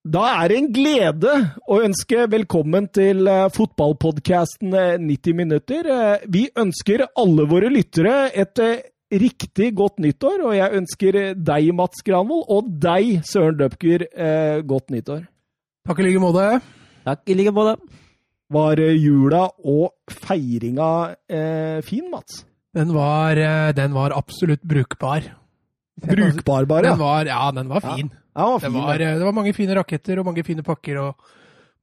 Da er det en glede å ønske velkommen til eh, fotballpodkasten 90 minutter. Eh, Vi ønsker alle våre lyttere et eh, riktig godt nyttår, og jeg ønsker deg, Mats Granvold, og deg, Søren Døpker, eh, godt nyttår. Takk i like måte. Takk i like måte. Var eh, jula og feiringa eh, fin, Mats? Den var, eh, den var absolutt brukbar. Brukbar, bare? Den var, ja, den var fin. Ja, den var Det var, eh, det var mange fine raketter og mange fine pakker og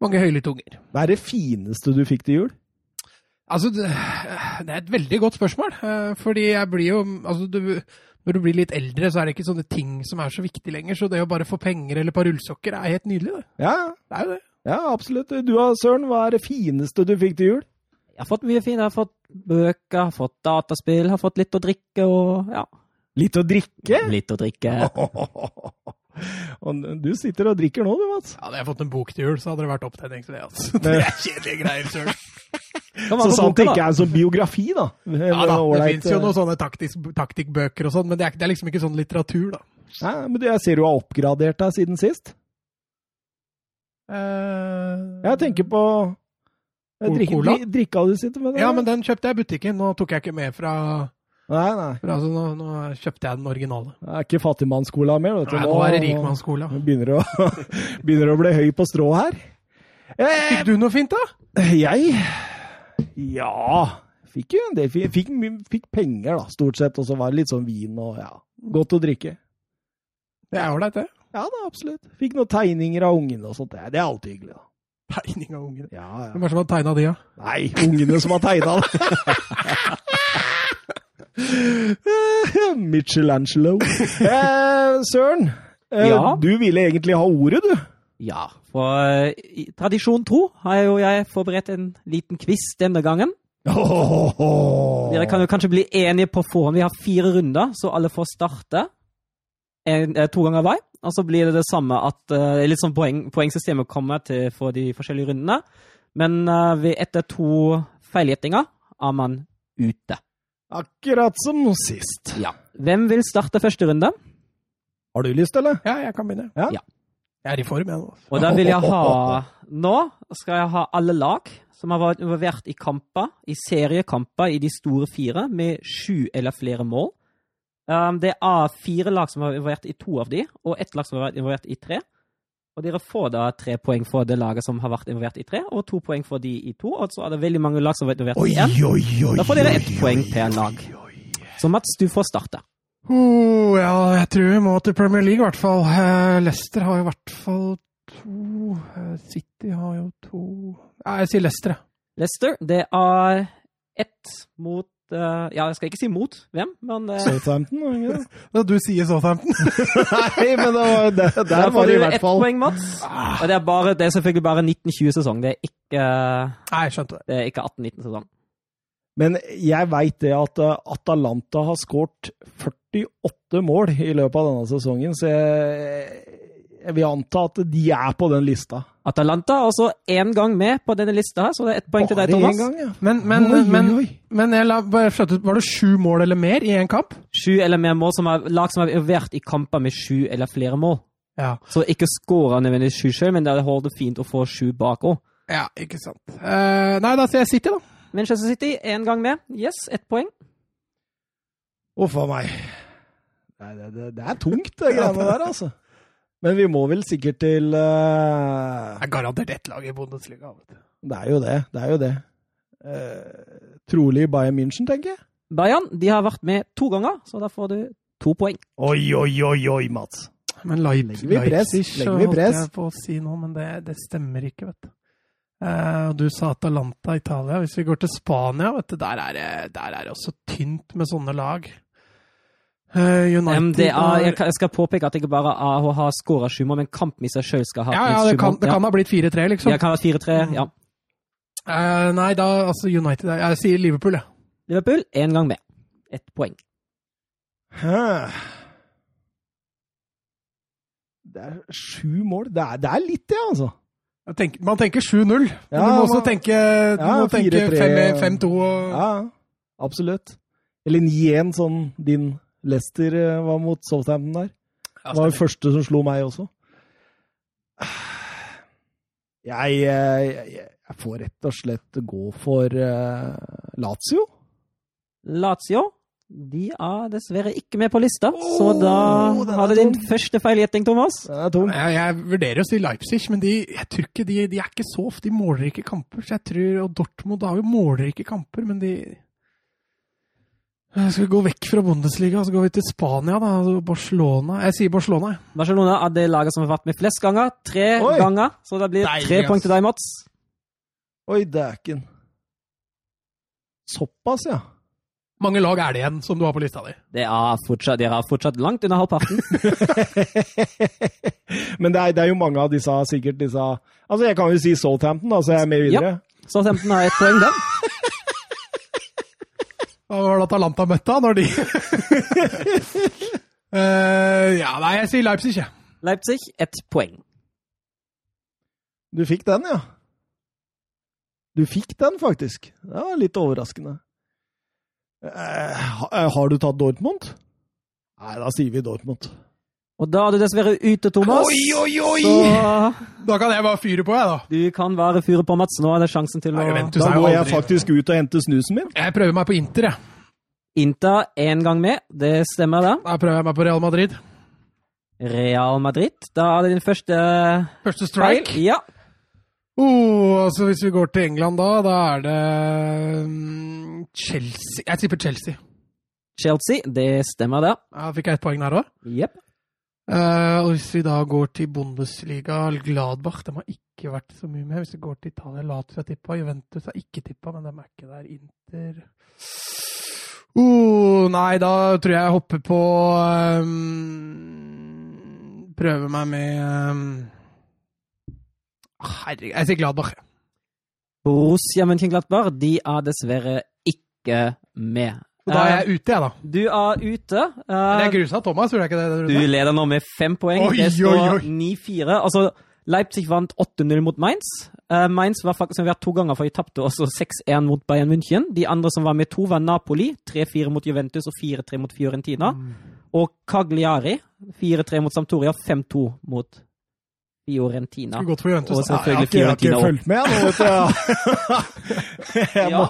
mange høylytte unger. Hva er det fineste du fikk til jul? Altså, det, det er et veldig godt spørsmål. eh, Fordi jeg blir jo altså, du, Når du blir litt eldre, så er det ikke sånne ting som er så viktig lenger. Så det å bare få penger eller et par rullsokker er helt nydelig. Det, Ja, det er jo det. ja, absolutt. Du da, Søren, hva er det fineste du fikk til jul? Jeg har fått mye fint. Jeg har fått bøker, jeg har fått dataspill, jeg har fått litt å drikke og ja, Litt å drikke? litt å drikke. Og du sitter og drikker nå, du, Mats. Hadde jeg fått en bok til jul, så hadde det vært opptenning til det. altså. Det er kjedelige greier, søren. Kan Så sant det ikke er en sånn biografi, da. Ja da, det fins jo eh, noen sånne taktikkbøker og sånn, men det er, det er liksom ikke sånn litteratur, da. Ja, men du, jeg ser du har oppgradert deg siden sist. Uh, Jeg tenker på eh, Cola? drikka du sitter med. Ja, men den kjøpte jeg i butikken. Nå tok jeg ikke med fra, Nei, nei. For altså, nå, nå kjøpte jeg den originale. Det er ikke fattigmannscola mer. Vet du. Nei, nå er det rikmannscola. begynner å, begynner å bli høy på strå her. Eh, Fikk du noe fint, da? jeg Ja. Fikk jo en del. Fikk, fikk, fikk penger, da, stort sett. Og så var det litt sånn vin og ja, godt å drikke. Det er ålreit, det. Ja da, absolutt. Fikk noen tegninger av ungene og sånt. Det er alltid hyggelig, da. Tegning av ungene. Ja, ja. Hvem er det som har tegna de, da? Nei, ungene som har tegna det. Michelangelo. Eh, Søren, eh, Ja? du ville egentlig ha ordet, du. Ja, for eh, i tradisjon tro har jo jeg forberedt en liten quiz denne gangen. Dere kan jo kanskje bli enige på forhånd. Vi har fire runder, så alle får starte en, eh, to ganger hver. Og så blir det det samme at uh, litt sånn poeng, poengsystemet kommer til for de forskjellige rundene. Men uh, etter to feilgjettinger er man ute. Akkurat som sist. Ja. Hvem vil starte første runde? Har du lyst, eller? Ja, jeg kan begynne. Ja. Ja. Jeg er i form, jeg nå. Og da vil jeg ha Nå skal jeg ha alle lag som har vært involvert i kamper, i seriekamper i de store fire, med sju eller flere mål. Um, det er fire lag som har vært involvert i to av de, og ett lag som har vært involvert i tre. Og dere får da tre poeng for det laget som har vært involvert i tre, og to poeng for de i to. Og så er det veldig mange lag som har vært involvert i én. Da får dere ett poeng per lag. Så Mats, du får starte. Oh, ja, jeg tror vi må til Premier League, i hvert fall. Eh, Leicester har i hvert fall to eh, City har jo to Nei, jeg sier Leicester, jeg. Leicester, det er ett mot eh, Ja, jeg skal ikke si mot hvem, men eh, Southampton? Ja, Du sier Southampton. Nei, men det var, det, Der der var du det i hvert fall poeng, Mats. Og det er, bare, det er selvfølgelig bare 1920-sesong. Det er ikke, Nei, jeg skjønte det. det er ikke 18-19-sesong. Men jeg veit det at uh, Atalanta har skåret 48 mål i løpet av denne sesongen, så jeg, jeg vil anta at de er på den lista. Atalanta er også én gang med på denne lista, her, så det er ett poeng til deg, Bare Thomas. gang, ja. Men, men, Oi, oi, men, oi. men jeg la, var det sju mål eller mer i én kamp? Sju eller mer mål som er lag som har vært i kamper med sju eller flere mål. Ja. Så ikke skåra nødvendigvis sju sjøl, men det holder fint å få sju bak òg. ja ikke sant. Uh, nei, da sier jeg City, da. Manchester City én gang med. Yes, ett poeng. Uff a meg. Nei, det, det, det er tungt, det greiene der, altså. Men vi må vel sikkert til uh, Det er garantert ett lag i Bundesliga. Vet du. Det er jo det. Det er jo det. Uh, trolig Bayern München, tenker jeg. Bayern de har vært med to ganger, så da får du to poeng. Oi, oi, oi, oi, Mats. Men Leip Legger vi press? Leipzig Legger vi press? jeg på å si noe, men det, det stemmer ikke, vet du. Uh, du sa Atalanta, Italia. Hvis vi går til Spania, vet du, der er det, der er det også tynt med sånne lag. Eh, United det er, har- jeg, skal påpeke at det ikke bare AHH ha skåra sju mål, men kampen i seg sjøl skal ha Ja, ja, det kan, det kan ha blitt 4-3, liksom. Ja, kan være 4-3. Ja. Uh, nei, da altså United Jeg sier Liverpool, jeg. Liverpool én gang med. Ett poeng. Hæ. Det er sju mål. Det er, det er litt, det, altså. Tenker, man tenker 7-0, men Ja, du må også man- tenke, Ja, tenke 5-2 og Ja, absolutt. Eller 9-1, sånn din Leicester eh, var mot Southampton der. Ja, Det var jo første som slo meg også. Jeg, jeg, jeg får rett og slett gå for uh, Lazio. Lazio de er dessverre ikke med på lista, oh, så da har du din første feilgjetting, Thomas. Jeg, jeg, vurderer å si Leipzig, men de, jeg tror ikke de, de er ikke så ofte. De måler ikke kamper. Så jeg tror, Og Dortmund har jo måler ikke kamper, men de skal vi gå vekk fra Bundesliga så går vi til Spania, da. Altså Barcelona. Jeg sier Barcelona. Barcelona er det laget som har vært med flest ganger. Tre Oi. ganger. Så det blir Deilig, tre poeng til deg, Mats. Oi, dæken. Såpass, ja. mange lag er det igjen som du har på lista di? Det er fortsatt, dere er fortsatt langt under halvparten. Men det er, det er, jo mange av disse sikkert disse Altså, jeg kan jo si Southampton, da, så jeg er med videre. Ja, Southampton har ett poeng, den. Hva var det Atalanta møtte, da, når de uh, Ja, nei, jeg sier Leipzig, jeg. Leipzig, ett poeng. Du fikk den, ja. Du fikk den, faktisk. Det var litt overraskende. Uh, har du tatt Dortmund? Nei, da sier vi Dortmund. Og da er du dessverre ute, Thomas. Oi, oi, oi! Så... Da kan jeg bare fyre på, jeg, da. Du kan bare fyre på, Mats. Nå er det sjansen til Nei, å Da går jeg faktisk ut og henter snusen min. Jeg prøver meg på Inter, jeg. Inter én gang med. Det stemmer, da. Da prøver jeg meg på Real Madrid. Real Madrid. Da er det din første Første strike? Feil. Ja. Oh, altså Hvis vi går til England da, da er det um, Chelsea Jeg tipper Chelsea. Chelsea, det stemmer, det. Ja, fikk jeg ett poeng der òg? Yep. Uh, og hvis vi da går til Bundesliga, Gladbach De har ikke vært så mye med. Hvis vi går til Italia, Lazio har tippa, Juventus har ikke tippa, men de er ikke der. Inter uh, Nei, da tror jeg jeg hopper på um, Prøver meg med um, Herregud, jeg sier Gladbach. Borussia Mönchenglattbar de er dessverre ikke med. Og da er jeg ute, jeg, da. Du er ute. Uh, det er grusa Thomas, tror jeg ikke det? Du leder nå med fem poeng. Oi, det står 9-4. Altså, Leipzig vant 8-0 mot Mainz. Uh, Mainz var faktisk vært to ganger, for de tapte også 6-1 mot Bayern München. De andre som var med to, var Napoli. 3-4 mot Juventus og 4-3 mot Fiorentina. Mm. Og Cagliari 4-3 mot Sampdoria, 5-2 mot Fiorentina. Godt for Juventus. Og selvfølgelig ja, jeg, har ikke, jeg har ikke fulgt med nå, vet du. Jeg, må,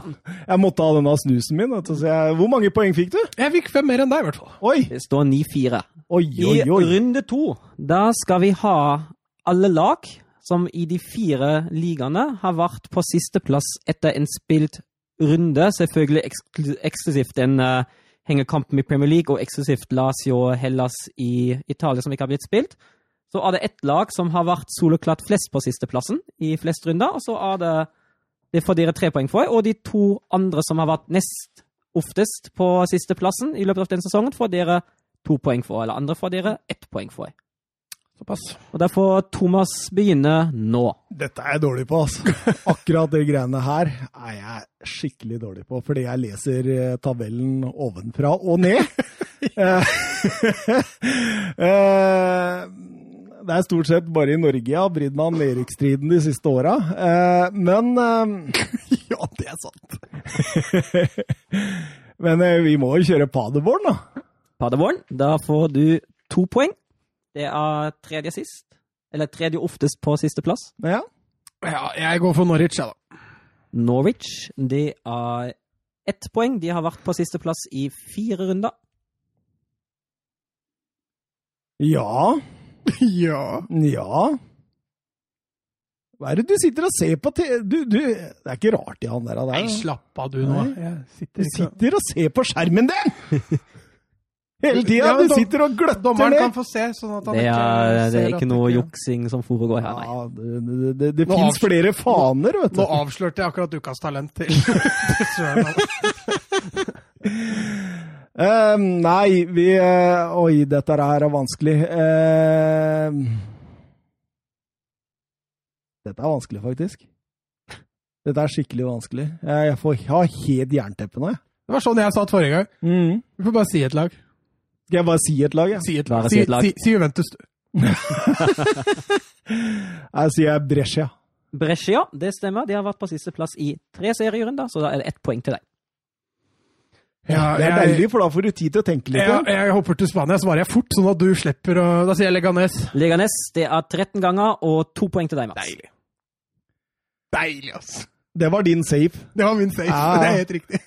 jeg, måtte ha denne snusen min. Vet du. Jeg, hvor mange poeng fikk du? Jeg fikk fem mer enn deg, i hvert fall. Oi. Det står 9-4. I runde to da skal vi ha alle lag som i de fire ligaene har vært på sisteplass etter en spilt runde. Selvfølgelig eksklusivt en uh, hengekamp i Premier League og eksklusivt Lazio Hellas i Italia som ikke har blitt spilt så er det ett lag som har vært soloklart flest på sisteplassen i flest runder. Og så er det det får dere tre poeng for. Og de to andre som har vært nest oftest på sisteplassen i løpet av den sesongen, får dere to poeng for. Eller andre får dere ett poeng for. Såpass. Og der får Thomas begynne nå. Dette er jeg dårlig på, altså. Akkurat de greiene her er jeg skikkelig dårlig på, fordi jeg leser eh, tabellen ovenfra og ned. uh, det er stort sett bare i Norge jeg har brydd meg om nedrykksstriden de siste åra. Eh, men eh, Ja, det er sant! men eh, vi må jo kjøre Paderborn, da. Paderborn, da får du to poeng. Det er tredje sist. Eller tredje oftest på sisteplass. Ja. ja, jeg går for Norwich, jeg, da. Norwich, det er ett poeng. De har vært på sisteplass i fire runder. Ja. ja. Ja. Hva er det du sitter og ser på? Du, du, det er ikke rart i han der. der. Nei, slapp av du nå. Sitter du sitter og ser på skjermen din! Hele tida! Ja, du sitter og gløtter Dommeren ned. kan få se. sånn at han det er, ikke Det er ikke noe juksing som foregår her, nei. Ja, det det, det, det fins flere faner, vet du. Nå avslørte jeg akkurat ukas talent til. Uh, nei, vi uh, Oi, dette her er vanskelig. Uh, dette er vanskelig, faktisk. Dette er skikkelig vanskelig. Jeg, jeg får ha helt jernteppe nå, jeg. Det var sånn jeg sa det forrige gang. Mm. Du får bare si et lag. Skal jeg bare si et lag? Ja? Si et lag. Si, si, si Juventus, du. jeg sier Brescia. Brescia, det stemmer. De har vært på sisteplass i tre serierunder, så da er det ett poeng til deg. Ja, det er jeg, deilig, for da får du tid til å tenke litt. Ja, jeg hopper til Spania, svarer jeg fort, sånn at du slipper å Da sier jeg Leganes. Leganes, det er 13 ganger og to poeng til deg, Mats. Deilig. Deilig, ass. Det var din safe. Det var min safe. Ja. Det er helt riktig.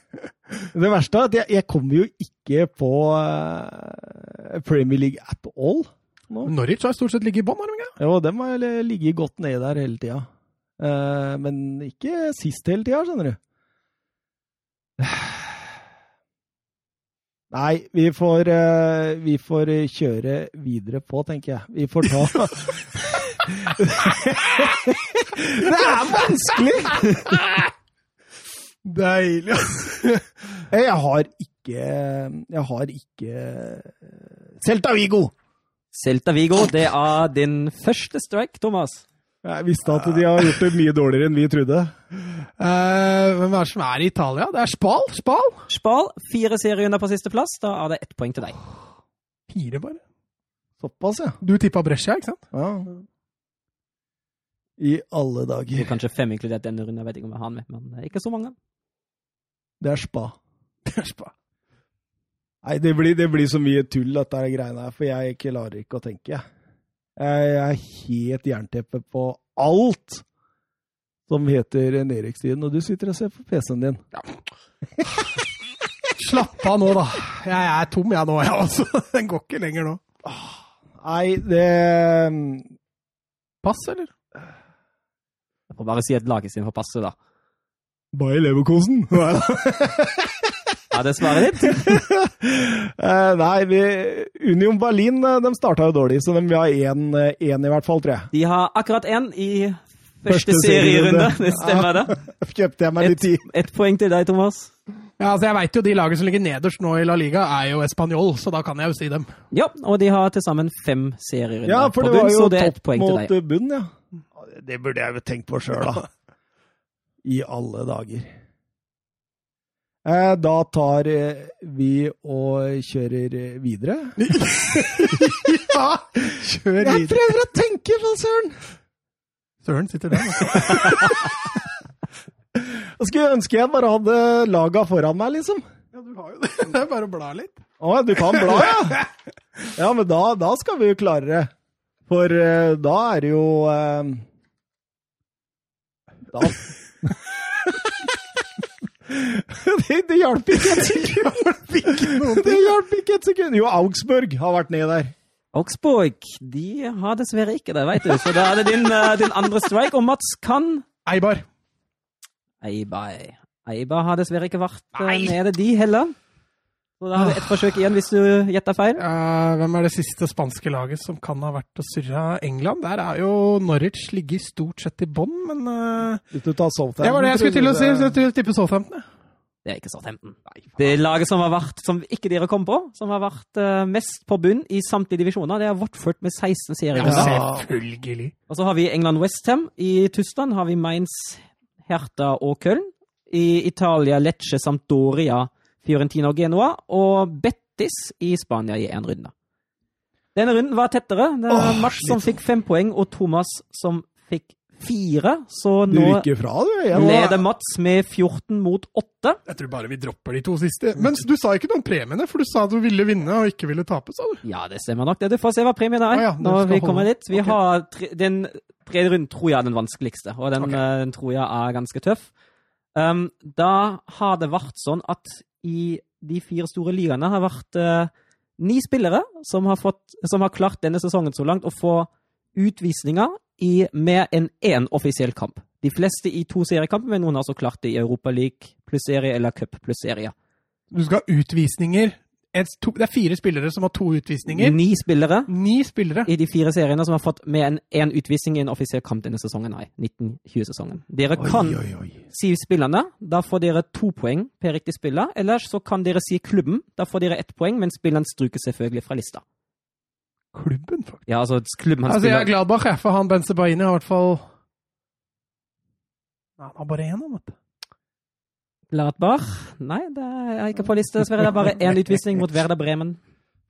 Det verste er at jeg, jeg kommer jo ikke på uh, Premier League at all. nå. Norwich har stort sett ligget i bånn, har de ikke? Jo, den har li- ligget godt nede der hele tida. Uh, men ikke sist hele tida, skjønner du. Nei, vi får, eh, vi får kjøre videre på, tenker jeg. Vi får ta Det er vanskelig! Deilig, ass. Jeg har ikke Jeg har ikke Celta Vigo! Celta Vigo, det er din første strike, Thomas. Jeg visste at de har gjort det mye dårligere enn vi trodde. Eh, hvem er det som er i Italia? Det er Spal. Spal. Spal, fire serierunder på sisteplass. Da er det ett poeng til deg. Fire, bare. Såpass, ja. Du tippa Brescia, ikke sant? ja. I alle dager. kanskje fem inkludert denne runden. Jeg vet ikke om jeg har den med, men er ikke så mange. Det er spa. Det er Spal. Nei, det blir, det blir så mye tull, dette greiene her, for jeg klarer ikke å tenke. Jeg er helt jernteppe på alt som heter nedrykkstiden, og du sitter og ser på PC-en din. Slapp av nå, da. Jeg er tom, jeg nå, jeg altså. Den går ikke lenger nå. Nei, det Pass, eller? Jeg får bare si at laget sin får passe, da. Bayer Leverkosen. Er det svaret ditt? Eh, Nei, vi, Union Berlin eh, de starta jo dårlig, så de vil ha én i hvert fall, tror jeg. De har akkurat én i første Første serierunde. Det stemmer, det. Kjøpte jeg meg litt Ett et poeng til deg, Thomas. Ja, altså Jeg veit jo de lagene som ligger nederst nå i La Liga, er jo Español, så da kan jeg jo si dem. Ja, og de har til sammen fem serierunder Ja, for på det var bunn, jo så det er ett poeng til mot topp mot bunn, ja. Det burde jeg jo tenkt på sjøl, da. I alle dager. Eh, Da tar eh, vi og kjører videre. Ja, kjør Jeg prøver å tenke, for søren! Søren sitter der. Altså. Jeg skulle ønske jeg bare hadde laga foran meg, liksom. Ja, du har jo det. Det er bare å bla litt. Å, du kan bla, ja? Ja, men da, da skal vi jo klare det. For eh, da er det jo Da det, det hjalp ikke et sekund! Det hjalp ikke et sekund! Jo, Augsburg har vært ned der. Augsburg de har dessverre ikke det, veit du. Så da er det din, eh, din andre strike. Og Mats kan Eibar. Eibar. Eibar har dessverre ikke vært eh, Nei. nede, de heller. Så da har vi ett forsøk igjen hvis du gjetter feil. Uh, hvem er det siste spanske laget som kan ha vært og surra England? Der er jo Norwich ligger stort sett i bånn, men uh, tar Southampton Det var det jeg skulle til å si. Så jeg tipper Southampton. Det er ikke Southampton. Det laget som har vært, som ikke dere kom på, som har vært uh, mest på bunn i samtlige divisjoner, det er Watford med 16 serierunder. Ja. selvfølgelig. Og så har vi England Westham. I Tyskland har vi Mainz, Hertha og Köln. I Italia Lecce, Sampdoria, Fiorentina og Genoa. Og Betis i Spania i én runde. Denne runden var tettere. Det var Åh, Mats som fikk fem poeng, og Thomas som fikk fire. Så Du nå rykker fra, du. igjen. leder Mats med 14 mot 8. Jeg tror bare vi dropper de to siste. Men du sa ikke noe om premiene, for du sa du ville vinne og ikke ville tape, sa du. Ja, det stemmer nok. det. Du får se hva premien er ah, ja, når vi vi holde. kommer dit. Vi okay. har tre, den tredje runden tror jeg er den vanskeligste, og den, Ok. eh, den tror jeg er ganske tøff. Um, da har det vært sånn at i de fire store ligaene har vært eh, ni spillere som har, fått, som har klart denne sesongen så langt å få utvisninger i mer enn én offisiell kamp. De fleste i to seriekamper, men noen har også klart det i Europa League pluss serie eller cup pluss serie. Du skal ha utvisninger. To, det er fire spillere som har to utvisninger. Ni spillere Ni spillere. i de fire seriene som har fått med en én utvisning i en offisiell kamp denne sesongen. Nei, 1920-sesongen. Dere kan Oi, oi, si spillerne. Da får dere to poeng per riktig spiller. Ellers så kan dere si klubben. Da får dere ett poeng, men spilleren struker selvfølgelig fra lista. Klubben, faktisk. Ja, altså klubben han Altså, jeg er glad bare for han Benzebaini har i hvert fall Nei, Han har bare én, vet du. Gladbach? Nei, det er ikke på lista, dessverre. Det er bare én utvisning mot Werder Bremen.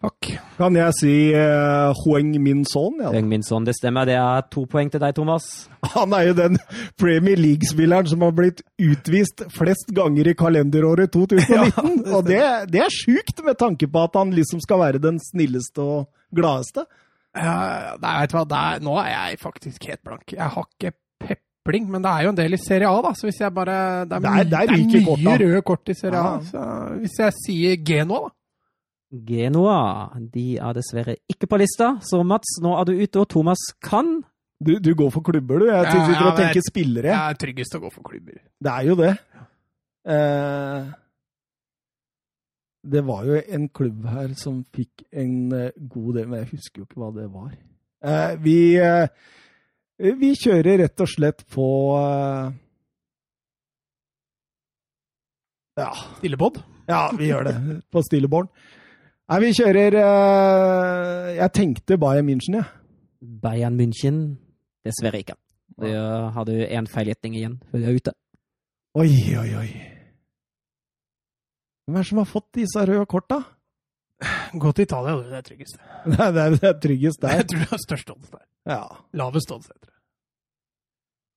Fuck. Kan jeg si uh, Hueng Min Son? Ja, da? Min Son, det stemmer. Det er to poeng til deg, Thomas. Han er jo den Premier League-spilleren som har blitt utvist flest ganger i kalenderåret 2019. og det, det er sjukt, med tanke på at han liksom skal være den snilleste og gladeste. Ja, nei, vet du hva, Der, nå er jeg faktisk helt blank. Jeg har ikke stempling, men det er jo en del i Serie A, da. Så hvis jeg bare Det er, Der- der det er mye kort, røde kort i Serie A. Ja. Så hvis jeg sier Genoa, da. Genoa de er dessverre ikke på lista, så Mats, nå er du ute, og Thomas kan. Du, du går for klubber, du. Jeg Ja, sitter ja, og tenker spillere. Det er tryggest å gå for klubber. Det er jo det. Eh, det var jo en klubb her som fikk en eh, god del, men jeg husker jo ikke hva det var. Eh, vi, eh, vi kjører rett og slett på eh, Ja, Stillebod. ja, vi gjør det. På Stilleborn. Nei, vi kjører eh, Jeg tenkte Bayern München, jeg. Bayern München dessverre ikke. Da har du én feilgjetning igjen før du er ute. Oi, oi, oi. Hvem er det som har fått disse røde korta? Gå til Italia. Det er tryggest. Det er, det er, det er tryggest der. Jeg tror det er størst odds der. Ja. Lavest odds, tror.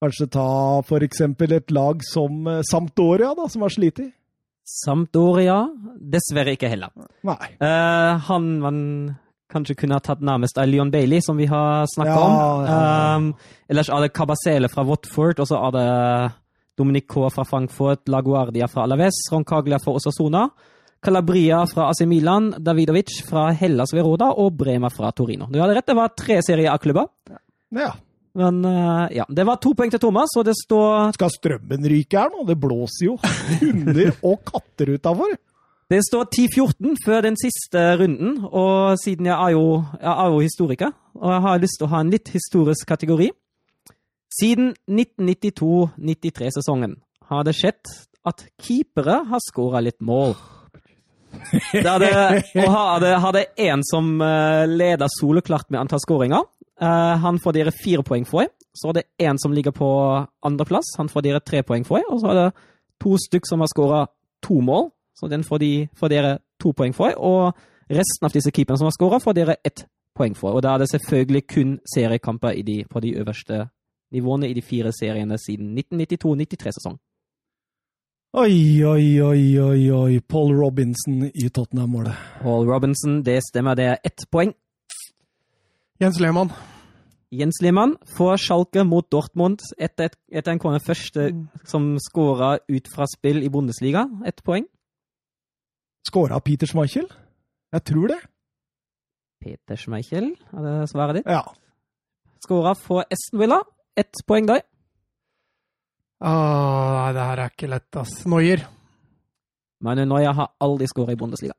Kanskje ta eksempel et lag som eh, Sampdoria, da, som har slitt. Sampdoria dessverre ikke heller. Nei. Uh, han man kanskje kunne ha tatt nærmest av Leon Bailey, som vi har snakka Ja, om. ja, ja. Um, ellers er det Cabasele fra Watford, og så er det Dominic K fra Frankfurt, Laguardia fra Alaves, Roncaglia fra Osasona, Calabria fra AC Milan, Davidovic fra Hellas Veroda og Brema fra Torino. Du hadde rett, det var tre serier A-klubber. Ja. Men eh, ja, det var to poeng til Thomas, og det står Skal strømmen ryke her nå? Det blåser jo hunder og katter utafor. Det står 10-14 før den siste runden, og siden jeg er, jo, jeg er jo historiker, og jeg har lyst til å ha en litt historisk kategori Siden 1992-93-sesongen har det skjedd at keepere har skåra litt mål. Det hadde, og hadde, det, en som eh, leder soleklart med antall skåringer. Eh, han får dere fire poeng for. Så er det en som ligger på andreplass. Han får dere tre poeng for. Og så er det to stykk som har skåra to mål. Så den får, de, får dere to poeng for. Og resten av disse keeperne som har skåra, får dere ett poeng for. Og da er det selvfølgelig kun seriekamper i de, på de øverste nivåene i de fire seriene siden 1992-93-sesong. Oi, oi, oi, oi, oi. Paul Robinson i Tottenham-målet. Paul Robinson, det stemmer, det er ett poeng. Jens Lehmann. Jens Lehmann får Schalke mot Dortmund etter, et, etter en kone første som skåra ut fra spill i Bundesliga. Ett poeng. Skåra Peter Schmeichel? Jeg tror det. Peter Schmeichel, er det svaret ditt? Ja. Skåra for Esten Villa. Ett poeng der. Åh, det her er ikke lett, ass. Neuer. Manu Noya har aldri skåra i Bundesliga.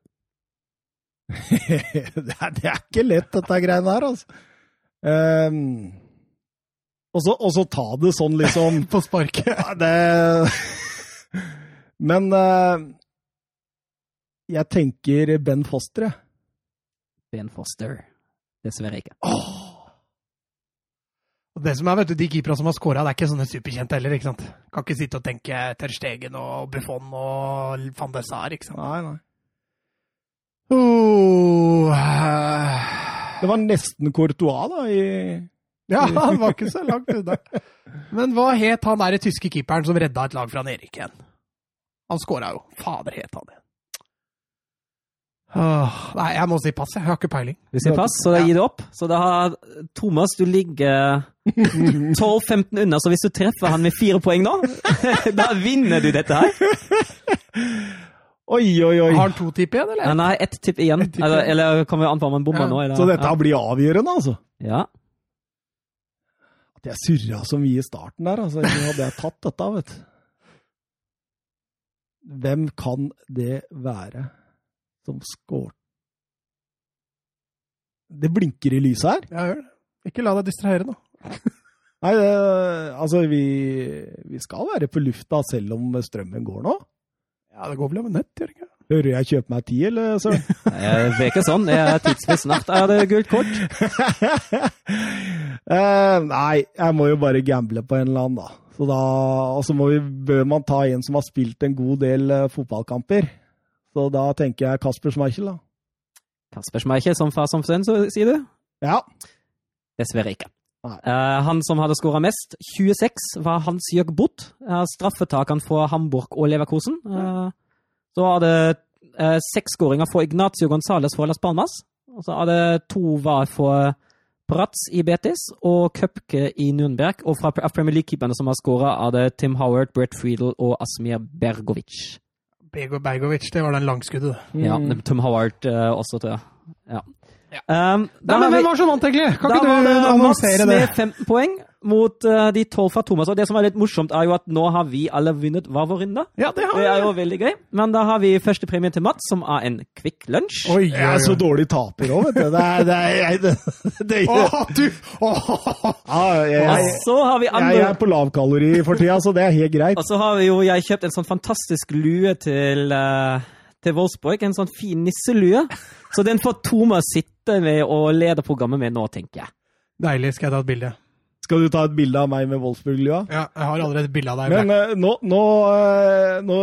det, er, det er ikke lett, dette greiene her, altså. Um, og, så, og så ta det sånn, liksom På sparket. Ja, det Men uh, jeg tenker Ben Foster, jeg. Ben Foster. Dessverre ikke. Og det som er, vet du, De keeperne som har scora, det er ikke sånne superkjente heller. ikke sant? Kan ikke sitte og tenke Terstegen og Buffon og van der Sar, ikke sant? Nei, nei. Oh, eh, Det var nesten Courtois, da, i ja, han var ikke så langt unna. Men hva het han der tyske keeperen som redda et lag fra nedrykk igjen? Han skåra jo. Fader het han det. Åh, nei, jeg må si pass. Jeg har ikke peiling. Du sier pass, så da gir du opp. Så da har Thomas Du ligger 12-15 unna, så hvis du treffer han med fire poeng nå, da vinner du dette her. Oi, oi, oi. Har han to tipp igjen, eller? Nei, har ett tipp igjen. Et tipp Eller, igjen. eller eller, kan vi anta om han bommer Ja. nå. Eller, Så dette blir avgjørende, altså. ja. At jeg surra så mye i starten der, altså. Jeg hadde jeg tatt dette, vet du. Hvem kan det være som scoret Det blinker i lyset her. Ja, gjør det. Ikke la deg distrahere nå. Nei, det, altså, vi, vi skal være på lufta selv om strømmen går nå. Ja, det går vel over nett, gjør det ikke? Hører jeg kjøpe meg ti, eller søren? Det er ikke sånn. Jeg er tidsvis Snart er det gult kort. uh, nei, jeg må jo bare gamble på en eller annen, da. Så da og så bør man ta en som har spilt en god del uh, fotballkamper. Så da tenker jeg Kasper Schmeichel, da. Kasper Schmeichel som far som sønn, sier du? Ja. Dessverre ikke. Eh, han som hadde skåra mest, 26, var Hans Jørg Bott. Uh, straffetakeren for Hamburg og Leverkosen. Eh, så var det uh, seks skåringer for Ignacio Gonzales for Las Palmas. Og så var det to var for Bratz i Betis og Køpke i Nürnberg. Og fra Premier League-keeperne som har skåra, er det Tim Howard, Brett Friedel og Asmir Bergovic. Bego Bergovic, det var den langskuddet. det. Ja. Tim Howard eh, også, tror jeg. Ja. Ja. Um, Nei, men vi- hvem var så vant, egentlig? Kan da ikke du annonsere det Mats var det? med 15 poeng mot uh, de 12 fra Thomas. Og det som er litt morsomt, er jo at nå har vi alle vunnet hver vår runde. Ja, det har Det er jo veldig gøy. Men da har vi førstepremien til Mats, som er en Kvikk Lunsj. Oi, Jeg er så dårlig taper òg, vet du. Det er, det er, jeg, det, det, Å, du! Åh. Ah, jeg, Og så har vi jeg andre er på lavkalori for tida, så det er helt greit. Og så har vi jo jeg kjøpt en sånn fantastisk lue til, eh, til Wolfsburg. En sånn fin nisselue. Så den får Thomas sitte med og lede programmet med nå, tenker jeg. Deilig. Skal jeg ta et bilde? Skal du ta et bilde av meg med Wolfsburg-lua? Ja, jeg har allerede et bilde av deg. Men eh, nå, nå, eh, nå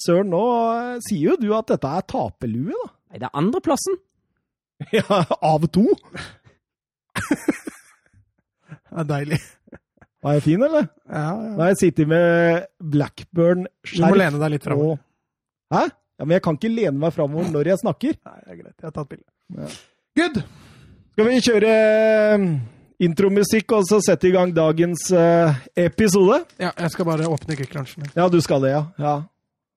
Søren, nå eh, sier jo du at dette er taperlue, da. Nei, det er andreplassen. Ja, av to. det er deilig. Var jeg fin, eller? Ja, Nå ja. har jeg sittet med Blackburn. Du må lene deg litt framover. Hæ? Ja, Men jeg kan ikke lene meg framover når jeg snakker. Nei, det er greit. Jeg har tatt bilde. Ja. Good! Skal vi kjøre eh, intromusikk og så sette i gang dagens eh, episode? Ja, jeg skal bare åpne Kvikk-lunsjen. Ja, du skal det, ja. ja.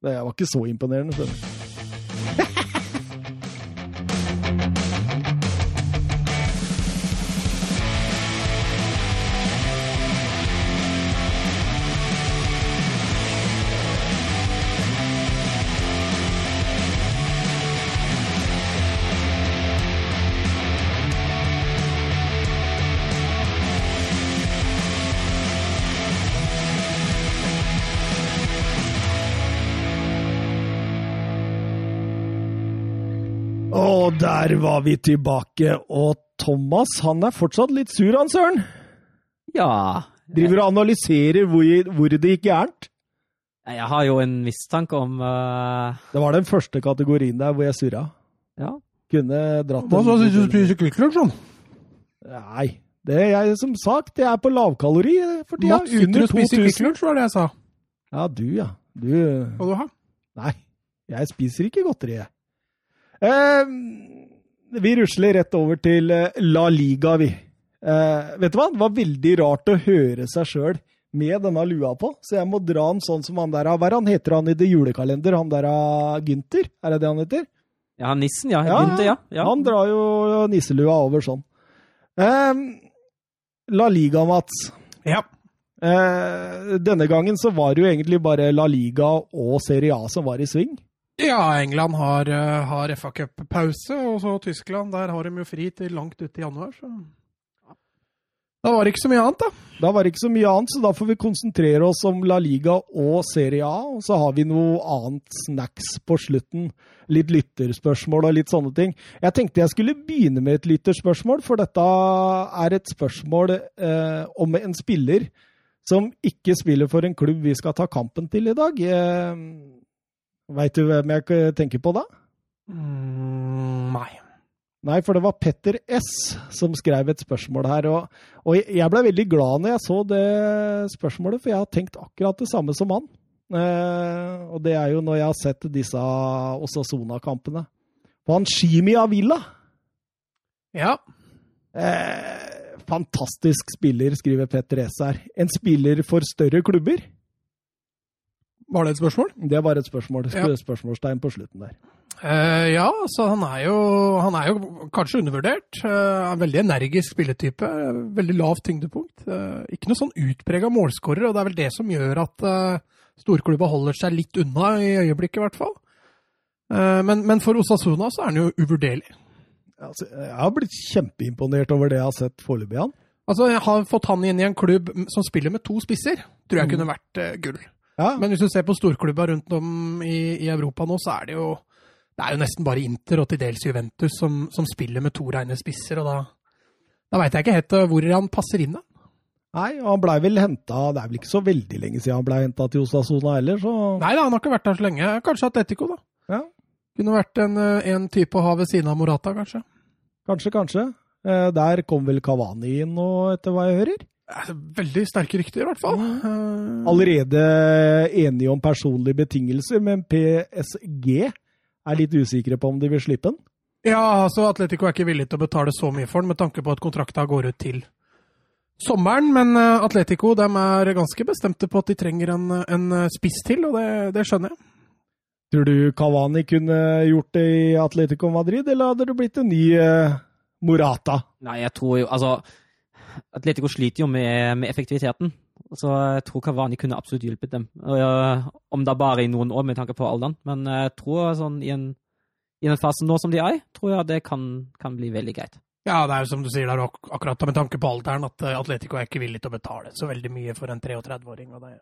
Det var ikke så imponerende. skjønner Og der var vi tilbake. Og Thomas han er fortsatt litt sur, han søren. Ja. Driver og analyserer hvor, hvor det gikk gærent. Jeg har jo en mistanke om uh... Det var den første kategorien der hvor jeg surra. Ja. Kunne dratt Hva sa du du spiser kvikklunch, sånn? Nei. Det er jeg som sagt, jeg er på lavkalori for tida. Mats Under spiser 2000. Kvikk-lunsj, var det jeg sa. Ja, du, ja. Du Skal du har? Nei, jeg spiser ikke godteri, jeg. Eh, vi rusler rett over til eh, La Liga, vi. Eh, vet du hva? Det var veldig rart å høre seg sjøl med denne lua på, så jeg må dra den sånn som han der Hva han heter han i det julekalender? Han der er Gynter? Er det det han heter? ja, nissen, ja. Ja, Gynter, ja. ja. Han drar jo nisselua over sånn. Eh, La Liga, Mats. Ja. Eh, denne gangen så var det jo egentlig bare La Liga og Serie A som var i sving. Ja, England har, eh, har FA Cup-pause, og så Tyskland, der har de jo fri til langt ute i januar, så Da var det ikke så mye annet, da. Da var det ikke så mye annet, så da får vi konsentrere oss om La Liga og Serie A. Og så har vi noe annet snacks på slutten. Litt lytterspørsmål og litt sånne ting. Jeg tenkte jeg skulle begynne med et lytterspørsmål, for dette er et spørsmål eh, om en spiller som ikke spiller for en klubb vi skal ta kampen til i dag. Eh, Veit du hvem jeg tenker på da? Mm, nei. Nei, for det var Petter S som skrev et spørsmål her. Og, og jeg ble veldig glad når jeg så det spørsmålet, for jeg har tenkt akkurat det samme som han. Eh, og det er jo når jeg har sett disse Osasona-kampene. Og han Shimi Avila Ja. eh, Fantastisk spiller, skriver Petter S her. En spiller for større klubber? Var det et spørsmål? Det var et spørsmål, Ja. spørsmålstegn på slutten der. Uh, ja, så han er jo, han er jo kanskje undervurdert. Uh, en veldig energisk spilletype. veldig lavt tyngdepunkt. Uh, ikke noe sånn utprega målskårer, og det er vel det som gjør at uh, storklubba holder seg litt unna i øyeblikket, i hvert fall. Men, men for Osasuna så er han jo uvurderlig. Altså, jeg har blitt kjempeimponert over det jeg har sett foreløpig, han. Altså, jeg har fått han inn i en klubb som spiller med to spisser, tror jeg Mm. kunne vært gull. Ja, Men hvis du ser på storklubba rundt om i, i Europa nå, så er det jo det er jo nesten bare Inter og til dels Juventus som, som spiller med to reine spisser. og Da, da veit jeg ikke helt eh, hvor han passer inn. da. Nei, og han blei vel henta Det er vel ikke så veldig lenge siden han blei henta til Osasona heller, så Nei da, han har ikke vært der så lenge. Kanskje Atletico, da. Ja. Kunne vært en, eh, en type å ha ved siden av Morata, kanskje. kanskje, kanskje. Eh, Der kom vel Kavani inn nå, etter hva jeg hører. Eh, Veldig sterke rykter, i hvert fall. Eh, Allerede enige om personlige betingelser, men PSG er litt usikre på om de vil slippe den. Ja, altså Atletico er ikke villig til å betale så mye for den med tanke på at kontrakta går ut til sommeren. Men eh, Atletico de er ganske bestemte på at de trenger en, en spiss til, og det, det, skjønner jeg. Tror du Cavani kunne gjort det i Atletico Madrid, eller hadde det blitt en ny uh, Morata? Nei, jeg tror jo Altså, Atletico sliter jo med, med effektiviteten. Så jeg tror Cavani kunne absolutt hjulpet dem. Om det er bare i noen år, med tanke på alderen. Men jeg tror sånn i en, i en fase nå som de er tror jeg det kan, kan bli veldig greit. Ja, det er jo som du sier der, ak akkurat med tanke på alderen, at eh, Atletico er ikke villig til å betale så veldig mye for en 33-åring. og det,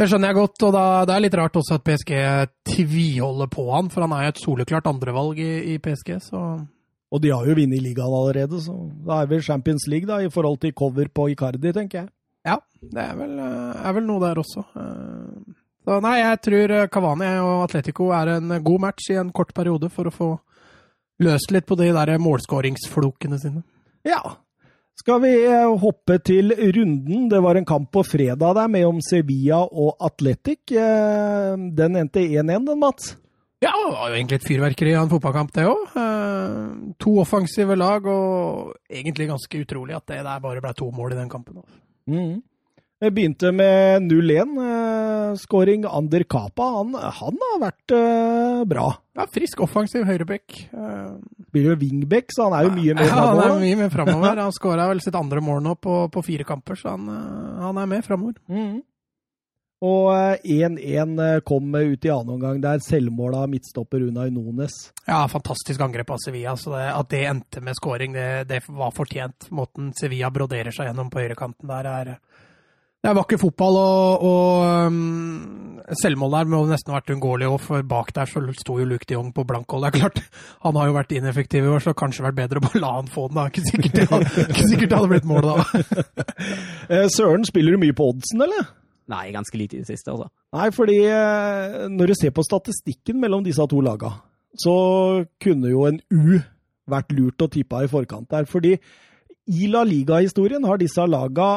det skjønner jeg godt, og da, det er litt rart også at PSG tviholder på han, for han er jo et soleklart andrevalg i, i PSG, så Og de har jo vunnet ligaen allerede, så da er vel Champions League da, i forhold til cover på Icardi, tenker jeg. Ja, det er vel, eh, er vel noe der også. Eh, så nei, jeg tror Cavani og Atletico er en god match i en kort periode for å få løst litt på de der målskåringsflokene sine. Ja. Skal vi eh, hoppe til runden? Det var en kamp på fredag der med om Sevilla og Atletic. Eh, den endte 1-1, den, Mats? Ja, det var jo egentlig et fyrverkeri av en fotballkamp, det òg. Eh, to offensive lag, og egentlig ganske utrolig at det der bare ble to mål i den kampen. Mm. Jeg begynte med 0-1. Uh, scoring Ander Kapa. Han, han har vært uh, bra. Ja, Frisk, offensiv høyrebekk. Blir jo wingback, så han er jo mye mer framover. Ja, han er mye mer framover. Han skåra vel sitt andre mål nå på, på fire kamper, så han, han er med framover. Mm. Og 1-1 kom ut i annen omgang der selvmål av midtstopper Unai Nones. Ja, fantastisk angrep av Sevilla. så det, At det endte med skåring, det, det, var fortjent. Måten Sevilla broderer seg gjennom på høyrekanten der, er det er vakker fotball, og, og um, selvmål der må nesten ha vært uunngåelig òg, for bak der så sto jo Luke de Jong på blankhold. Det er klart, han har jo vært ineffektiv i år, så kanskje vært bedre å bare la han få den. da. Ikke sikkert det hadde, ikke sikkert det hadde blitt mål da. Eh, Søren, spiller du mye på oddsen, eller? Nei, ganske lite i det siste, altså. Nei, fordi eh, når du ser på statistikken mellom disse to laga, så kunne jo en U vært lurt å tippe i forkant der. Fordi i La Liga-historien har disse laga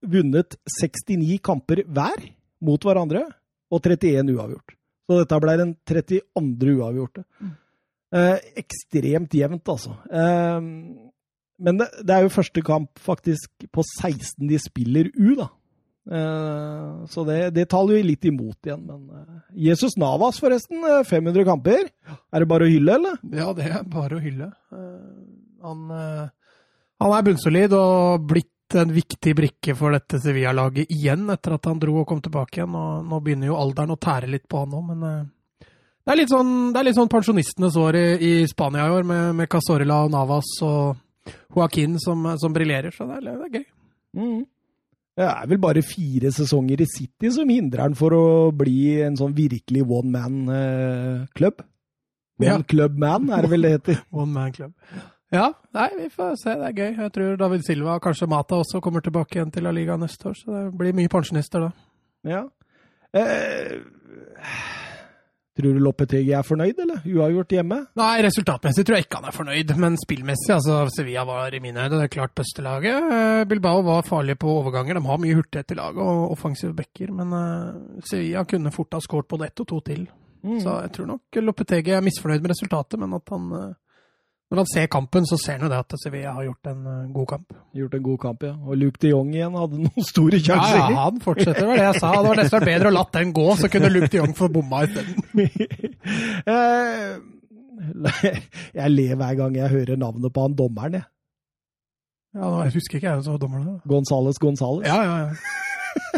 vunnet 69 kamper hver mot hverandre, og 31 uavgjort. Så dette ble den 32. uavgjorte. Mm. Eh, ekstremt jevnt, altså. Eh, men det, det, er jo første kamp faktisk på 16 de spiller U, da. Eh, så det, det taler jo litt imot igjen. Men eh, Jesus Navas, forresten. 500 eh, kamper. Er det bare å hylle, eller? Ja, det er bare å hylle. Han, han er bunnsolid og blitt en viktig brikke for dette Sevilla-laget igjen, etter at han dro og kom tilbake igjen. Og nå begynner jo alderen å tære litt på han òg, men det, er litt sånn, det er litt sånn pensjonistenes år i, i, Spania i år, med, med Casorla og Navas og Joaquin som, som briljerer, så det er, det er gøy. Mm. Det er vel bare fire sesonger i City som hindrer han for å bli en sånn virkelig one man-klubb. Eh, one ja. club man, er det vel det heter. one man club. Ja, nei, vi får se. Det er gøy. Jeg tror David Silva og kanskje Mata også kommer tilbake igjen til La Liga neste år, så det blir mye pensjonister da. Ja. Eh, tror du Loppetegi er fornøyd, eller? Uavgjort hjemme? Nei, resultatmessig tror jeg ikke han er fornøyd, men spillmessig, altså Sevilla var i mine øyne det er klart beste laget. Eh, Bilbao var farlige på overganger. De har mye hurtighet i laget og offensive backer, men uh, Sevilla kunne fort ha skåret både ett og to til. Mm. Så jeg tror nok Loppetegi er misfornøyd med resultatet, men at han uh, når han ser kampen, så ser han jo det at Sevilla har gjort en uh, god kamp. Gjort en god kamp, ja. Og Luke de Jong igjen hadde noen store sjanser. Ja, ja, han fortsetter. Det var det jeg sa. Det var nesten bedre å latt den gå, så kunne Luke de Jong få bomma isteden. Eh, jeg ler hver gang jeg hører navnet på han dommeren, jeg. Ja, jeg husker ikke jeg som var dommeren. Gonzales Gonzales. Ja, ja, ja.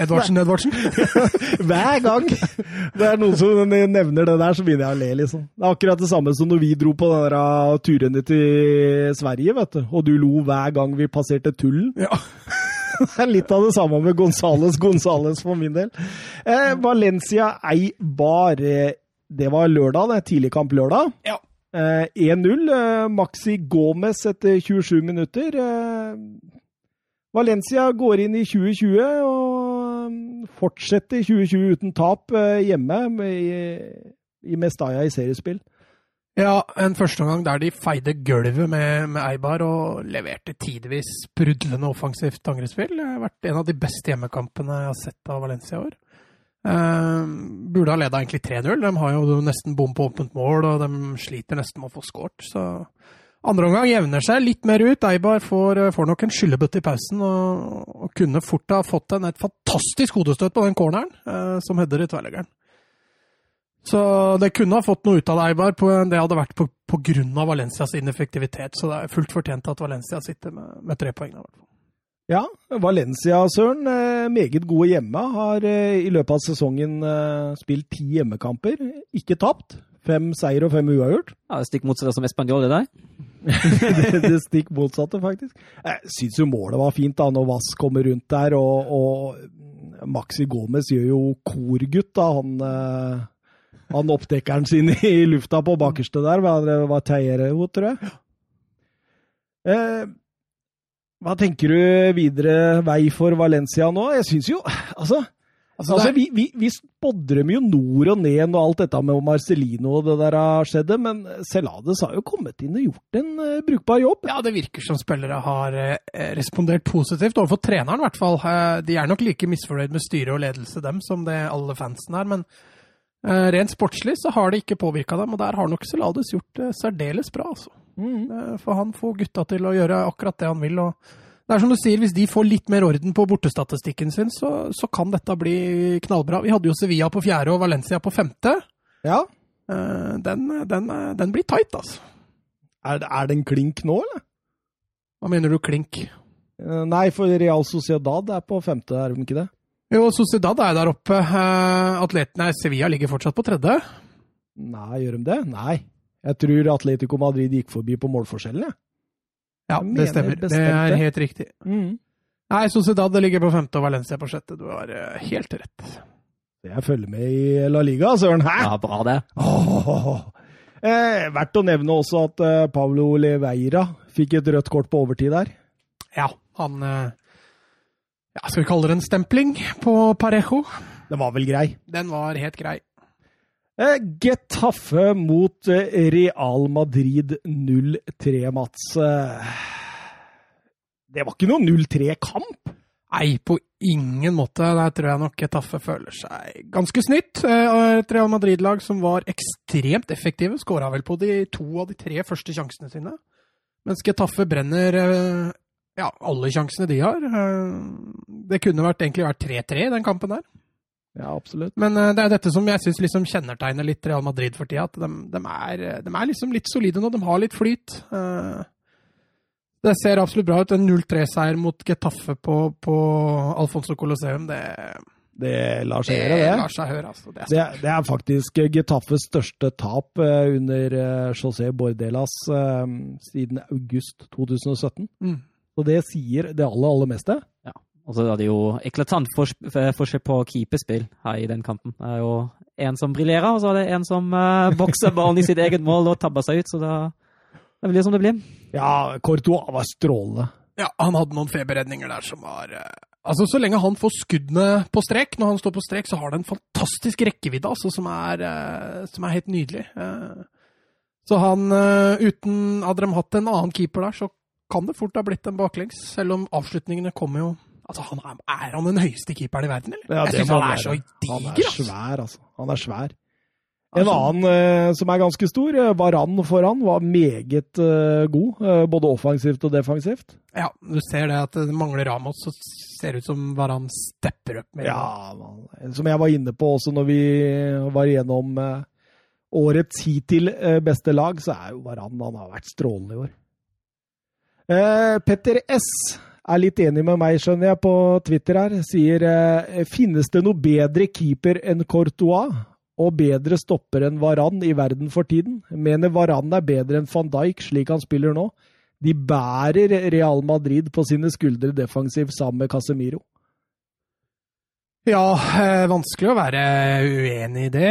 Edvardsen, Edvardsen. Hver gang det er noen som nevner det der, så begynner jeg å le, liksom. Det er akkurat det samme som når vi dro på den uh, turene til Sverige, vet du. Og du lo hver gang vi passerte Tullen. Ja. Det er litt av det samme med Gonzales Gonzales for min del. Eh, Valencia Eibar. Det var lørdag, det. Tidligkamp lørdag. Ja. Eh, 1-0. Eh, Maxi Gomez etter 27 minutter. Eh, Valencia går inn i 2020 og fortsetter 2020 uten tap eh, hjemme i, i Mestalla i seriespill. Ja, en førsteomgang der de feide gulvet med, med, Eibar og leverte tidvis sprudlende offensivt angrepsspill. Det har vært en av de beste hjemmekampene jeg har sett av Valencia i år. Eh, burde ha leda egentlig 3-0. De har jo nesten bom på åpent mål, og de sliter nesten med å få skåret. Så andre omgang jevner seg litt mer ut. Eibar får, får nok en skyllebøtte i pausen, og, og, kunne fort ha fått en, et fantastisk hodestøt på den corneren, eh, som header i tverrleggeren. Så det kunne ha fått noe ut av det, Eibar. På, det hadde vært av Valencias ineffektivitet. Så det er fullt fortjent at Valencia sitter med, med tre poeng. Ja, Valencia, Søren, eh, meget gode hjemme. Har eh, i løpet av sesongen eh, spilt ti hjemmekamper. Ikke tapt. Fem seier og fem uavgjort. Ja, det Stikk motsatt som Español, det der? Det, det stikk motsatte, faktisk. Jeg syns jo målet var fint da, når Vass kommer rundt der, og, og Maxi Gomez gjør jo korgutt, da. Han, han oppdekkeren sin i lufta på bakerste der. Det var Teiere, tror jeg. Eh, hva tenker du videre vei for Valencia nå? Jeg syns jo Altså, altså, altså vi, vi, vi spådde jo nord og ned når alt dette med Marcelino og det der har skjedd, men Celades har jo kommet inn og gjort en uh, brukbar jobb. Ja, det virker som spillere har uh, respondert positivt, overfor treneren i hvert fall. Uh, de er nok like misfornøyd med styre og ledelse, dem, som det alle fansen er. men Rent sportslig så har det ikke påvirka dem, og der har nok Celades gjort det særdeles bra. altså. Mm. For han får gutta til å gjøre akkurat det han vil. og det er som du sier, Hvis de får litt mer orden på bortestatistikken sin, så, så kan dette bli knallbra. Vi hadde jo Sevilla på fjerde og Valencia på femte. Ja. Eh, den, den, den blir tight, altså. Er, er en klink nå, eller? Hva mener du klink? Eh, nei, for Real Sociedad er på femte, er de ikke det? Jo, Sociedad er der oppe. Atleten, Atletene Sevilla ligger fortsatt på tredje. Nei, gjør de det? Nei. Jeg tror Atletico Madrid gikk forbi på målforskjellen, jeg. Ja, det stemmer. Det er helt riktig. Mm. Nei, Sociedad ligger på femte og Valencia på sjette. Du har uh, helt rett. Jeg følger med i La Liga, Søren. Hæ? Ja, bra det. Oh, eh, verdt å nevne også at eh, Pablo Leveira fikk et rødt kort på overtid der. Ja, han eh, ja, Skal vi kalle det en stempling på Parejo? Den var vel grei? Den var helt grei. Eh, Getafe mot eh, Real Madrid 0-3, Mats. Eh, det var ikke noen 0-3-kamp? Nei, på ingen måte. Der tror jeg nok Getafe føler seg ganske snytt. Et Real Madrid-lag som var ekstremt effektive. Skåra vel på de to av de tre første sjansene sine. Mens Getafe brenner ja, alle sjansene de har. Det kunne vært, egentlig vært 3-3 i den kampen der. Ja, absolutt. Men uh, det er dette som jeg syns liksom kjennetegner litt Real Madrid for tida. At de, de, er, de, er, liksom litt solide nå. De har litt flyt. Uh, det ser absolutt bra ut. En 0-3-seier mot Getafe på, på Alfonso Colosseum, det det lar seg gjøre, det. lar seg høre, altså. det, er det, er faktisk Getaffes største tap under José Bordelas siden august 2017. Mm. Så det sier det aller, aller meste. Og så er det jo eklatant forskjell på keeperspill her i den kampen. Det er jo en som briljerer, og så er det en som uh, bokser ballen i sitt eget mål og tabber seg ut. Så da det blir det som det blir. Ja, Courtois var strålende. Ja, han hadde noen feberredninger der som var uh, Altså, Så lenge han får skuddene på strek, når han står på strek, så har det en fantastisk rekkevidde altså, som, er, uh, som er helt nydelig. så han, uten Hadde de hatt en annen keeper der, så kan det fort ha blitt en baklengs. Selv om avslutningene kommer jo Altså, han er, er, han den høyeste keeperen i verden, eller? Ja, jeg syns han er så diger. Han er svær, altså. Han er svær. En altså, annen eh, som er ganske stor, uh, Varan foran, var meget eh, god. både offensivt og defensivt. Ja, du ser det at det mangler Ramos, så ser det ut som Varan stepper opp mer. Ja, man, som jeg var inne på også når vi var igjennom årets hittil beste lag, så er jo Varan Han har vært strålende i år. Petter S er litt enig med meg, skjønner jeg, på Twitter her. Sier eh, finnes det noe bedre keeper enn Courtois? Og bedre stopper enn Varan i verden for tiden? Mener Varan er bedre enn van Dijk, slik han spiller nå? De bærer Real Madrid på sine skuldre defensivt sammen med Casemiro. Ja, eh, vanskelig å være uenig i det.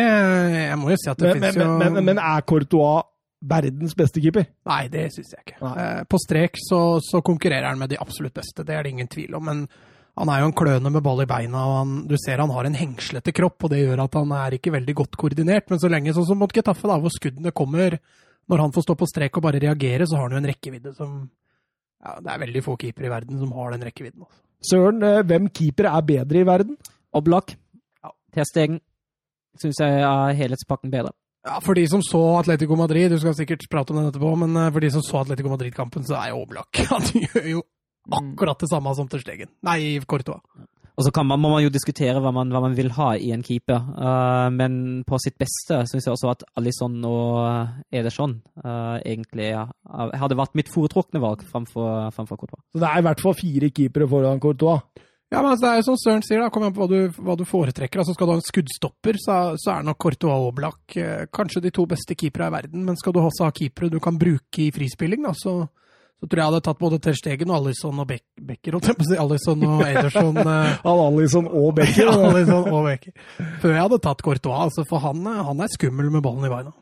Jeg må jo si at det men, fins jo men, men, men er Courtois verdens beste keeper? Nei, det syns jeg ikke. Eh, på strek så, så, konkurrerer han med de absolutt beste, det er det ingen tvil om. Men han er jo en kløne med ball i beina, og han, du ser han har en hengslete kropp. og Det gjør at han er ikke veldig godt koordinert. Men så lenge sånn som mot Getafe, da, hvor skuddene kommer når han får stå på strek og bare reagere, så har han jo en rekkevidde som ja, Det er veldig få keepere i verden som har den rekkevidden. Altså. Søren, eh, hvem keeper er bedre i verden? Oblak. Ja, Testegen syns jeg er helhetspakken bedre. Ja, For de som så Atletico Madrid, du skal sikkert prate om den etterpå, men eh, for de som så Atletico Madrid-kampen, så er jo Oblak Han gjør jo akkurat det samme som til Stegen. Nei, Courtois. Og så kan man, må man jo diskutere hva man, hva man vil ha i en keeper, uh, men på sitt beste syns jeg også at Alison og Ederson uh, egentlig ja, hadde vært mitt foretrukne valg framfor, framfor Courtois. Så det er i hvert fall fire keepere foran Courtois? Ja, men altså, det er jo som Søren sier, da, kommer an på hva du, hva du foretrekker. Altså, Skal du ha en skuddstopper, så, så er nok Courtois og Oblak eh, kanskje de to beste keepere i verden. Men skal du også ha keepere du kan bruke i frispilling, da, så, så tror jeg jeg hadde tatt både Ter Stegen og Alison og Beck, Becker. jeg si, Alison og Ederson. eh, Alison og Becker. ja, Alisson og Becker. Før jeg hadde tatt Courtois, altså, for han, eh, han er skummel med ballen i beina.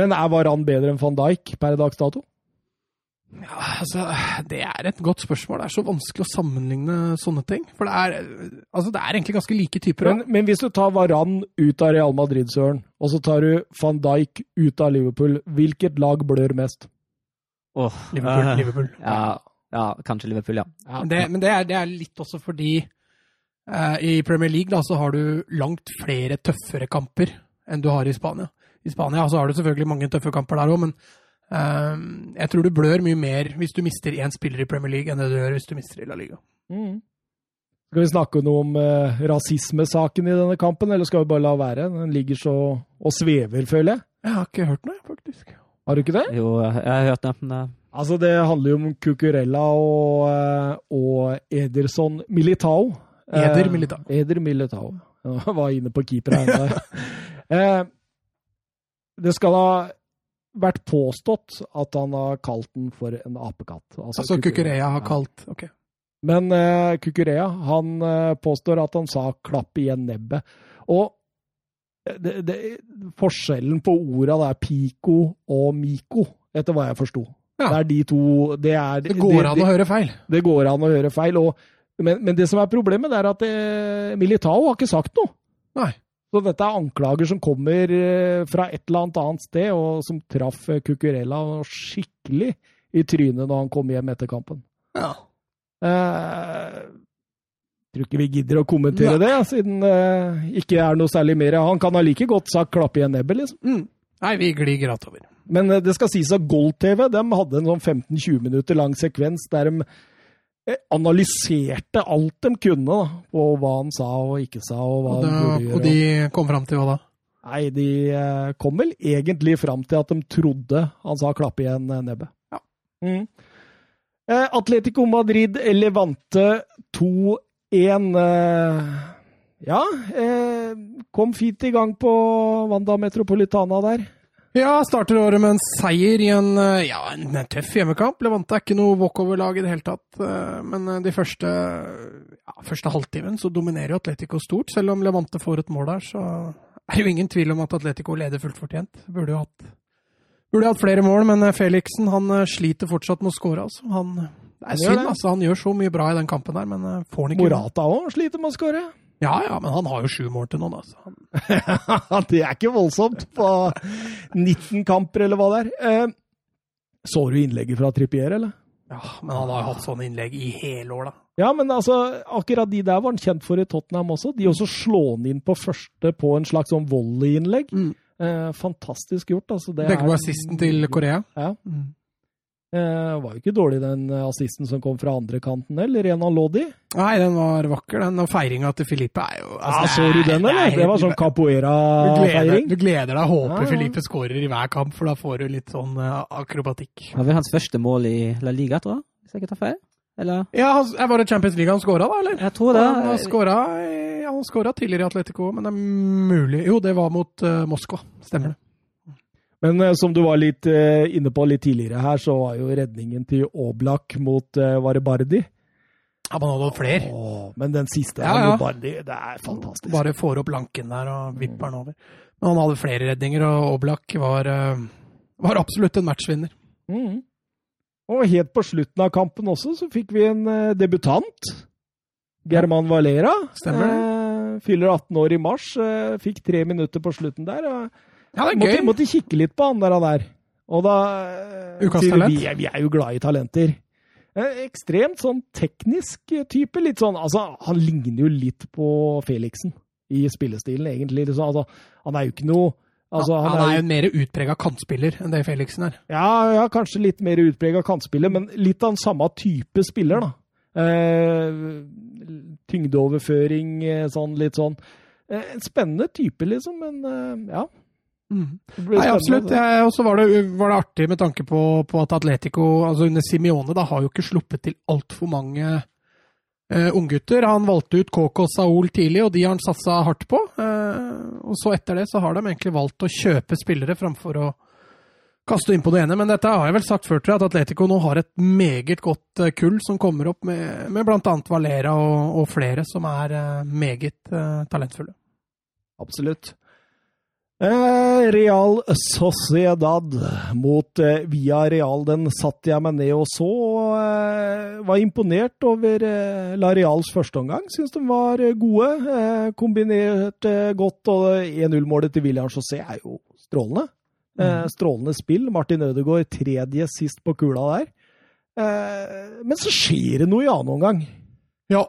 Men er Varan bedre enn van Dijk per dags dato? Ja, altså, Det er et godt spørsmål. Det er så vanskelig å sammenligne sånne ting. For det er, altså, det er egentlig ganske like typer. Men, men hvis du tar Varan ut av Real Madrid, Søren, og så tar du van Dijk ut av Liverpool, hvilket lag blør mest? Oh, Liverpool. uh, Liverpool. Ja, ja, kanskje Liverpool, ja. Ja, men det, men det, er, det er litt også fordi uh, i Premier League da, så har du langt flere tøffere kamper enn du har i Spania. I Spania så har du selvfølgelig mange tøffe kamper der òg, men jeg tror du blør mye mer hvis du mister én spiller i Premier League enn det du gjør hvis du mister i La Liga. Mm. Skal vi snakke noe om eh, rasismesaken i denne kampen, eller skal vi bare la være? Den ligger så og svever, føler jeg. Jeg har ikke hørt noe, faktisk. Har du ikke det? Jo, jeg har hørt noe, Men, uh, Altså, Det handler jo om Cucurella og, eh, og Ederson Militao. Eder Eh, Militao. Eder Militao. Jeg var inne på keeper her. eh, det skal ha vært påstått at han har kalt den for en apekatt. Altså altså Kukureya har kalt Ok. Men uh, Kukurea han uh, påstår at han sa 'klapp igjen nebbet'. Og det, det, forskjellen på orda det er pico og miko, etter hva jeg forsto. Ja. Det er de to Det, er, Det går an å høre feil. det går an å høre feil. Og, men, men det som er problemet, det er at eh, Militao har ikke sagt noe. Nei. Så dette er anklager som kommer eh, fra et eller annet annet sted, og som traff eh, Cucurella skikkelig i trynet når han kom hjem etter kampen. Ja. Eh, tror ikke vi gidder å kommentere det, siden det ikke er noe særlig mer. Han kan ha like godt sagt 'klapp igjen nebbet', liksom. Mm. Nei, vi glir gratt over. Men eh, det skal sies at Gold-TV de hadde en sånn 15-20 minutter lang sekvens der de eh, analyserte alt de kunne da, på hva han sa og ikke sa. Og hva Og, han gjøre. og de kom fram til hva da? Nei, de eh, kom vel egentlig fram til at de trodde han sa 'klapp igjen eh, nebbet'. Ja. Mm. Eh, Atletico Madrid Levante 2-1. Eh, ja, kom fint i gang på Wanda Metropolitana der. Ja, starter året med en seier i en, eh, ja, en tøff hjemmekamp. Levante er ikke noe walkover-lag i det hele tatt. eh, Men eh, de første, ja, første halvtimen så dominerer jo Atletico stort. Selv om Levante får et mål der, så er det jo ingen tvil om at Atletico leder fullt fortjent. Burde jo hatt, burde hatt flere mål, men Felixen han sliter fortsatt med å skåre. Altså. Han, det er synd, altså. Han gjør så mye bra i den kampen der, men får han ikke Morata òg sliter med å skåre. Ja, ja, men han har jo sju mål til nå, da. Så han, det er ikke voldsomt på 19 kamper, eller hva det er. Eh, så du innlegget fra Trippier, eller? ja, men han har jo hatt sånne innlegg i hele år, da. Ja, men altså, akkurat de der var han kjent for i Tottenham også. De også slå han inn på første på en slags sånn volleyinnlegg. Mm. Eh, fantastisk gjort, altså. Det på er- assisten til Korea. Ja. Mm. Eh, var jo ikke dårlig, den eh, assisten som kom fra andre kanten, eller Renan Lodi. Nei, den var vakker, den. Og feiringa til Filipe er jo altså, Ja, så du den, det er eller? Det helt- var sånn capoeira-feiring. du gleder deg, håper Ja, ja. Filipe skårer i hver kamp, for da får du litt sånn eh, akrobatikk. det var vel hans første mål i La Liga, tror jeg, hvis jeg ikke tar feil? Eller? Ja, han- jeg var det Champions League han skåra, da, eller? Jeg tror det. Han har skåra ja, tidligere i Atletico, men det er mulig Jo, det var mot uh, Moskva. Stemmer det. Men eh, som du var litt eh, inne på litt tidligere her, så var jo redningen til Oblak mot eh, Varebardi. Ja, man hadde flere. Åh, men den siste Ja, ja. Bardi, det er fantastisk. Bare får opp lanken der og vipper den over. Men han hadde flere redninger, og Oblak var, eh, var absolutt en matchvinner. Mm. Og helt på slutten av kampen også, så fikk vi en eh, debutant. German Valera. Stemmer det. Eh, fyller 18 år i mars. fikk tre minutter på slutten der. og Ja, det er måtte, gøy. måtte kikke litt på han der. Og, der. Og da eh, Ukas talent. Vi, vi er jo glad i talenter. Eh, ekstremt sånn teknisk type. Litt sånn Altså, han ligner jo litt på Felixen. i spillestilen, egentlig. Liksom. Altså, han er jo ikke noe altså, han, han, er jo en mer utprega kantspiller enn det Felixen er. Ja, ja kanskje litt mer utprega kantspiller, men litt av den samme type spiller, da. Eh, tyngdeoverføring, eh, sånn litt sånn. Eh, spennende type, liksom, men eh, ja. Mm. Nei, absolutt. Og så var, var, det artig med tanke på, på at Atletico altså under Simione da, har jo ikke sluppet til altfor mange uh, unggutter. Han valgte ut KK og Saul tidlig, og de har han satsa hardt på. Uh, og så etter det så har de egentlig valgt å kjøpe spillere framfor å kaste inn på det ene. Men dette har jeg vel sagt før til at Atletico nå har et meget godt uh, kull som kommer opp med, med bl.a. Valera og, og, flere som er meget talentfulle. Absolutt. Eh, Real Sociedad mot eh, Via Real. Den satte jeg meg ned og så. Eh, var imponert over La Reals førsteomgang. Syns de var gode. Kombinert godt. Og 1-0-målet til William José er jo strålende. Mm. Strålende spill. Martin Ødegaard tredje sist på kula der. Men så skjer det noe i annen omgang. Ja,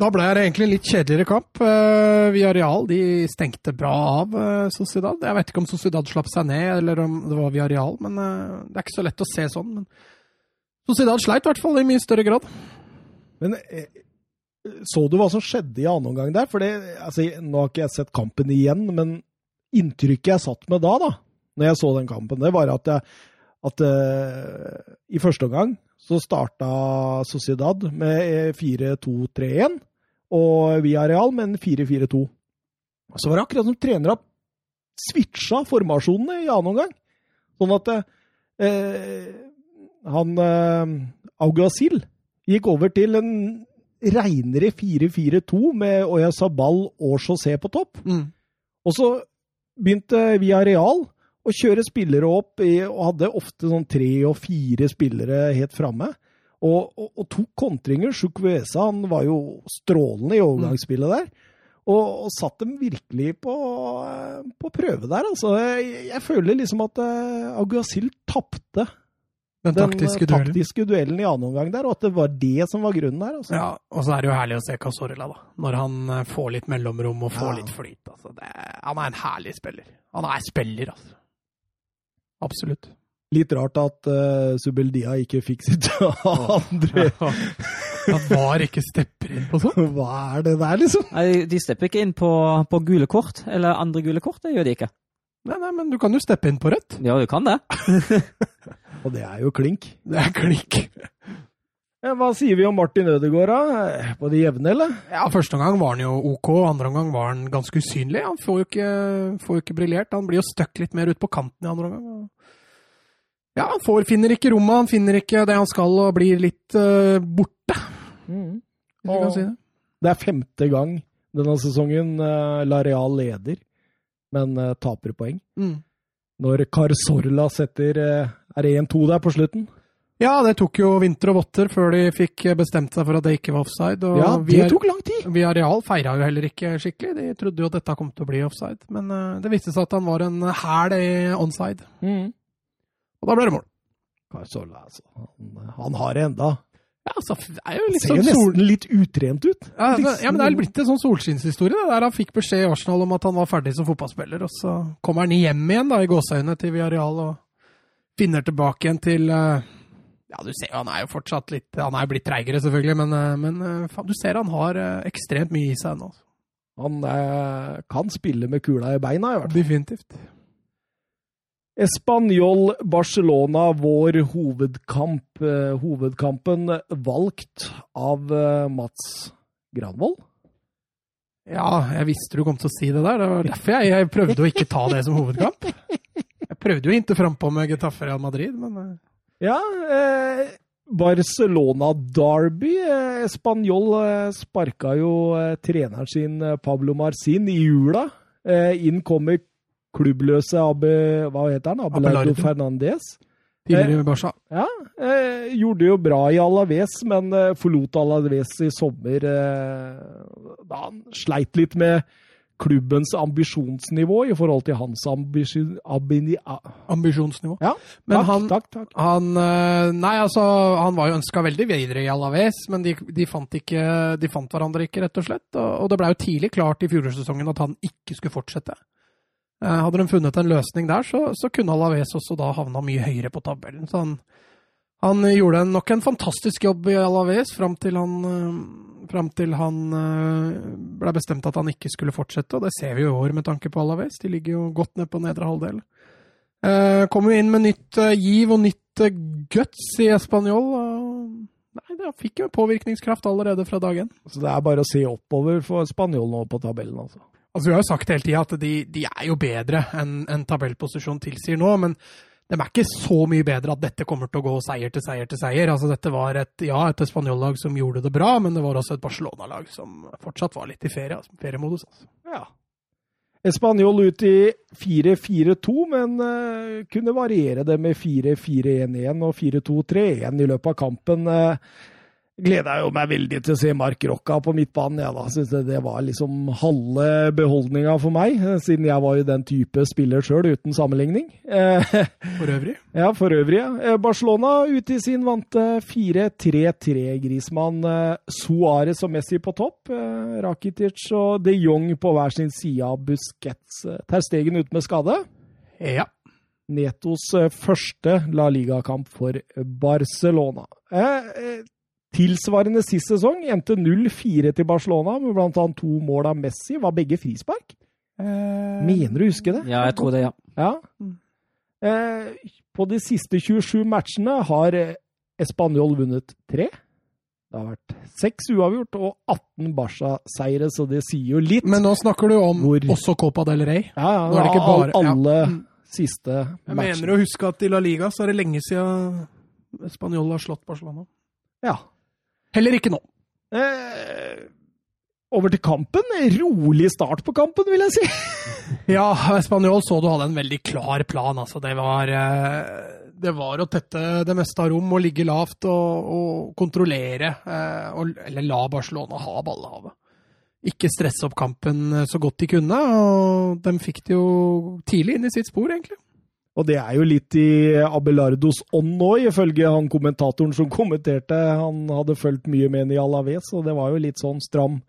da ble det egentlig en litt kjedeligere kamp. Uh, Villarreal de stengte bra av uh, Sociedad. Jeg vet ikke om Sociedad slapp seg ned, eller om det var Villarreal, men uh, det er ikke så lett å se sånn. Men Sociedad sleit i hvert fall i mye større grad. Men så du hva som skjedde i annen omgang der? For altså, Nå har ikke jeg sett kampen igjen, men inntrykket jeg satt med da, da når jeg så den kampen, det var at, jeg, at i første omgang så starta Sociedad med 4-2-3-1, og Villarreal med en 4-4-2. Så var det akkurat som trenere switcha formasjonene i annen omgang. Sånn at eh, han eh, Augasil gikk over til en reinere 4-4-2 med Oyasabal og José på topp. Mm. Og så begynte Villarreal og kjøre spillere opp, i, og hadde ofte sånn tre og fire spillere helt framme. Og, og, og, tok kontringer. Chukwueza han var jo strålende i overgangsspillet der. Og, og satt dem virkelig på, på prøve der, altså. Jeg, jeg føler liksom at uh, Aguasil tapte den, den taktiske, duellen. taktiske, duellen. i annen omgang der, og at det var det som var grunnen der. Altså. Ja, og så er det jo herlig å se Casorla, da. Når han eh, får litt mellomrom og får ja. litt flyt. Altså. Det, han er en herlig spiller. Han er spiller, altså. Absolutt. Litt rart at uh, Subeldia ikke fikk sitt andre Han var ikke stepper inn på sånt? Hva er det der, liksom? Nei, De stepper ikke inn på, på, gule kort, eller andre gule kort. Det gjør de ikke. Nei, nei, men du kan jo steppe inn på rødt. Ja, du kan det. Og det er jo klink. Det er klink. Ja, hva sier vi om Martin Ødegaard, da? På det jevne, eller? Ja, Første omgang var han jo OK, andre omgang var han ganske usynlig. Han får jo ikke, får jo ikke briljert. Han blir jo stuck litt mer ut på kanten i andre omgang. Ja, han får, finner ikke rommet, han finner ikke det han skal, og blir litt uh, borte. Mm. Hvis og, kan si det. Det er femte gang denne sesongen uh, Lareal leder, men uh, taper poeng. Mm. Når Carsorla setter uh, Er det 1-2 der på slutten? Ja, det tok jo vinter og votter før de fikk bestemt seg for at det ikke var offside. ja, det tok lang tid! Via Real feira jo heller ikke skikkelig. De trodde jo at dette kom til å bli offside. Men det viste seg at han var en hæl onside. Mm. Og da ble det mål. Carzola, altså. Han, han har det enda. Ja, altså, det er jo litt Ser jo sånn nesten litt utrent ut. Ja, men, ja, men det er blitt en sånn solskinnshistorie, der han fikk beskjed i Arsenal om at han var ferdig som fotballspiller, og så kommer han hjem igjen da, i gåseøynene til Villarreal og finner tilbake igjen til uh, Ja, du ser jo, han er jo fortsatt litt Han er jo blitt treigere, selvfølgelig, men, uh, men faen, du ser han har ekstremt mye i seg ennå. Han kan spille med kula i beina, i hvert fall. Definitivt. Español Barcelona, vår hovedkamp. Eh, hovedkampen valgt av eh, Mats Granvoll. Ja, jeg visste du kom til å si det der. Det var derfor jeg, jeg prøvde å ikke ta det som hovedkamp. Jeg prøvde jo å hinte frampå med Getafe Real Madrid, men eh. Ja, eh, Barcelona Derby. Eh, Spanjol eh, sparka jo eh, treneren sin Pablo Marcin i jula. inn kommer klubbløse Abe, hva heter han? Abelardo Fernandez. Tidligere i Barca. Ja, eh, gjorde jo bra i Alaves, men eh, forlot Alaves i sommer eh, da han sleit litt med klubbens ambisjonsnivå i forhold til hans ambisjon... Abini, a- Ambisjonsnivå. ja, Men takk, han, takk, takk. han eh, Nei, altså, han var jo ønska veldig videre i Alaves, men de, de, fant ikke, de fant hverandre ikke, rett og slett. Og, og det ble jo tidlig klart i fjorårssesongen at han ikke skulle fortsette. Eh, hadde de funnet en løsning der, så, så kunne Alaves også da havna mye høyere på tabellen. Så han, han gjorde nok en fantastisk jobb i Alaves fram til han, eh, fram til han eh, ble bestemt at han ikke skulle fortsette, og det ser vi jo i år med tanke på Alaves. De ligger jo godt ned på nedre halvdel. Eh, Kommer jo inn med nytt giv og nytt guts i Español. Nei, det fikk jo påvirkningskraft allerede fra dag én. Så det er bare å se oppover for spanjol nå på tabellen, altså. Altså, vi har jo sagt hele tida at de, de er jo bedre enn en tabellposisjon tilsier nå, men de er ikke så mye bedre at dette kommer til å gå seier til seier til seier. Altså, dette var et, ja, et Español-lag som gjorde det bra, men det var også et Barcelona-lag som fortsatt var litt i ferie, altså, feriemodus. Altså. Ja. Spanjol ut i 4-4-2, men uh, kunne variere det med 4-4-1-1 og 4-2-3-1 i løpet av kampen. Uh, gleda jo meg veldig til å se Mark Rocca på midtbanen. Ja, da synes det, det var liksom halve beholdninga for meg, eh, siden jeg var jo den type spiller sjøl, uten sammenligning. Eh, For øvrig. Ja, for øvrig. ja. Eh, Barcelona ute i sin vante 4-3-3. Grismann, Suárez og Messi på topp. Rakitic og de Jong på hver sin side av Busquets. Ter Stegen ute med skade. Ja. Netos første La Liga-kamp for Barcelona. Eh, tilsvarende sist sesong endte 0-4 til Barcelona, med bl.a. to mål av Messi. Var begge frispark? Mener du å huske det? Ja, jeg tror det, ja. Ja. Eh, på de siste 27 matchene har eh, Español vunnet tre. Det har vært seks uavgjort og 18 Barca-seire, så det sier jo litt. Men nå snakker du om Hvor? også Copa del Rey. ja, ja, nå er det ikke bare- alle ja. Mm. siste Jeg matchene. mener å huske at i La Liga så er det lenge siden Spanjol har slått Barcelona. Ja. Heller ikke nå. Eh, over til kampen. Rolig start på kampen, vil jeg si. Ja, Spanjol så du hadde en veldig klar plan. Altså, det var eh, det var å tette det meste av rom og ligge lavt og, og kontrollere. eh, og, eller la Barcelona ha ballehavet. Ikke stresse opp kampen så godt de kunne. Og de fikk det jo tidlig inn i sitt spor, egentlig. Og det er jo litt i Abelardos ånd nå, ifølge han kommentatoren som kommenterte. Han hadde fulgt mye med en i Alaves, og det var jo litt sånn stram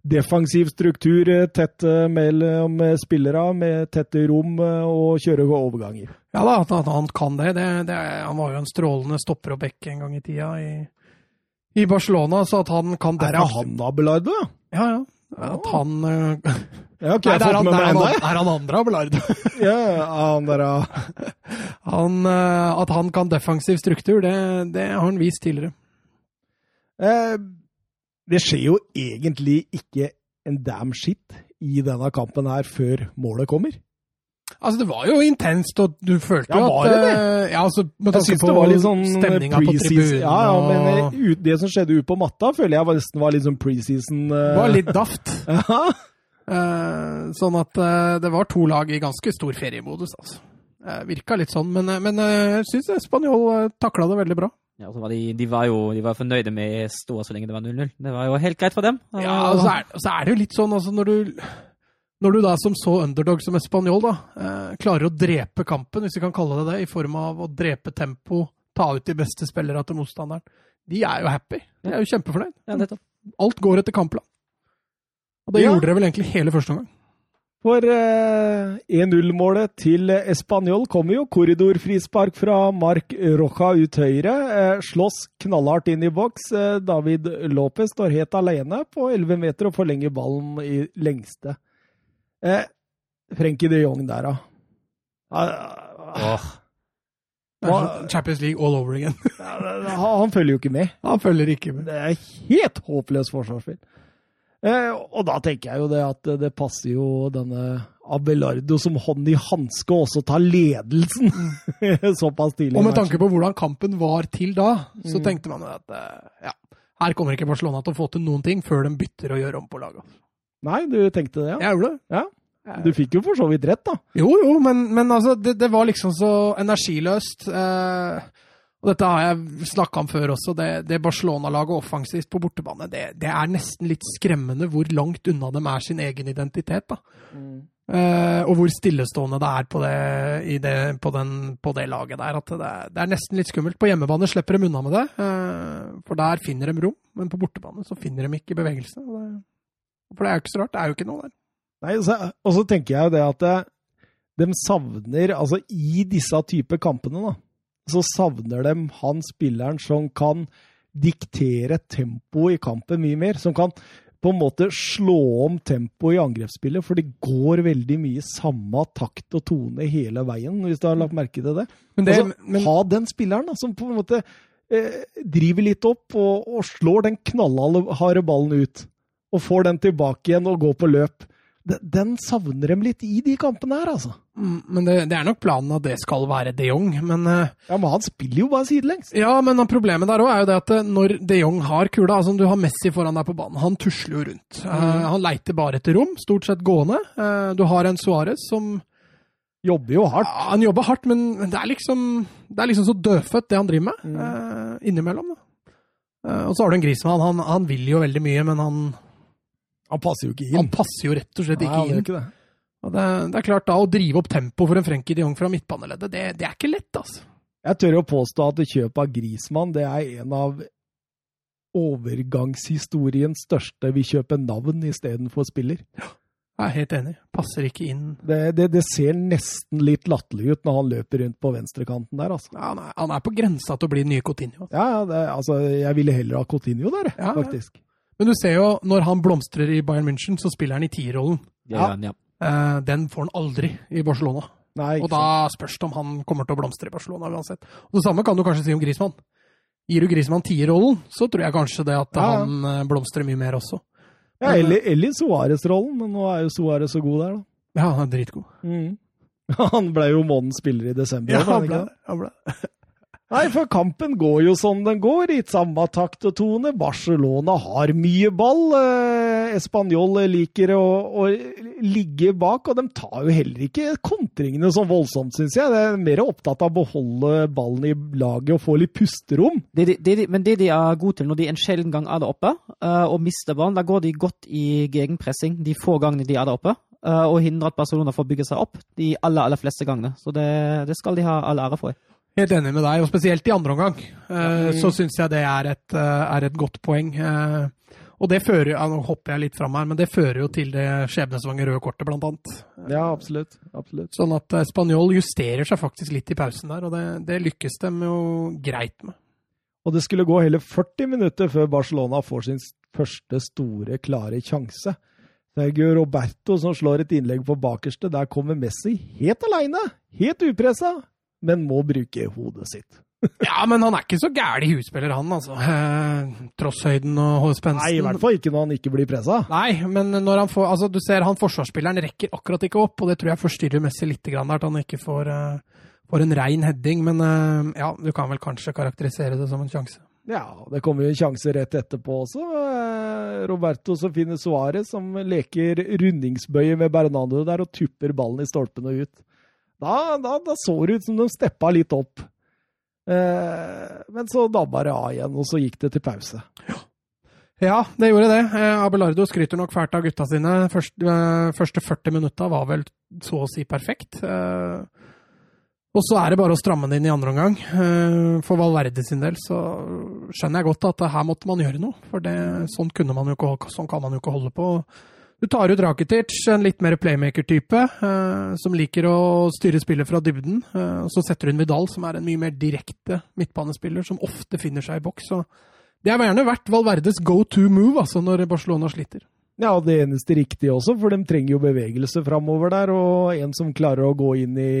defensiv struktur. eh, Tett eh, mellom spillere, med tette rom eh, og kjøre overganger. Ja da, at han kan det. det, det er, han var jo en strålende stopper og back en gang i tida i, i Barcelona, så at han kan Er det han Abelardo, ja? Ja, ja. At han eh, okay, Nei, det er han, er han, er han andre Abelardo. Ja, han der, ja. Han, eh, at han kan defensiv struktur, det, det har han vist tidligere. Eh, det skjer jo egentlig ikke en damn shit i denne kampen her før målet kommer. Altså, det var jo intenst, og du følte Ja, jo at det det? eh, Ja, altså, med tanke på det var litt sånn stemninga på preseason- tribunen Ja, ja, men det, det som skjedde ute på matta, føler jeg nesten var litt sånn preseason. uh... Det var litt daft. Eh, sånn at eh, det var to lag i ganske stor feriemodus, altså. Uh, virka litt sånn, men, eh, men eh, jeg syns Spanjol takla det veldig bra. ja så var de, de var jo de var fornøyde med ståa så lenge det var 0-0. Det var jo helt greit for dem. Ja, og så er, så er det jo litt sånn, altså, når du når du da som så underdog som Español da, eh, klarer å drepe kampen, hvis vi kan kalle det det, i form av å drepe tempo, ta ut de beste spillerne til motstanderen, de er jo happy. De er jo kjempefornøyd. Ja. Alt går etter kampplan. Og det Ja. gjorde dere vel egentlig hele første omgang. For eh, 1-0-målet til Español kommer jo korridorfrispark fra Mark Roja ut høyre. Eh, slåss knallhardt inn i boks. Eh, David Lopez står helt alene på 11 meter og forlenger ballen i lengste. Eh, Frenkie de Jong der, da. Ah, ah, Champions League all over again. han, han følger jo ikke med. Han følger ikke med. Det er helt håpløst forsvarsspill. Eh, og da tenker jeg jo det at det passer jo denne Abelardo som hånd i hanske også ta ledelsen såpass tidlig. Og med tanke på hvordan kampen var til da, så Mm. tenkte man at eh, ja, her kommer ikke Barcelona til å få til noen ting før de bytter og gjør om på laget. Nei, du tenkte det, ja? Jeg gjorde det. ja. Du fikk jo for så vidt rett, da. Jo, jo, men, men altså, det, det var liksom så energiløst. Eh, Og dette har jeg snakka om før også. Det, det Barcelona-laget offensivt på bortebane, det, det, er nesten litt skremmende hvor langt unna dem er sin egen identitet. da. Mm. Uh, og hvor stillestående det er på det, det, på den, på det laget der. At det, det, er nesten litt skummelt. På hjemmebane slipper de unna med det, uh, for der finner de rom. Men på bortebane så finner de ikke bevegelse. for det er jo ikke så rart. Det er jo ikke noe der. Nei, Og så tenker jeg jo det at eh, de savner, altså i disse type kampene, da så savner de han spilleren som kan diktere tempoet i kampen mye mer. Som kan på en måte slå om tempoet i angrepsspillet, for det går veldig mye samme takt og tone hele veien, hvis du har lagt merke til det. Men det altså, men... Ha den spilleren da, som på en måte eh, driver litt opp og, og slår den knallharde ballen ut. Og får den tilbake igjen og går på løp den savner dem litt i de kampene her, altså. Mm, men det, det, er nok planen at det skal være de Jong, men uh, Ja, men han spiller jo bare sidelengs. Ja, men problemet der òg er jo det at eh, når de Jong har kula Altså, du har Messi foran deg på banen, han tusler jo rundt. Mm. Uh, han leiter bare etter rom, stort sett gående. Uh, du har en Suárez som Jobber jo hardt. Ja, han jobber hardt, men det er liksom, det er liksom så dødfødt, det han driver med. Mm. innimellom, da. og så har du en Grismann. Han, han vil jo veldig mye, men han han passer jo ikke inn. Han passer jo rett og slett ikke Nei, inn. Ikke det. Og det, det, er klart da, Å drive opp tempo for en Frenkie de Jong fra midtbaneleddet, det, det, er ikke lett, altså. Jeg tør å påstå at kjøpet av Grismann det er en av overgangshistoriens største. Vi kjøper navn istedenfor spiller. Ja, jeg er helt enig. Passer ikke inn. Det, det, det ser nesten litt latterlig ut når han løper rundt på venstrekanten der, altså. Ja, han, er, han er på grensa til å bli den nye Coutinho. Ja, det, altså, jeg ville heller ha Coutinho der, ja, faktisk. Men du ser jo, når han blomstrer i Bayern München, så spiller han i tierrollen. Ja. ja. Uh, den får han aldri i Barcelona. Nei, og da spørs det om han kommer til å blomstre i Barcelona uansett. Og Det samme kan du kanskje si om Grismann. Gir du Grismann tierrollen, så tror jeg kanskje det at ja. han uh, blomstrer mye mer også. Ja, eller, eller Suárez-rollen, men nå er jo Suárez så god der, da. Ja, han er dritgod. Mm. Han ble jo månedens spiller i desember. Ja, han ble, han ble. Nei, for kampen går jo sånn den går, i samme takt og tone. Barcelona har mye ball. Eh, Español liker å, å, ligge bak, og de tar jo heller ikke kontringene så voldsomt, syns jeg. De er mer opptatt av å beholde ballen i laget og få litt pusterom. Det, det, det, men det de er gode til når de en sjelden gang er der oppe uh, og mister ballen, da går de godt i gegenpressing de få gangene de er der oppe. Uh, og hindrer at Barcelona får bygge seg opp de aller, aller fleste gangene. Så det, det skal de ha all ære for. Helt enig med deg, og spesielt i andre omgang. Uh, så syns jeg det er et, uh, er et godt poeng. Uh, og det fører ja, Nå hopper jeg litt fram her, men det fører jo til det skjebnesvange røde kortet, blant annet. Ja, absolutt. absolutt. Sånn at Spanjol justerer seg faktisk litt i pausen der, og det, det lykkes dem jo greit med. Og det skulle gå hele 40 minutter før Barcelona får sin første store, klare sjanse. Sergio Roberto som slår et innlegg på bakerste. Der kommer Messi helt aleine, helt upressa men må bruke hodet sitt. ja, men han er ikke så gæren i husspiller, han, altså. Eh, trosshøyden og spensten. Nei, i hvert fall ikke når han ikke blir pressa. Nei, men når han får Altså, du ser han forsvarsspilleren rekker akkurat ikke opp, og det tror jeg forstyrrer Messi litt, grann, at han ikke får, uh, får en rein heading. Men uh, ja, du kan vel kanskje karakterisere det som en sjanse. Ja, det kommer jo en sjanse rett etterpå også. Eh, Roberto som finner Suárez, som leker rundingsbøye med Bernardo der og tupper ballen i stolpen og ut. Da, da, da, så det ut som de steppa litt opp. Eh, men så dabba det av igjen, og så gikk det til pause. Ja, det gjorde det. Eh, Abelardo skryter nok fælt av gutta sine. Først, eh, første 40 minutta var vel så å si perfekt. Eh, og så er det bare å stramme det inn i andre omgang. Eh, for Valverde sin del så skjønner jeg godt at her måtte man gjøre noe. For det, sånn, man ikke, sånn kan man jo ikke holde på. Du tar ut Rakitic, en litt mer playmaker-type, eh, som liker å styre spillet fra dybden. Eh, så setter du inn Vidal, som er en mye mer direkte midtbanespiller, som ofte finner seg i boks. Så det har gjerne vært Valverdes go to move altså, når Barcelona sliter. Ja, og det eneste riktige også, for de trenger jo bevegelse framover der, og en som klarer å gå inn i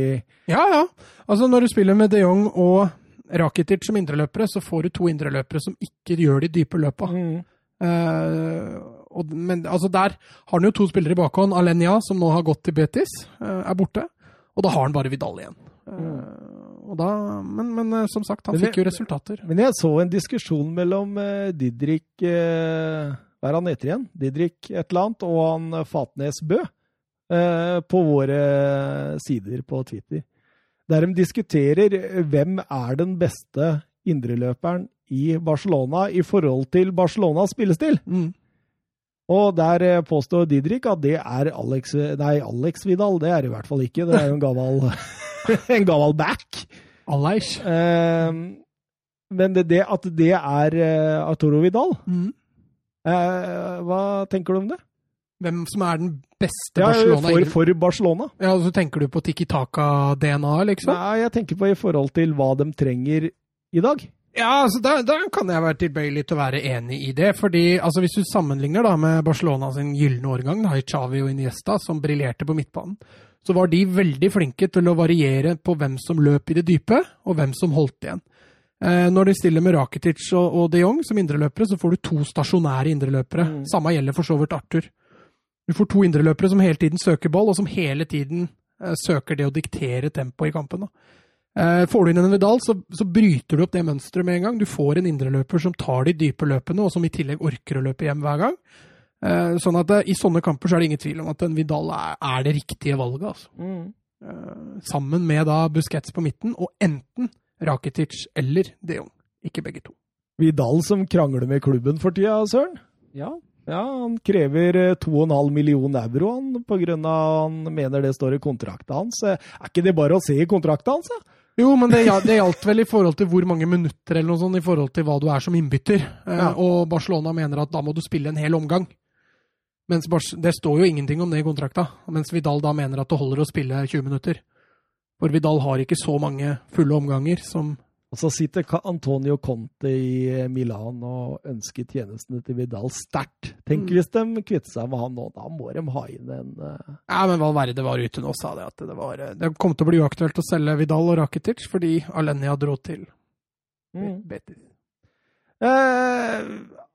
Ja, ja. Altså, når du spiller med de Jong og Rakitic som indreløpere, så får du to indreløpere som ikke gjør de dype løpa. Mm. Uh, og, men altså der har han jo to spillere i bakhånd. Alenia, som nå har gått til Betis, eh, er borte. Og da har han bare Vidal igjen. Mm. Da, men, men, eh, som sagt, han men fikk jo resultater. Men jeg så en diskusjon mellom Didrik Hva er han heter igjen? Didrik et eller annet, og han Fatnes Bø på våre sider på Twitter. Der de diskuterer hvem er den beste indreløperen i Barcelona i forhold til Barcelonas spillestil. Mm. Og der eh, påstår Didrik at det er Alex Nei, Alex Vidal. Det er det i hvert fall ikke. Det er jo en gammel, en gammel back. Aleish. Eh, men det, det at det er eh, Arturo Vidal Mm. eh, Hva tenker du om det? Hvem som er den beste Ja, Barcelona for, for Barcelona. Ja, og Så tenker du på Tiki Taka-DNA, liksom? Nei, jeg tenker på i forhold til hva de trenger i dag. Ja, altså da, da kan jeg være tilbøyelig til å være enig i det. fordi altså Hvis du sammenligner da med Barcelona sin gylne årgang, da, i Chavi og Iniesta, som briljerte på midtbanen, så var de veldig flinke til å variere på hvem som løp i det dype, og hvem som holdt igjen. Eh, når de stiller med Rakitic og, og de Jong som indreløpere, så får du to stasjonære indreløpere. Mm. Samme gjelder for så vidt Arthur. Du får to indreløpere som hele tiden søker ball, og som hele tiden eh, søker det å diktere tempoet i kampen. da. Eh, får du inn en Vidal, så, så bryter du opp det mønsteret med en gang. Du får en indreløper som tar de dype løpene, og som i tillegg orker å løpe hjem hver gang. Eh, sånn at eh, I sånne kamper så er det ingen tvil om at en Vidal er, er det riktige valget. altså. Eh, sammen med da Busquets på midten, og enten Rakitic eller De Jong. Ikke begge to. Vidal som krangler med klubben for tida, Søren. Ja. Ja, han krever eh, 2,5 million euro han, på grunn av han mener det står i kontrakten hans. Er ikke det bare å se i kontrakten hans? da? Jo, men det, det gjaldt vel i forhold til hvor mange minutter eller noe sånt, i forhold til hva du er som innbytter. Eh, Ja. Og Barcelona mener at da må du spille en hel omgang. Mens Det står jo ingenting om det i kontrakta. Mens Vidal da mener at det holder å spille 20 minutter. For Vidal har ikke så mange fulle omganger som Og så sitter Antonio Conte i eh, Milan og ønsker tjenestene til Vidal sterkt. Tenk Mm. hvis de kvitter seg med han nå. Da må de ha inn en uh... Ja, men Valverde var ute nå sa det at det, var, det kom til å bli uaktuelt å selge Vidal og Rakitic fordi Alenia dro til mm. Betis. Eh,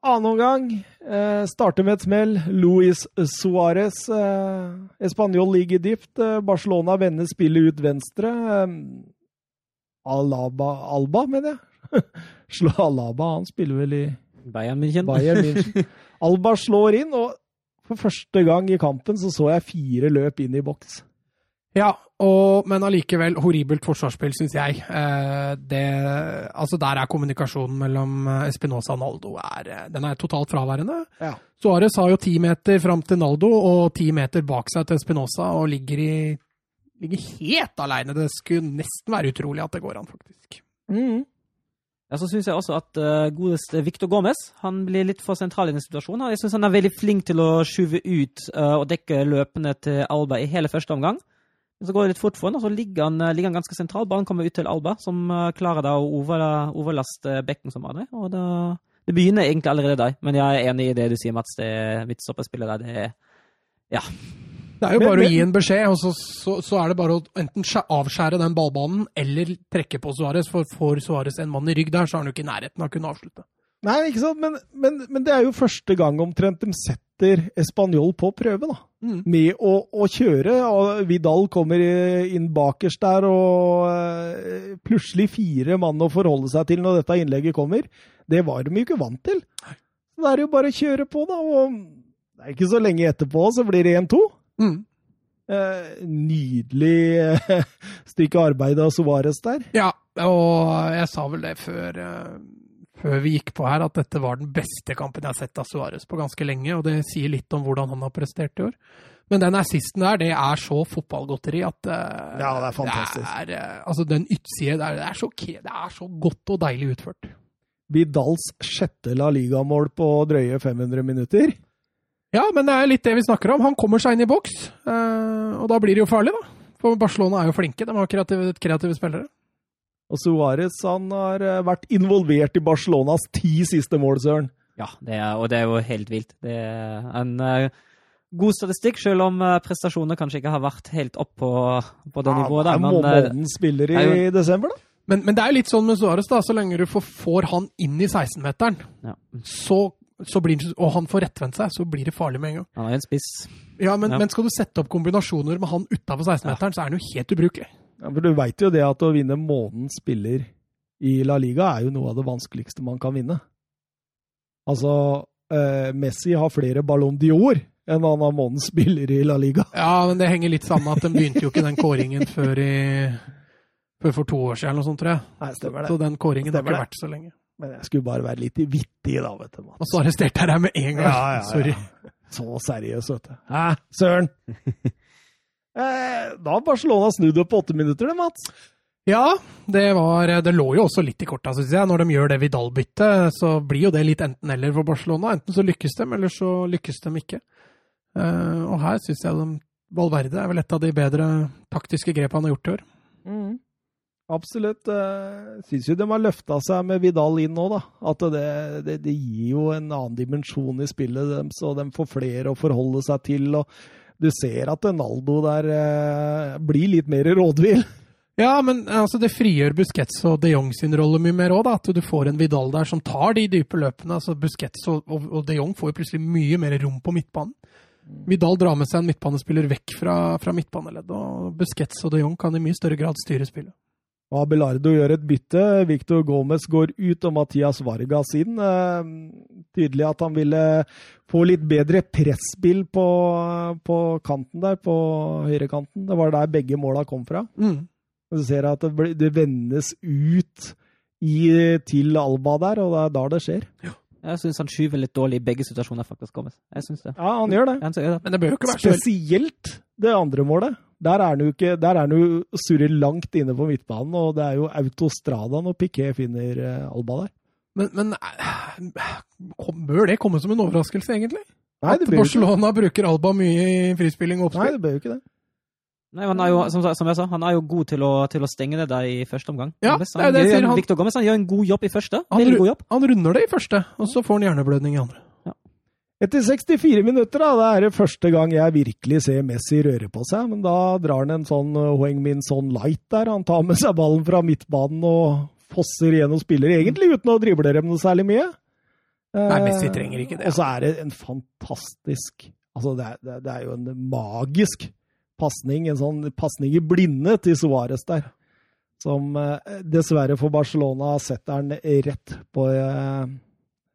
annen omgang. Eh, starter med et smell. Luis Suárez. Eh, Español ligger dypt. Eh, Barcelona vender spillet ut venstre. Eh, Alaba Alba, mener jeg. Slå Alaba, han spiller vel i Bayern München. Bayern München. Alba slår inn, og for første gang i kampen så så jeg fire løp inn i boks. Ja, og, men allikevel horribelt forsvarsspill, syns jeg. Eh, det, altså Der er kommunikasjonen mellom eh, Espinosa og Naldo er, eh, den er totalt fraværende. Ja. Suárez har jo ti meter fram til Naldo og ti meter bak seg til Espinosa og ligger, i, ligger helt aleine. Det skulle nesten være utrolig at det går an, faktisk. Mm. Ja, så syns jeg også at uh, godeste Victor Gomez han blir litt for sentral i den situasjonen. Jeg syns han er veldig flink til å skyve ut uh, og dekke løpene til Alba i hele første omgang. Men så går det litt fort for han, og så ligger han, uh, ligger han ganske sentralt. Ballen kommer ut til Alba, som uh, klarer da å over, overlaste bekken som vanlig. Og da, det begynner egentlig allerede der. Men jeg er enig i det du sier, Mats. Det midtstopperspillet der, det er Ja. Det er jo bare men- å gi en beskjed, og så, så, så er det bare å enten avskjære den ballbanen eller trekke på Suárez. For får Suárez en mann i rygg der, så er han jo ikke i nærheten av å kunne avslutte. Nei, ikke sant? Men, men, men det er jo første gang omtrent de setter Español på prøve, da. Mm. Med å, å kjøre. Og Vidal kommer inn bakerst der, og eh, plutselig fire mann å forholde seg til når dette innlegget kommer. Det var de jo ikke vant til. Så det er jo bare å kjøre på, da. Og det er ikke så lenge etterpå, så blir det 1-2. Mm. Eh, nydelig eh, stykke arbeid av Suárez der. Ja, og jeg sa vel det før, eh, før vi gikk på her, at dette var den beste kampen jeg har sett av Suárez på ganske lenge, og det sier litt om hvordan han har prestert i år. Men den assisten der, det er så fotballgodteri at eh, Ja, det er fantastisk. Det er, altså, den utside der, det er, så, det er så godt og deilig utført. Vidals sjette La Liga-mål på drøye 500 minutter. Ja, men det er litt det vi snakker om. Han kommer seg inn i boks, eh, og da blir det jo farlig, da. For Barcelona er jo flinke, de har kreative, kreative spillere. Og Suárez han har eh, vært involvert i Barcelonas ti siste mål, Søren. Ja, det er, og det er jo helt vilt. Det er en uh, god statistikk, selv om uh, prestasjonene kanskje ikke har vært helt opp på, på det Ja, nivået. der, er men, må- månedens spiller i er desember, da. Men, men det er jo litt sånn med Suárez, da. Så lenge du får, får han inn i 16-meteren, ja. så blir og han får rettvendt seg, så blir det farlig med en gang. Han er en spiss. Ja, men, Ja. men skal du sette opp kombinasjoner med han utafor 16-meteren, så er han jo helt ubrukelig. Ja, for du veit jo det at å vinne månedens spiller i La Liga er jo noe av det vanskeligste man kan vinne. Altså, eh, Messi har flere Ballon d'Or enn han har månedens spiller i La Liga. Ja, men det henger litt sammen med at de begynte jo ikke den kåringen før i før for to år siden eller noe sånt, tror jeg. Nei, stemmer Så den kåringen har ikke det. vært så lenge. Men jeg skulle bare være litt vittig, da, vet du. Mats. Og så arresterte jeg deg med en gang. Ja, ja, ja. Sorry. Så seriøs, vet du. Hæ, søren! eh, da har Barcelona snudd opp på åtte minutter, det, Mats. Ja, det, var, det lå jo også litt i korta, syns jeg. Når de gjør det Vidal-byttet, så blir jo det litt enten-eller for Barcelona. Enten så lykkes de, eller så lykkes de ikke. Eh, og her syns jeg de, Valverde er vel et av de bedre taktiske grepene han har gjort i år. Mm. Absolutt. Uh, Syns jo de har løfta seg med Vidal inn nå, da. At det, det, det gir jo en annen dimensjon i spillet deres, og de får flere å forholde seg til. og Du ser at Naldo der eh, blir litt mer rådvill. Ja, men altså, det frigjør Busquets og de Jong sin rolle mye mer òg, At du får en Vidal der som tar de dype løpene. altså Busquets og, og, og de Jong får jo plutselig mye mer rom på midtbanen. Vidal drar med seg en midtbanespiller vekk fra, fra midtbaneleddet, og Busquets og de Jong kan i mye større grad styre spillet. Og Abelardo gjør et bytte. Victor Gomez går ut, og Mathias Vargas inn. Eh, tydelig at han ville få litt bedre presspill på, på kanten der, på høyrekanten. Det var der begge måla kom fra. Mm. Du ser at det, det vendes ut i, til Alba der, og det er da det skjer. Jeg syns han skyver litt dårlig i begge situasjoner, faktisk. Gomez. Jeg synes det. Ja, han gjør det. Han gjør det. Men det bør jo ikke være Spesielt det andre målet. Der er han jo ikke, der er han jo surrer langt inne på midtbanen, og det er jo autostrada når Piquet finner eh, Alba der. Men, men eh, kom- bør det komme som en overraskelse, egentlig? Nei, det At Barcelona ikke, bruker Alba mye i frispilling og oppspill? nei, det bør jo ikke det. Nei, han er jo, som, som jeg sa, han er jo god til å, til å stenge det der i første omgang. Ja, han, det er det jeg gjør, sier, han- Victor Gomez han gjør en god jobb i første. Han god jobb. Han runder det i første, og så får han hjerneblødning i andre. Etter 64 minutter, da, det er det første gang jeg virkelig ser Messi røre på seg. Men da drar han en sånn uh, Hoeng Min Son Light der. Han tar med seg ballen fra midtbanen og fosser gjennom spillere, egentlig uten å drible dem noe særlig mye. Nei, Eh, Messi trenger ikke det. Og så er det en fantastisk Altså, det er, det er- jo en magisk pasning. En sånn pasning i blinde til Suárez der. Som eh, dessverre for Barcelona setter han rett på eh,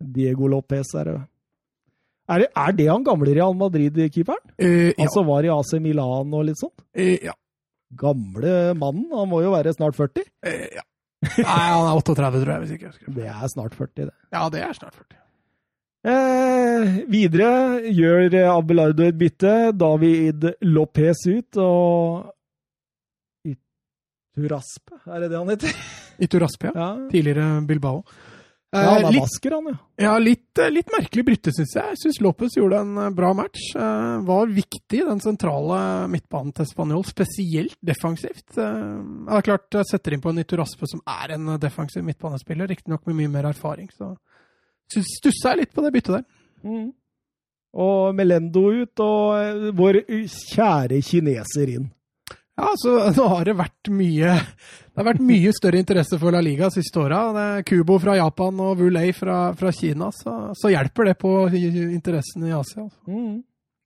Diego Lopez der. Er det, er det han gamle Real Madrid-keeperen? Uh, ja. Altså var i AC Milan og litt sånn? Uh, ja. Gamle mannen, han må jo være snart 40? Uh, ja. Nei, han er 38, tror jeg, hvis ikke jeg husker. Det er snart 40, det. Ja, det er snart 40. Eh, videre gjør eh, Abelardo et bytte. David Lopez ut, og Ituraspe, er det det han heter? Ituraspe, ja. Ja, Tidligere Bilbao. Eh, ja han er litt, basker, han, ja. ja, litt, eh, litt merkelig brytte, syns jeg. Jeg syns Lopez gjorde en eh, bra match. Eh, var viktig, den sentrale midtbanen til Spanjol, spesielt defensivt. Eh, det er klart, jeg setter inn på en Iturraspe som er en eh, defensiv midtbanespiller, riktignok med mye mer erfaring. så stussa jeg litt på det byttet der. Mm. Og Melendo ut, og eh, vår kjære kineser inn. Ja, så nå har det vært mye Det har vært mye større interesse for La Liga siste åra. Kubo fra Japan og Wulei fra, fra Kina, så, så hjelper det på interessen i Asia. Altså. Mm.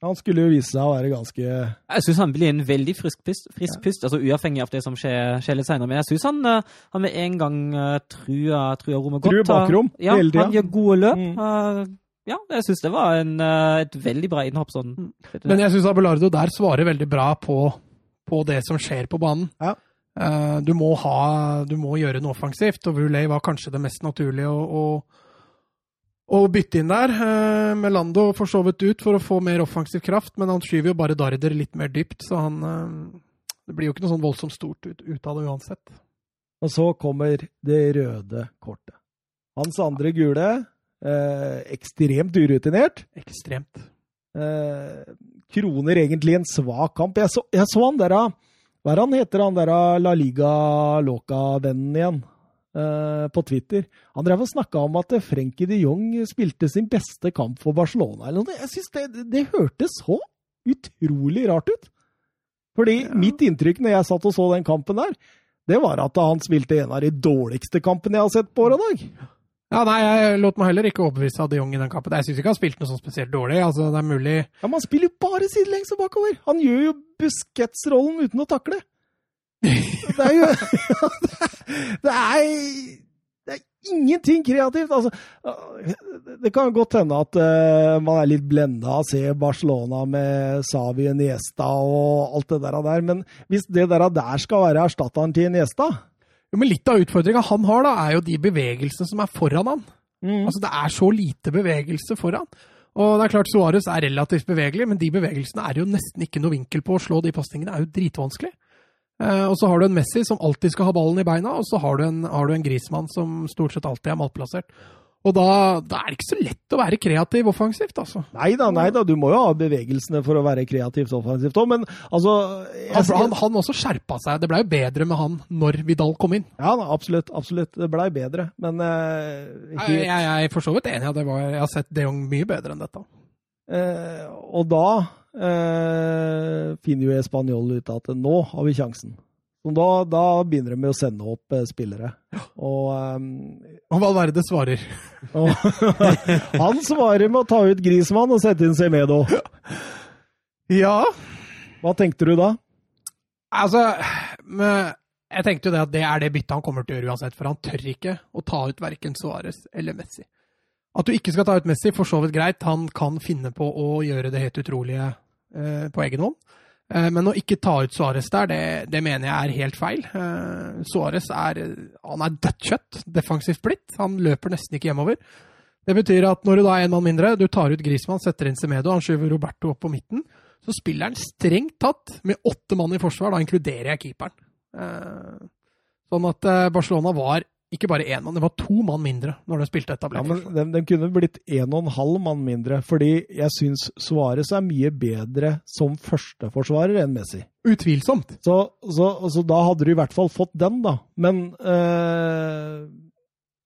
Han skulle jo vise seg å være ganske Jeg syns han blir en veldig frisk pust, frisk pust altså uavhengig av det som skjer, skjer litt senere. Men jeg syns han, eh, han med en gang uh, trua, trua rommet godt. Truer bakrom ja, hele tida. Han gjør gode løp. Mm. Eh, ja, jeg syns det var en, eh, et veldig bra innhopp. sånn. Men jeg syns Abelardo der svarer veldig bra på, på det som skjer på banen. Ja. Eh, du, må ha, du må gjøre noe offensivt, og Wu var kanskje det mest naturlige å, å, å bytte inn der. Eh, Melando for så vidt ut for å få mer offensiv kraft, men han skyver jo bare Darder litt mer dypt, så han eh, Det blir jo ikke noe sånn voldsomt stort ut, ut av det uansett. Og så kommer det røde kortet. Hans andre gule. Eh, ekstremt urutinert. Ekstremt. Eh, kroner egentlig en svak kamp. Jeg så, jeg så han der Hva er han heter, han der La Liga Loca-vennen igjen? eh, på Twitter. Han drev og snakka om at Frenkie de Jong spilte sin beste kamp for Barcelona. eller noe. Jeg synes det, det hørtes så utrolig rart ut. Fordi Ja. mitt inntrykk når jeg satt og så den kampen der, det var at han spilte en av de dårligste kampene jeg har sett på år og dag. Ja, nei, jeg lot meg heller ikke overbevise av de Jong i den kampen. Jeg syns ikke han spilte noe sånn spesielt dårlig. Altså, det er mulig Ja, Men han spiller jo bare sidelengs og bakover! Han gjør jo Busquets-rollen uten å takle. Det er jo Det er, det er ingenting kreativt! Altså, det kan godt hende at uh, man er litt blenda av å se Barcelona med Savi og Niesta og alt det der, der. Men hvis det der, der skal være erstatteren til Niesta jo, men Litt av utfordringa han har, da, er jo de bevegelsene som er foran han. Mm. Altså, Det er så lite bevegelse foran. Og det er klart Suárez er relativt bevegelig, men de bevegelsene er jo nesten ikke noe vinkel på å slå de pasningene. er jo dritvanskelig. Eh, og så har du en Messi som alltid skal ha ballen i beina, og så har du en, har du en Grismann som stort sett alltid er malplassert. Og da, da, er det ikke så lett å være kreativ offensivt, altså. Nei da, nei da, du må jo ha bevegelsene for å være kreativt offensivt òg, men altså jeg, han, han, også skjerpa seg. Det blei jo bedre med han når Vidal kom inn. Ja, absolutt. absolutt. Det blei bedre, men uh, helt... jeg, jeg, er for så vidt enig. Det var, jeg har sett De Jong mye bedre enn dette. Uh, og da uh, finner jo Español ut at nå har vi sjansen. Da, da, begynner de med å sende opp eh, spillere. Og, um, og Valverde svarer. han svarer med å ta ut Grismann og sette inn Semedo. Ja. Hva tenkte du da? Altså Jeg tenkte jo det at det er det byttet han kommer til å gjøre uansett, for han tør ikke å ta ut verken Suárez eller Messi. At du ikke skal ta ut Messi, for så vidt greit. Han kan finne på å gjøre det helt utrolige eh, på egen hånd. Eh, men å ikke ta ut Suárez der, det, det, mener jeg er helt feil. Uh, Suárez er, er dødt kjøtt, defensivt blitt. Han løper nesten ikke hjemover. Det betyr at når du da er en mann mindre, du tar ut Grismann, setter inn Semedo, han skyver Roberto opp på midten, så spiller han strengt tatt med åtte mann i forsvar. Da inkluderer jeg keeperen. Uh, sånn at Barcelona var ikke bare én mann, det var to mann mindre når de spilte etablert. Ja, men de, de, kunne blitt én og en halv mann mindre, fordi jeg syns Suárez er mye bedre som førsteforsvarer enn Messi. Utvilsomt. Så, så, så, da hadde du i hvert fall fått den, da. Men øh,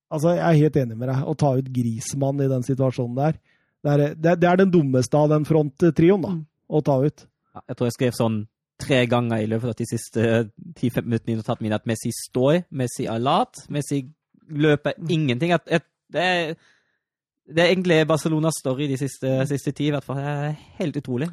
altså, jeg er helt enig med deg. Å ta ut Grismann i den situasjonen der, det er, det, det er den dummeste av den fronttrioen, da. Mm. Å ta ut. Ja, jeg tror jeg skrev sånn tre ganger i løpet av de siste 10-15 minuttene i notatene mine at Messi står, Messi er lat, Messi løper mm. ingenting. At, at, det, er, det, er, egentlig Barcelonas story de siste, siste ti, i hvert fall. Det er helt utrolig.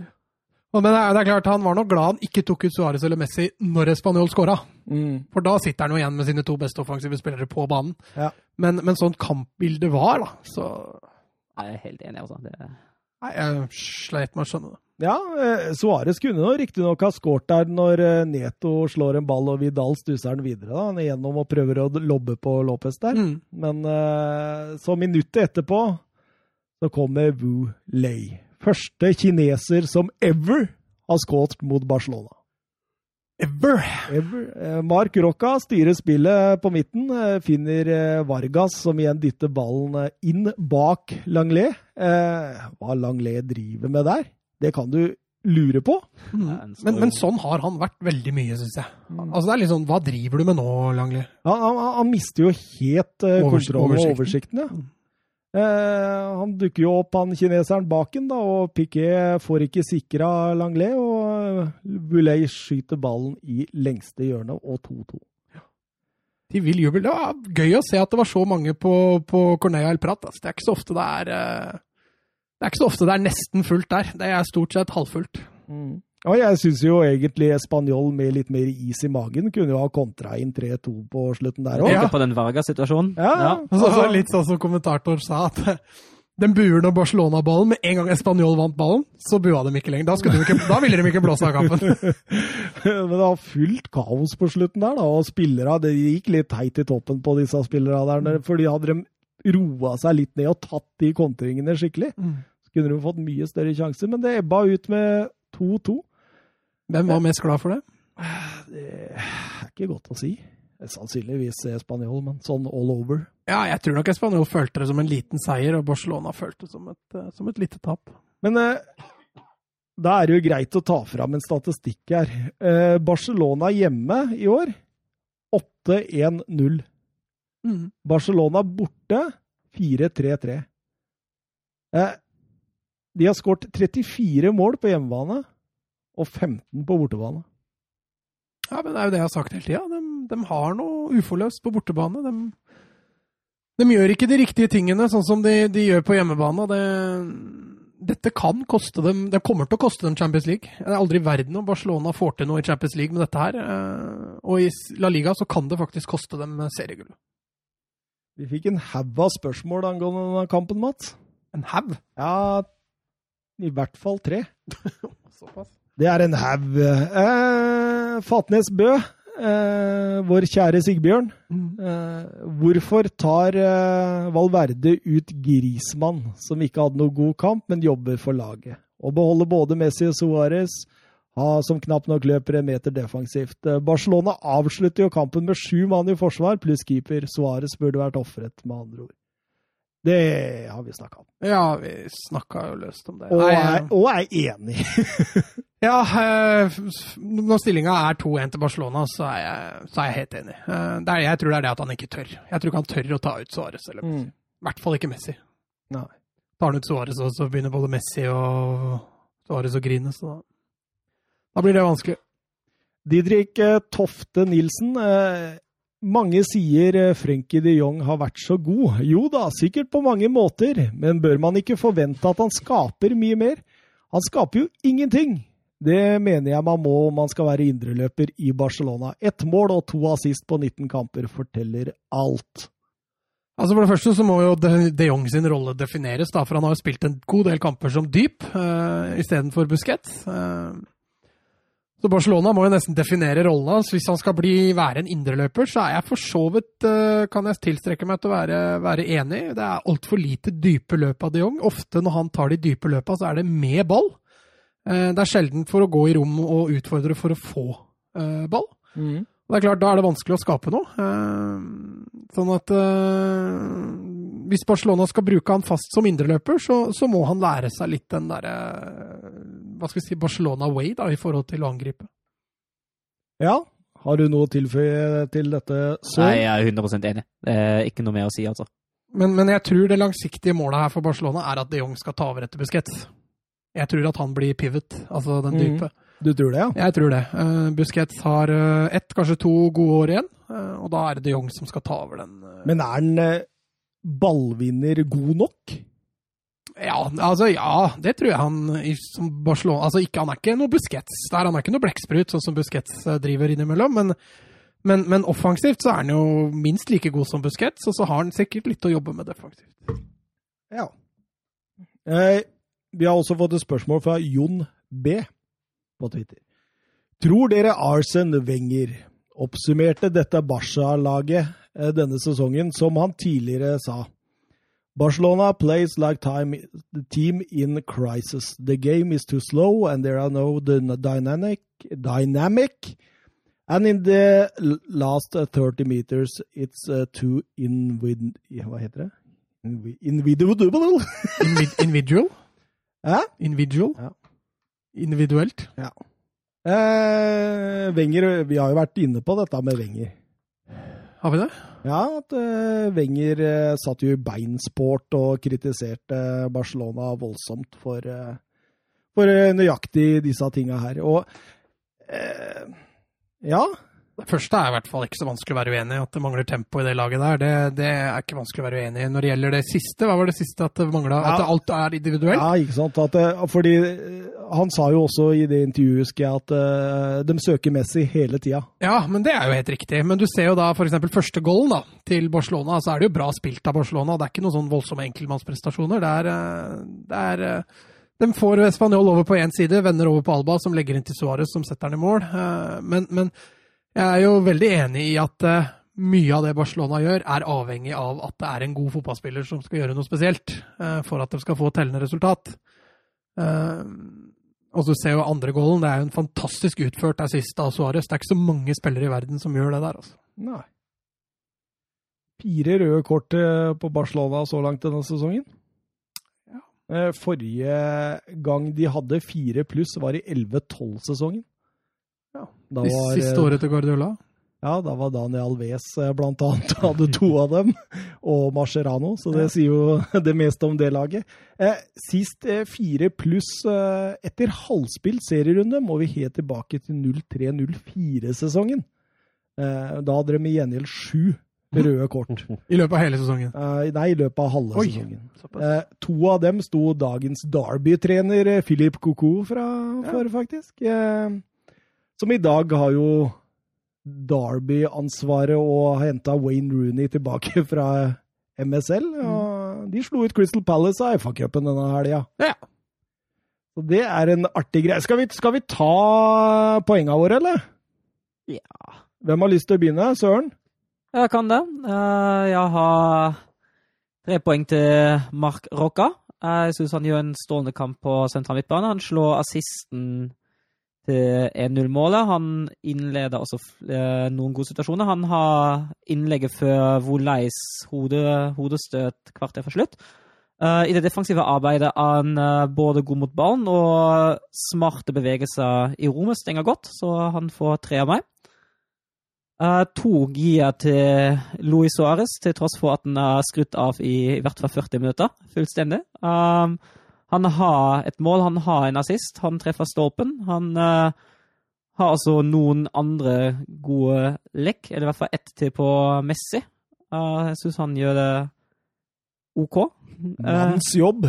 Men det er, det er, klart, Han var nok glad han ikke tok ut Suárez eller Messi når Español skåra. Mm. For da sitter han jo igjen med sine to beste offensive spillere på banen. Ja. Men, men sånn kampbildet var, da, så Jeg er helt enig, altså. Det... Nei, jeg sleit med å skjønne det. Ja, eh, Suárez kunne riktignok ha skåret der når eh, Neto slår en ball og Vidal stuser den videre. da, Gjennom og prøver å lobbe på Lopez der. Mm. Men eh, så minuttet etterpå så kommer Wu Lei. Første kineser som ever har skåret mot Barcelona. Ever! ever. Mark Rocca styrer spillet på midten. Finner Vargas, som igjen dytter ballen inn bak Langlet. Hva Langlet driver med der? Det kan du lure på. Mm. Men, men, sånn har han vært veldig mye, syns jeg. Mm. Altså det er litt sånn, Hva driver du med nå, Langlet? Ja, han, han, mister jo helt uh, kontroll og oversikten. ja. Mm. Eh, han dukker jo opp, han kineseren baken, da, og Piquet får ikke sikra Langlet. Og Boulay skyter ballen i lengste hjørne, og 2-2. De vil jubel. Det var gøy å se at det var så mange på, på Cornelia El Prat. Altså, det er ikke så ofte det er uh det er ikke så ofte det er nesten fullt der. Det er stort sett halvfullt. Mm. Og jeg syns jo egentlig Spanjol med litt mer is i magen kunne jo ha kontra inn 3-2 på slutten der òg. Ja. På den Varga-situasjonen. Ja. ja. Så, så litt sånn som kommentator sa, at den buer når Barcelona-ballen Med en gang Español vant ballen, så bua de ikke lenger. Da, de ikke, da ville de ikke blåse av kampen. Men det var fullt kaos på slutten der, da. Og spillere Det gikk litt heit i toppen på disse spillerne der. fordi hadde de roa seg litt ned og tatt de kontringene skikkelig, mm. så kunne de fått mye større sjanser. Men det ebba ut med 2-2. Hvem var mest glad for det? Det er ikke godt å si. Sannsynligvis Spanjol, men sånn all over. Ja, jeg tror nok Español følte det som en liten seier, og Barcelona følte det som et, eh, som et lite tap. Men eh, da er det jo greit å ta fram en statistikk her. Eh, Barcelona hjemme i år 8-1-0. Mm. Barcelona borte 4-3-3. Eh, de har skåret 34 mål på hjemmebane og 15 på bortebane. Ja, men det er jo det jeg har sagt hele tida. De, de, har noe uforløst på bortebane. De, de, gjør ikke de riktige tingene sånn som de, de gjør på hjemmebane. Det, dette kan koste dem Det kommer til å koste dem Champions League. Det er aldri i verden om Barcelona får til noe i Champions League med dette her. Eh, og i La Liga så kan det faktisk koste dem seriegull. Vi fikk en haug av spørsmål angående denne kampen, Mats. En haug? Ja, i hvert fall tre. Såpass. Det er en haug. Eh, Fatnes Bø, eh, vår kjære Sigbjørn. Eh, hvorfor tar eh, Valverde ut Grismann, som ikke hadde noe god kamp, men jobber for laget? Og beholder både Messi og Suárez, som knapt nok løper en meter defensivt. Eh, Barcelona avslutter jo kampen med sju mann i forsvar, pluss keeper. Suárez burde vært ofret, med andre ord. Det har vi snakka om. Ja, vi snakka jo løst om det. Og er, og er enig. ja, eh, når stillinga er 2-1 til Barcelona, så er, jeg, så er, jeg, helt enig. Eh, er, jeg tror det er det at han ikke tør. Jeg tror ikke han tør å ta ut Suárez. I mm. hvert fall ikke Messi. Nei. Tar han ut Suárez, så begynner både Messi og Suárez å grine. Så da, da blir det vanskelig. Didrik eh, Tofte Nilsen, mange sier eh, Frenkie de Jong har vært så god. Jo da, sikkert på mange måter, men bør man ikke forvente at han skaper mye mer? Han skaper jo ingenting! Det mener jeg man må om man skal være indreløper i Barcelona. Ett mål og to assist på 19 kamper forteller alt. Altså For det første så må jo de Jong sin rolle defineres, da, for han har jo spilt en god del kamper som dyp uh, istedenfor Busquets. Uh, så Barcelona må jo nesten definere rollen hans. Hvis han skal bli, være en indreløper, så er jeg for så vidt eh, kan jeg tilstrekke meg til å være, være enig. Det er altfor lite dype løp av de Jong. Ofte når han tar de dype løpa, så er det med ball. Eh, det er sjelden for å gå i rom og utfordre for å få eh, ball. Mm. Det er klart, Da er det vanskelig å skape noe. Sånn at hvis Barcelona skal bruke han fast som indreløper, så, så må han lære seg litt den derre hva skal vi si, Barcelona way da, i forhold til å angripe. Ja. Har du noe å tilføye til dette? Så? Nei, jeg er 100% enig. Er ikke noe mer å si, altså. Men, men, jeg tror det langsiktige målet her for Barcelona er at de Jong skal ta over etter Busquets. Jeg tror at han blir pivot, altså den mm. dype. Mm. Du tror det, ja? Jeg tror det. Uh, Busquets har uh, ett, kanskje to gode år igjen, uh, og da er det de Jong som skal ta over den. Men er han ballvinner god nok? Ja, altså, ja, det tror jeg han som Barcelona altså, ikke, Han er ikke noe Busquets der, han er ikke noe blekksprut, sånn som Busquets eh, driver innimellom. Men, men, men, offensivt så er han jo minst like god som Busquets, og så har han sikkert litt å jobbe med defensivt. Ja. Eh, vi har også fått et spørsmål fra Jon B. på Twitter. Tror dere Arsen Wenger oppsummerte dette Barca-laget eh, denne sesongen som han tidligere sa? Barcelona plays like time, the team in crisis. The game is too slow, and there are no dynamic, dynamic. And in the last 30 meters, it's uh, too invid... Hva heter det? Individual? Individual? Hæ? Individual? Ja. Individuelt? Ja. Eh, Wenger, vi har jo vært inne på dette med Wenger. Har vi det? Ja, at uh, Wenger uh, satt jo i beinsport og kritiserte Barcelona voldsomt for, uh, for nøyaktig disse tinga her. Og ja, det første er i hvert fall ikke så vanskelig å være uenig i. At det mangler tempo i det laget der, det, det, er ikke vanskelig å være uenig i. Når det gjelder det siste, hva var det siste? At det mangla ja. At alt er individuelt? Ja, ikke sant. Det, fordi han sa jo også i det intervjuet, husker jeg, at uh, de søker Messi hele tida. Ja, men det er jo helt riktig. Men du ser jo da f.eks. første goalen da, til Barcelona, så er det jo bra spilt av Barcelona. Det er ikke noen sånn voldsomme enkeltmannsprestasjoner. Det er, det er de får Spanjol over på én side, vender over på Alba, som legger inn til Suárez, som setter den i mål. Men, men jeg er jo veldig enig i at uh, mye av det Barcelona gjør, er avhengig av at det er en god fotballspiller som skal gjøre noe spesielt uh, for at de skal få tellende resultat. Uh, og så ser jo andre goalen. Det er jo en fantastisk utført assist av Suárez. Det er ikke så mange spillere i verden som gjør det der, altså. Nei. Fire røde kort på Barcelona så langt denne sesongen. Ja. Forrige gang de hadde fire pluss, var i 11-12-sesongen. Ja, var, Siste året til Guardiola? Ja, da var Daniel Alves eh, blant annet hadde to av dem, og Mascherano, så det sier jo det meste om det laget. Eh, sist eh, fire pluss eh, etter halvspilt serierunde må vi helt tilbake til 03-04-sesongen. Eh, da hadde de i gjengjeld sju røde kort. I løpet av hele sesongen? Eh, nei, i løpet av halve Oi, sesongen. to av dem sto dagens Derby-trener Philip Coco fra, for, faktisk. Som i dag har jo Derby-ansvaret og henta Wayne Rooney tilbake fra MSL. Og de slo ut Crystal Palace av FA-cupen denne helga. Ja. Så det er en artig greie. Skal vi, skal vi ta poengene våre, eller? Ja. Hvem har lyst til å begynne? Søren? Jeg kan det. Eh, Jeg har tre poeng til Mark Rocca. Jeg syns han gjør en strålende kamp på sentral midtbane. Han slår assisten til 1-0-målet. Han innleder også eh, noen gode situasjoner. Han har innlegget før Voleis hode, hodestøt kvarter for slutt. Eh, I det defensive arbeidet er han eh, både god mot ballen og smarte bevegelser i rommet stenger godt, så han får tre av meg. To gir til Luis Suárez, til tross for at han er skrutt av i, i hvert fall 40 minutter. Fullstendig. Han har et mål, han har en assist, han treffer stolpen. Han uh, har altså noen andre gode lekk, eller i hvert fall ett til på Messi. Uh, jeg syns han gjør det OK. Manns jobb.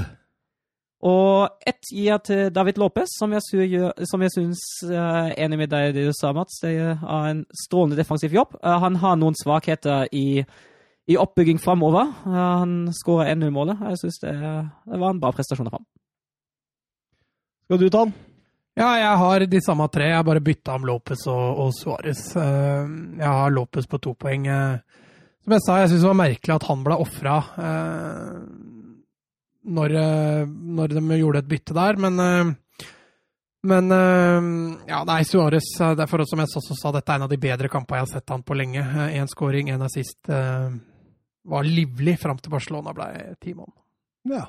og ett gir jeg til David Lopez, som jeg, som jeg syns er enig med deg i det du sa, Mats. Det er en strålende defensiv jobb. Eh, han har noen svakheter i, i oppbygging framover. han skårer 1-0-målet. Jeg syns det, det var en bra prestasjon av ham. Skal du ta den? Ja, jeg har de samme tre. Jeg har bare bytta om Lopez og, og Suárez. Eh, Jeg har Lopez på to poeng. Eh, Som jeg sa, jeg syns det var merkelig at han ble ofra når, eh, når de gjorde et bytte der, men men eh, ja, nei, Suárez det for, Som jeg også sa, dette er en av de bedre kampene jeg har sett han på lenge. Én skåring, én assist. Var livlig fram til Barcelona ble teammann. Ja.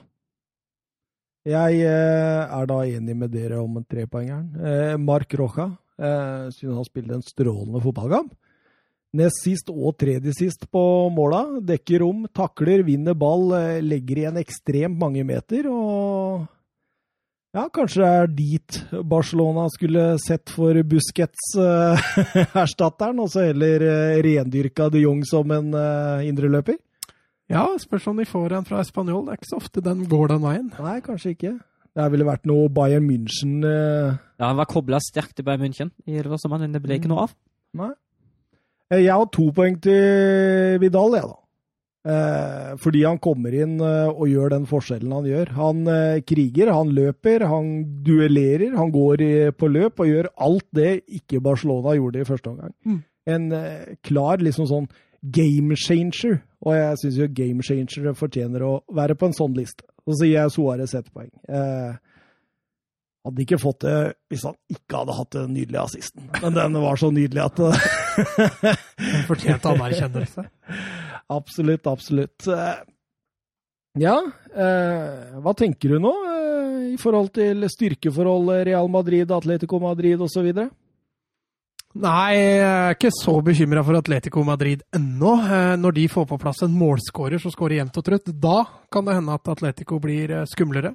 Jeg eh, er da enig med dere om en trepoengeren. Eh, Mark Roja eh, synes han spilte en strålende fotballkamp. Nest sist og tredje sist på måla. Dekker rom, takler, vinner ball, eh, legger igjen ekstremt mange meter. Og ja, kanskje det er dit Barcelona skulle sett for Busquets-erstatteren, og så heller rendyrka de Jong som en indreløper? Ja, spørs om de får en fra Spanjol. Det er ikke så ofte den går den veien. Nei, kanskje ikke. Det ville vært noe Bayern München eh, Ja, Han var kobla sterkt til Bayern München i det første men det ble ikke noe av. Nei. Eh, Jeg har to poeng til Vidal, jeg, da. Eh, fordi han kommer inn eh, og gjør den forskjellen han gjør. Han eh, kriger, han løper, han duellerer, han går i, på løp og gjør alt det ikke Barcelona gjorde i første omgang. Mm. En eh, klar liksom sånn game changer, og jeg syns jo game changere fortjener å være på en sånn liste. Så sier jeg Suárez ett poeng. Eh, hadde ikke fått det hvis han ikke hadde hatt den nydelige assisten. Men den var så nydelig at Den fortjente anerkjennelse. Absolutt, absolutt. Eh, Ja, eh, hva tenker du nå eh, i forhold til styrkeforhold Real Madrid, Atletico Madrid osv.? Nei, jeg er ikke så bekymra for Atletico Madrid ennå. Eh, Når de får på plass en målskårer som skårer jevnt og trutt, da kan det hende at Atletico blir eh, skumlere.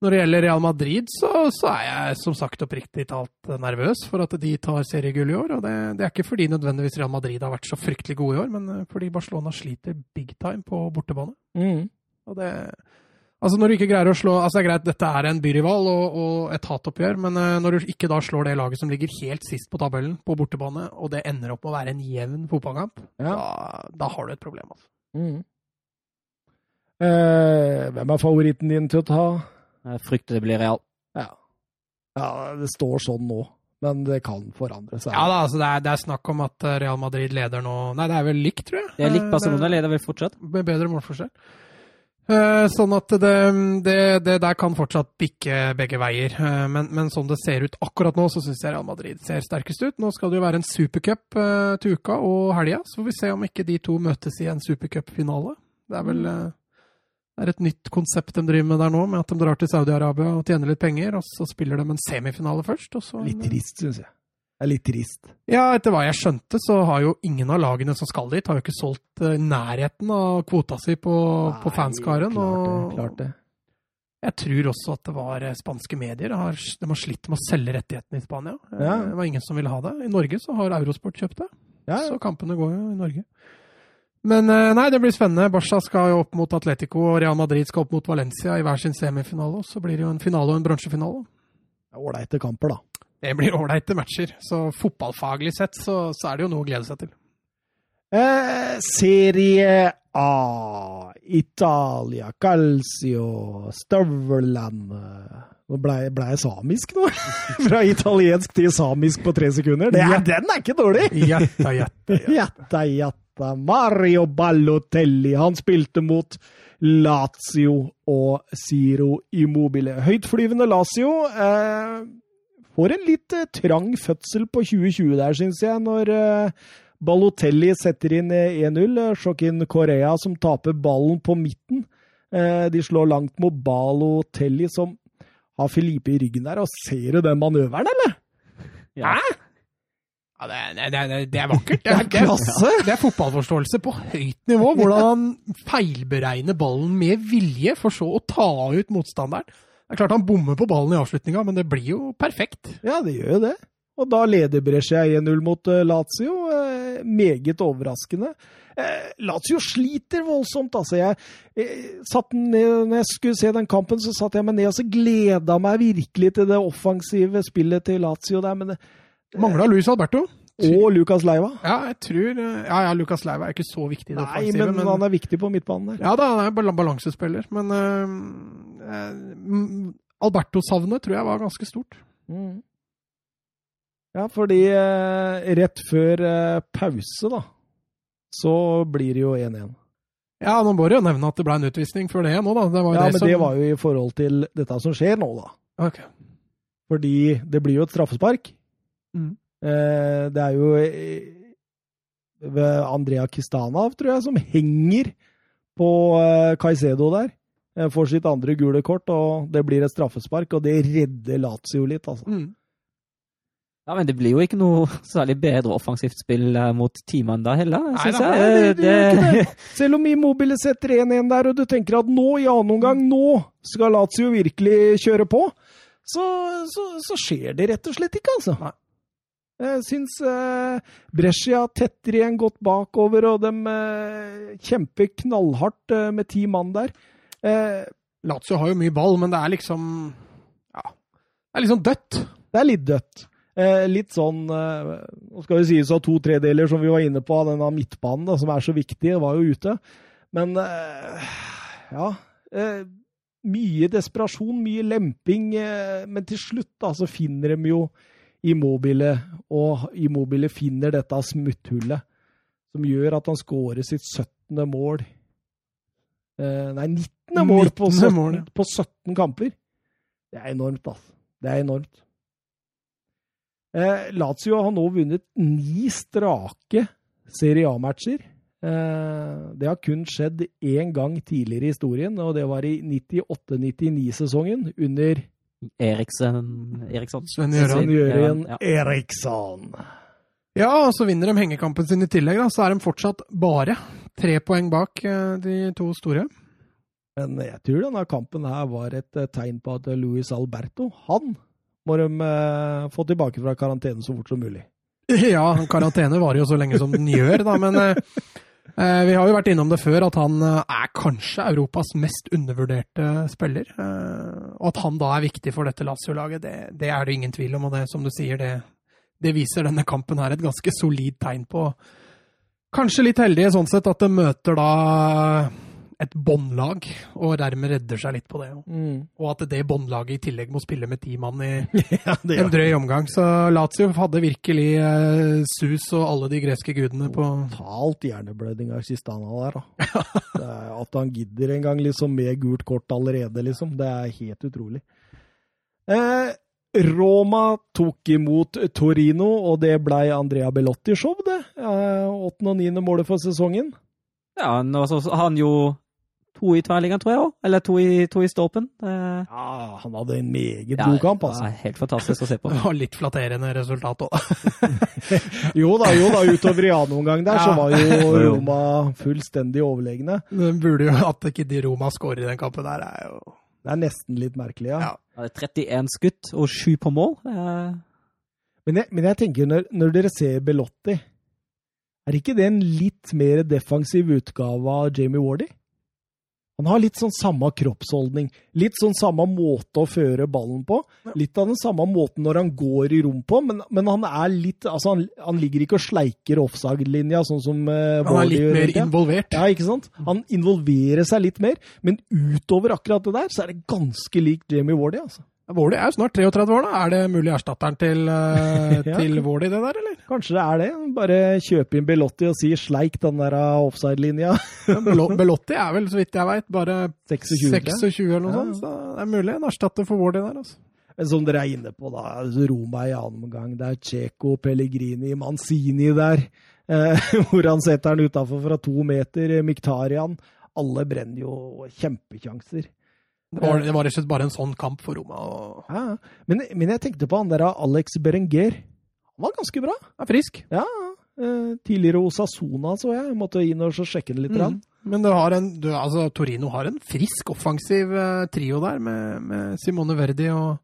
Når det gjelder Real Madrid, så, så er jeg som sagt oppriktig talt nervøs for at de tar seriegull i år. Og det, det er ikke fordi nødvendigvis Real Madrid har vært så fryktelig gode i år, men eh, fordi Barcelona sliter big time på bortebane. Mm. Og det, altså når du ikke greier å slå altså det er greit, Dette er en byrival og, og et hatoppgjør, men eh, når du ikke da slår det laget som ligger helt sist på tabellen på bortebane, og det ender opp med å være en jevn fotballkamp, Ja. da, da har du et problem. Altså. Mm. Eh, hvem er favoritten din til å ta? Jeg frykter det blir real. Ja. ja, det står sånn nå, men det kan forandre seg. Ja da, altså det er, det er snakk om at eh, Real Madrid leder nå Nei, det er vel likt, tror jeg. Det er likt Eh, Barcelona, leder vel fortsatt. Med bedre målforskjell. Eh, Sånn at det, det, det der kan fortsatt bikke begge veier. Eh, Men, men sånn det ser ut akkurat nå, så syns jeg Real Madrid ser sterkest ut. Nå skal det jo være en supercup eh, til uka og helga, så får vi se om ikke de to møtes i en supercupfinale. Det er vel eh, det er et nytt konsept de driver med der nå, med at de drar til Saudi-Arabia og tjener litt penger, og så spiller de en semifinale først. En- Litt trist, syns jeg. Det er litt trist. ja, etter hva jeg skjønte, så har jo ingen av lagene som skal dit, har jo ikke solgt eh, nærheten av kvota si på, på Nei, fanskaren. Klart det. Klart det. jeg tror også at det var eh, spanske medier. Har, de har slitt med å selge rettighetene i Spania. Eh, Ja. Det var ingen som ville ha det. I Norge så har Eurosport kjøpt det, Ja, så kampene går jo i Norge. Men nei, det blir spennende. Barca skal jo opp mot Atletico, og Real Madrid skal opp mot Valencia i hver sin semifinale. Og så blir det jo en finale og en bronsefinale. Ålreite kamper, da. Det blir ålreite matcher. Så fotballfaglig sett så, så er det jo noe å glede seg til. Eh, serie A, Italia, Calcio, Støverland Nå ble, ble jeg samisk nå? Fra italiensk til samisk på tre sekunder. Det er, den er ikke dårlig! Jatta, jatta, jatta. Jatta, jatta. Mario Ballotelli. Han spilte mot Lazio og Siro Immobile. Høytflyvende Lazio eh, får en litt eh, trang fødsel på 2020 der, syns jeg, når eh, Ballotelli setter inn 1-0. Joaquin Correa som taper ballen på midten. Eh, de slår langt mot Balotelli, som har Filipe i ryggen der. Og ser du den manøveren, eller? Ja. Hæ? Ja, det, er, det, er, det er vakkert. Det er klasse. Det er fotballforståelse på høyt nivå. Hvordan han feilberegner ballen med vilje, for så å ta ut motstanderen. Det er klart han bommer på ballen i avslutninga, men det blir jo perfekt. Ja, det gjør jo det. Og da leder Brescia 1-0 mot eh, Lazio. Eh, meget overraskende. Eh, Lazio sliter voldsomt, altså. Jeg, eh, satt ned, når jeg skulle se den kampen, så satt jeg meg ned og så gleda meg virkelig til det offensive spillet til Lazio der. Men, det- Mangla Luis Alberto. og Lucas Leiva. Ja, jeg tror Ja, ja, Lucas Leiva er ikke så viktig i det Nei, offensive, men, han er viktig på midtbanen der. Ja, da, han er balansespiller, men øh, Alberto-savnet tror jeg var ganske stort. Mm. Ja, fordi eh, rett før eh, pause, da, så blir det jo 1-1. Ja, nå må du jo nevne at det ble en utvisning før det nå, da. Det var jo Ja, det men som... det var jo i forhold til dette som skjer nå, da. Okay. Fordi det blir jo et straffespark. Mm. Eh, det er jo eh, ved Andrea Kistanov, tror jeg, som henger på eh, Caicedo der. Eh, får sitt andre gule kort, og det blir et straffespark, og det redder Lazio litt, altså. Mm. Ja, men det blir jo ikke noe særlig bedre offensivt spill eh, mot teamene da heller, syns jeg. Nei, det, Eh, det, det. Selv om Immobile setter 1-1 der, og du tenker at nå, i annen omgang, nå skal Lazio virkelig kjøre på, så, så, så skjer det rett og slett ikke, altså. Nei. Jeg syns eh, Brescia tetter igjen godt bakover, og de eh, kjemper knallhardt eh, med ti mann der. Eh, Lazio har jo mye ball, men det er liksom Ja, det er liksom dødt. det er litt dødt. Eh, litt sånn eh, skal vi sies av to tredeler som vi var inne på, av denne midtbanen da, som er så viktig, var jo ute. Men eh, ja eh, Mye desperasjon, mye lemping. Eh, men til slutt da, så finner de jo Immobile, og Immobile finner dette smutthullet som gjør at han skårer sitt 17. mål. Eh, nei, 19. mål på 17, mål, ja. på 17 kamper. Det er enormt, altså. Det er enormt. Eh, Lazio har nå vunnet ni strake Serie A-matcher. Eh, det har kun skjedd én gang tidligere i historien, og det var i 98-99-sesongen under Eriksen Eriksson. Sven Gjøran. Sven Jørgen Ja. Eriksson. Ja, og så vinner de hengekampen sin i tillegg, da. Så er de fortsatt bare tre poeng bak eh, de to store. Men jeg tror denne kampen her var et eh, tegn på at Luis Alberto, han må de eh, få tilbake fra karantene så fort som mulig. Ja, karantene varer jo så lenge som den gjør, da, men eh, eh, vi har jo vært innom det før at han eh, er kanskje Europas mest undervurderte spiller. Eh, og at han da er viktig for dette Lazio-laget, det, det er det ingen tvil om. Og det, som du sier, det, det viser denne kampen her et ganske solid tegn på. Kanskje litt heldige sånn sett at de møter da et båndlag, og dermed redder seg litt på det. Og at det båndlaget i tillegg må spille med ti mann i, Ja, en drøy omgang. Så Lazio hadde virkelig eh, sus og alle de greske gudene på Totalt hjerneblødning av Sistana der, da. Er at han gidder en gang liksom med gult kort allerede, liksom. Det er helt utrolig. Eh, Roma tok imot Torino, og det blei Andrea Belotti-show, det. Eh, Åttende og niende målet for sesongen. Ja, nå så han jo to i tverrliggeren, tror jeg òg. Eller to i, to i stolpen. Det, Ja, han hadde en meget ja, god kamp, altså. er helt fantastisk å se på. Det var litt flatterende resultat òg. Jo da, jo da, utover i annen omgang der så var jo Roma fullstendig overlegne. Burde jo at ikke de Roma skårer i den kampen der, er jo Det er nesten litt merkelig, ja. Ja. Ja, det er 31 skutt og 7 på mål. Er- Men, jeg, men jeg tenker, når, når dere ser Belotti, er ikke det en litt mer defensiv utgave av Jamie Wardy? Han har litt sånn samme kroppsholdning, litt sånn samme måte å føre ballen på. Litt av den samme måten når han går i rom på, men, men han er litt altså han, han ligger ikke og sleiker offside-linja, sånn som uh, Han er litt gjør mer involvert. Ja, ikke sant? Han involverer seg litt mer, men utover akkurat det der, så er det ganske likt Jamie Wardy, altså. Wardy er jo snart 33 år, da. Er det mulig erstatteren til, uh, Ja. til Wardy, det der, eller? Kanskje det er det. Bare kjøpe inn Belotti og si 'sleik den der uh, offside-linja'. Belo- Belotti er vel, så vidt jeg veit, bare 26. 26 eller noe Ja. sånt. Så det er mulig en erstatter for Vårli der, altså. Men som dere er inne på, da. altså, Roma i annen omgang. Det er Ceco, Pellegrini, Manzini der. Eh, hvor han setter den utafor fra to meter. Miktarian. Alle brenner jo kjempekjanser. Det var, det var rett og slett bare en sånn kamp for Roma. og Ja, ja. men, men jeg tenkte på han der Alex Berenger. Han var ganske bra. Er frisk. Ja, eh, tidligere Osasona, så jeg. Jeg Måtte inn og sjekke det litt. Mm. Men du har en, du, altså, Torino har en frisk, offensiv eh, trio der, med, med Simone Verdi og,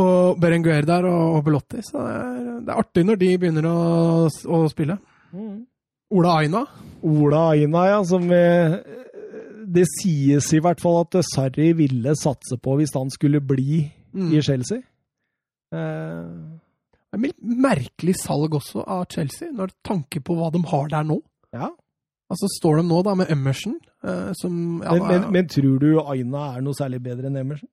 og Berenguer der, og, og Belotti. Så det er, det er artig når de begynner å, å spille. Mm. Ola Aina. Ola Aina, ja, som eh, Det sies i hvert fall at Sarri ville satse på hvis han skulle bli Mm. i Chelsea. Uh, Det er merkelig salg også av Chelsea, når tanke på hva de har der nå. ja. Altså står de nå da med Emerson, uh, som ja, Men, men, men tror du Aina er noe særlig bedre enn Emerson?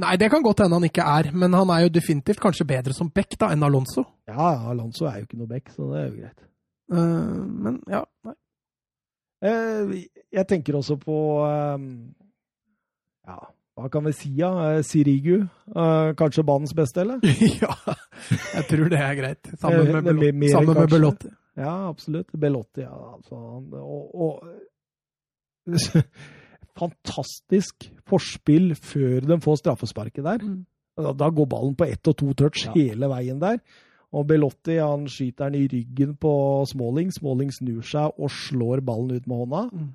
Nei, det kan godt hende han ikke er, men han er jo definitivt kanskje bedre som back da enn Alonso. Ja, Alonso er jo ikke noe back, så det er jo greit. Uh, men ja, nei. Eh, jeg tenker også på eh, Ja, hva kan vi si, ja? Eh, Sirigu. Eh, kanskje banens beste, eller? ja, jeg tror det er greit. Sammen med, er Belot- mer, sammen med. Belotti. Ja, absolutt. Belotti, ja. Altså, og, og Fantastisk forspill før de får straffesparket der. Mm. Da, da går ballen på ett og to touch Ja. hele veien der. Og Belotti han skyter den i ryggen på Smalling. Smalling snur seg og slår ballen ut med hånda. Mm.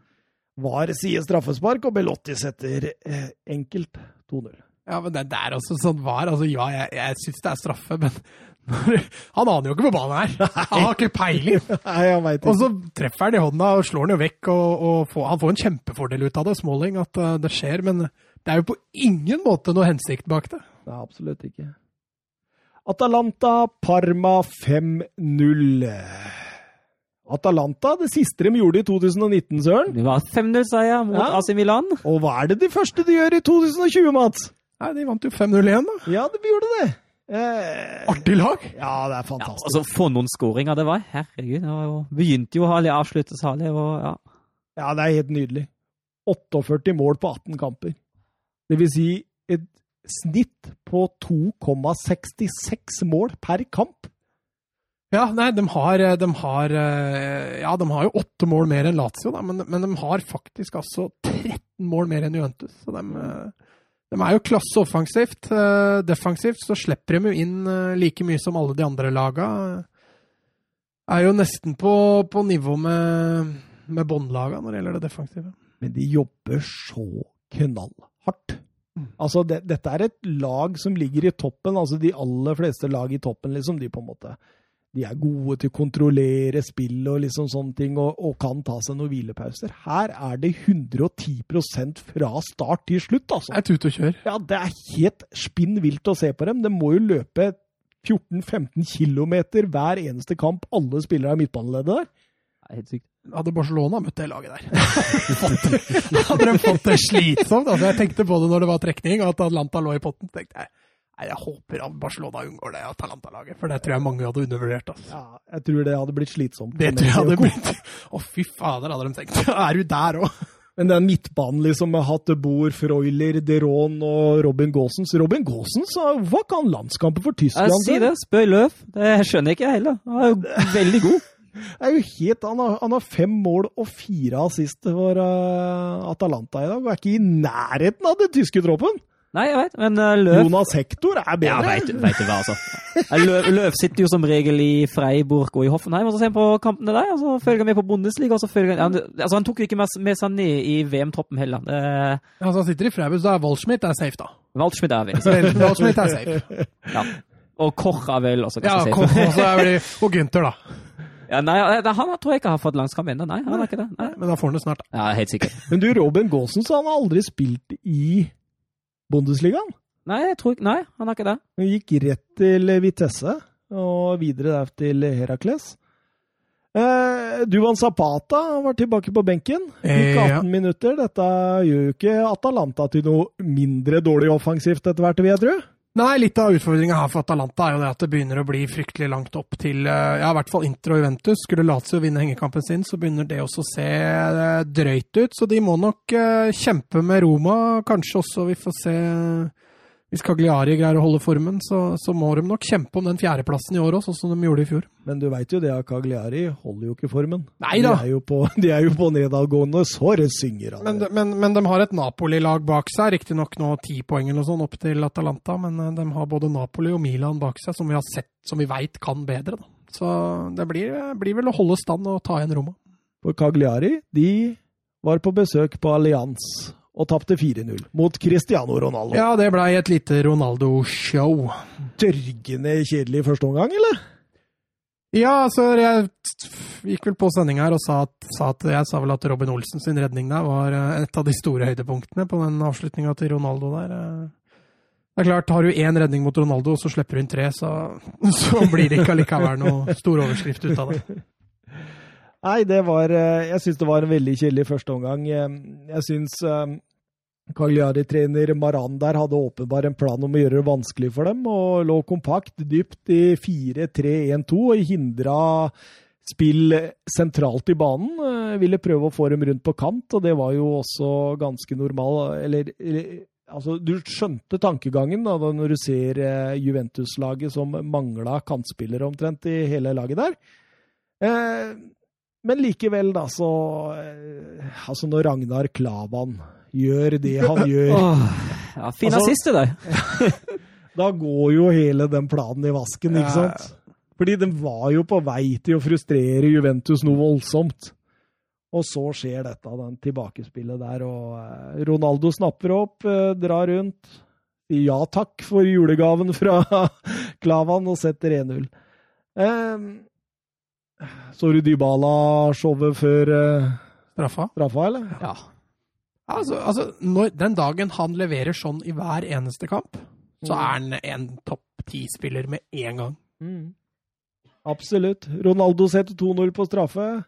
VAR sier straffespark, og Belotti setter eh, enkelt 2-0. Ja, men det der også sånn var. Altså, ja, jeg, jeg syns det er straffe, men han aner jo ikke hvor ballen er. Han har ikke peiling. Nei, han vet ikke. Og så treffer han i hånda og slår den jo vekk, og, og får, han får en kjempefordel ut av det, Smalling, at eh, det skjer. Men det er jo på ingen måte noe hensikt bak det. Nei, absolutt ikke. Atalanta, Parma 5-0. Atalanta, det siste de gjorde i 2019, Søren. Det var 5-0-seier mot Ja. AC Milan. Og hva er det de første de gjør i 2020, Mats? Nei, de vant jo 5-0 igjen, da. Ja, de gjorde det. Eh, Artig lag. ja, det er Ja, fantastisk. altså, få noen skåringer det var. Herregud. Det var jo, begynte jo herlig, avsluttes herlig. Og, ja. Ja, det er helt nydelig. 48 mål på 18 kamper. Det vil si snitt på 2,66 mål per kamp. Ja, nei, de har, de har eh, Ja, de har jo åtte mål mer enn Lazio, da, men, men de har faktisk altså 13 mål mer enn Juventus. Så de, eh, de er jo klasse offensivt. Eh, Defensivt så slipper de jo inn eh, like mye som alle de andre laga. Er jo nesten på, på nivå med, med båndlaga når det gjelder det defensive. Men de jobber så knallhardt. Altså, det, dette er et lag som ligger i toppen. altså De aller fleste lag i toppen, liksom, de på en måte de er gode til å kontrollere spill og liksom sånne ting, og, og kan ta seg noen hvilepauser. Her er det 110% fra start til slutt, altså. Det er tut og kjør. Ja, det er helt spinn vilt å se på dem. De må jo løpe 14-15 km hver eneste kamp, alle spillere i midtbaneleddet der. Er helt sykt. Hadde Barcelona møtt det laget der, hadde de fått det slitsomt. Altså, jeg tenkte på det når det var trekning, og at Atlanta lå i potten. Tenkte jeg nei, jeg håper at Barcelona unngår det Atalanta-laget, for det tror jeg mange hadde undervurdert. Altså. Ja, jeg tror det hadde blitt slitsomt. Det tror jeg hadde blitt Å, fy fader, hadde de tenkt. Er du der òg? Men den midtbanen liksom med hatt Boer, Freuler, Deron og Robin Gaasens Robin Gaasens hva kan landskampen for Tyskland? Jeg sier det. Spør Løv. Det skjønner jeg ikke jeg heller. Han er jo veldig god. Det er jo helt, han, har, han har fem mål og fire assist for uh, Atalanta i dag, og er ikke i nærheten av den tyske troppen. Nei, jeg vet, men uh, Løv Jonas Hector er Ja, bedre. vet, du- vet du hva, altså. Løv, Løv sitter jo som regel i Freiburg og i Hoffenheim, og så ser han på kampene der, og så følger han med på Bundesliga, og så følger han Altså, han tok jo ikke med, med seg ned i VM-troppen heller. Uh, Altså, han sitter i Freiburg, så er Waldschmidt er safe, da. Waldschmidt er Waldschmidt er safe. Ja. Og Koch er vel også Ja, kanskje kom, safe. og så er vel, Og Gunther, da. Ja, nei, eh, Han tror jeg ikke har fått landskamp ennå. Nei, han har ikke det. Nei. Men da får han det snart. Ja, helt sikkert. Men du, Robin Gaasen, han har aldri spilt i Bundesligaen. Nei, jeg tror ikke Nei, han har ikke det. Han gikk rett til Vitesse, og videre der til Herakles. Eh, Duan Zapata var tilbake på benken. Eh, ja. 18 minutter. Dette gjør jo ikke Atalanta til noe mindre dårlig offensivt etter hvert, vil jeg tro. Nei, litt av utfordringa her for Atalanta er jo det at det begynner å bli fryktelig langt opp til eh, ja, i hvert fall Inter og Juventus. Skulle Lazio vinne hengekampen sin, så begynner det også å se eh, drøyt ut. Så de må nok eh, kjempe med Roma. Kanskje også vi får se Hvis Cagliari greier å holde formen, så, så må de nok kjempe om den fjerdeplassen i år òg, sånn som de gjorde i fjor. Men du veit jo det at Cagliari holder jo ikke formen. Nei da. De er jo på, de er jo på nedadgående, så det synger av Men, men, men de har et Napoli-lag bak seg. Riktignok nå ti poeng eller noe sånt opp til Atalanta, men eh, de har både Napoli og Milan bak seg, som vi har sett, som vi veit kan bedre. Da. Så det blir, blir vel å holde stand og ta igjen Roma. For Cagliari de var på besøk på Allianz og tapte 4-0 mot Cristiano Ronaldo. Ja, det blei et lite Ronaldo-show. Dørgende kjedelig i første omgang, eller? Ja, altså, jeg gikk vel på sending her og sa at, sa at jeg sa vel at Robin Olsen sin redning der var eh, et av de store høydepunktene på den avslutninga til Ronaldo der. eh. Det er klart, har du én redning mot Ronaldo, og så slipper du inn tre, så, så blir det ikke allikevel noe stor overskrift ut av det. Nei, det var eh, Jeg syns det var en veldig kjedelig første omgang. Eh, Jeg syns eh, Cagliari-trener Maran der hadde åpenbart en plan om å gjøre det vanskelig for dem, og lå kompakt dypt i 4-3-1-2 og hindra spill sentralt i banen. Ville prøve å få dem rundt på kant, og det var jo også ganske normal Eller altså, du skjønte tankegangen da når du ser Juventus-laget som mangla kantspillere omtrent i hele laget der. Eh, men likevel, da, så eh, Altså, når Ragnar Klavan gjør det han gjør, ja, fin Altså- assist til deg. da går jo hele den planen i vasken, ikke sant? Fordi den var jo på vei til å frustrere Juventus noe voldsomt. Og så skjer dette, den tilbakespillet der, og eh, Ronaldo snapper opp, eh, drar rundt. Ja takk for julegaven fra Klavan og setter 1-0. Eh, så du Dybala-showet før eh, Straffa? straffa, eller? Ja. Altså, altså når, den dagen han leverer sånn i hver eneste kamp, så Mm. er han en topp ti-spiller med en gang. Absolutt. Ronaldo setter 2-0 på straffe.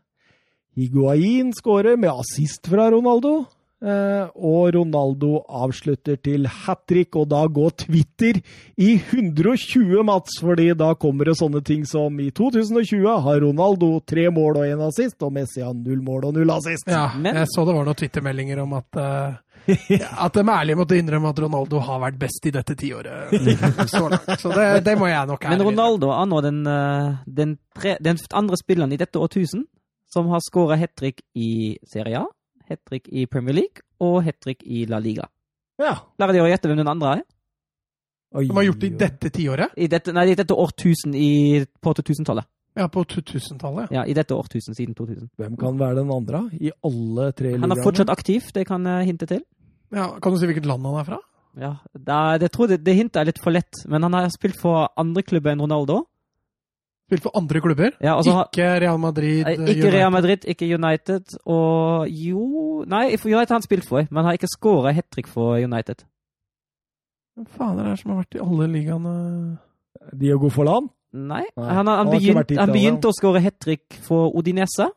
Higuain skårer med assist fra Ronaldo. Eh, og Ronaldo avslutter til hat trick, og da går Twitter i 120, Mats. fordi da kommer det sånne ting som i 2020 har Ronaldo tre mål og én assist, og Messi har null mål og null assist. Ja, Men- jeg så det var noen Twitter-meldinger om at uh, at de ærlig måtte innrømme at Ronaldo har vært best i dette tiåret. Så. Så det, det må jeg nok Men Ronaldo er nå den, eh, den, tre, den andre spilleren i dette årtusen som har skåra hat trick i Serie A, hat trick i Premier League og hat trick i La Liga. Ja. Klarer de å gjette hvem den andre er? Oi, De har gjort det i dette tiåret? I dette, nei, i dette årtusen i, på 2000-tallet. Ja, på 2000-tallet. Ja, i dette årtusen siden 2000. Hvem kan være den andre? I alle tre ligaene? Han er fortsatt aktiv, det kan jeg hinte til. Ja, kan du si hvilket land han er fra? Ja, det, tror det, det hintet er litt for lett, men han har spilt for andre klubber enn Ronaldo. Spilt for andre klubber? Ja, altså, ikke Real Madrid? Nei, Ikke United. Real Madrid, ikke United, og jo Nei, for United har han spilt for, men han har ikke skåra hat trick for United. Hvem faen er det som har vært i alle ligaene? Diogo Forlan? Nei, Nei, han, har- han, han begynt, vært han begynte å skåre hat trick for Odinese.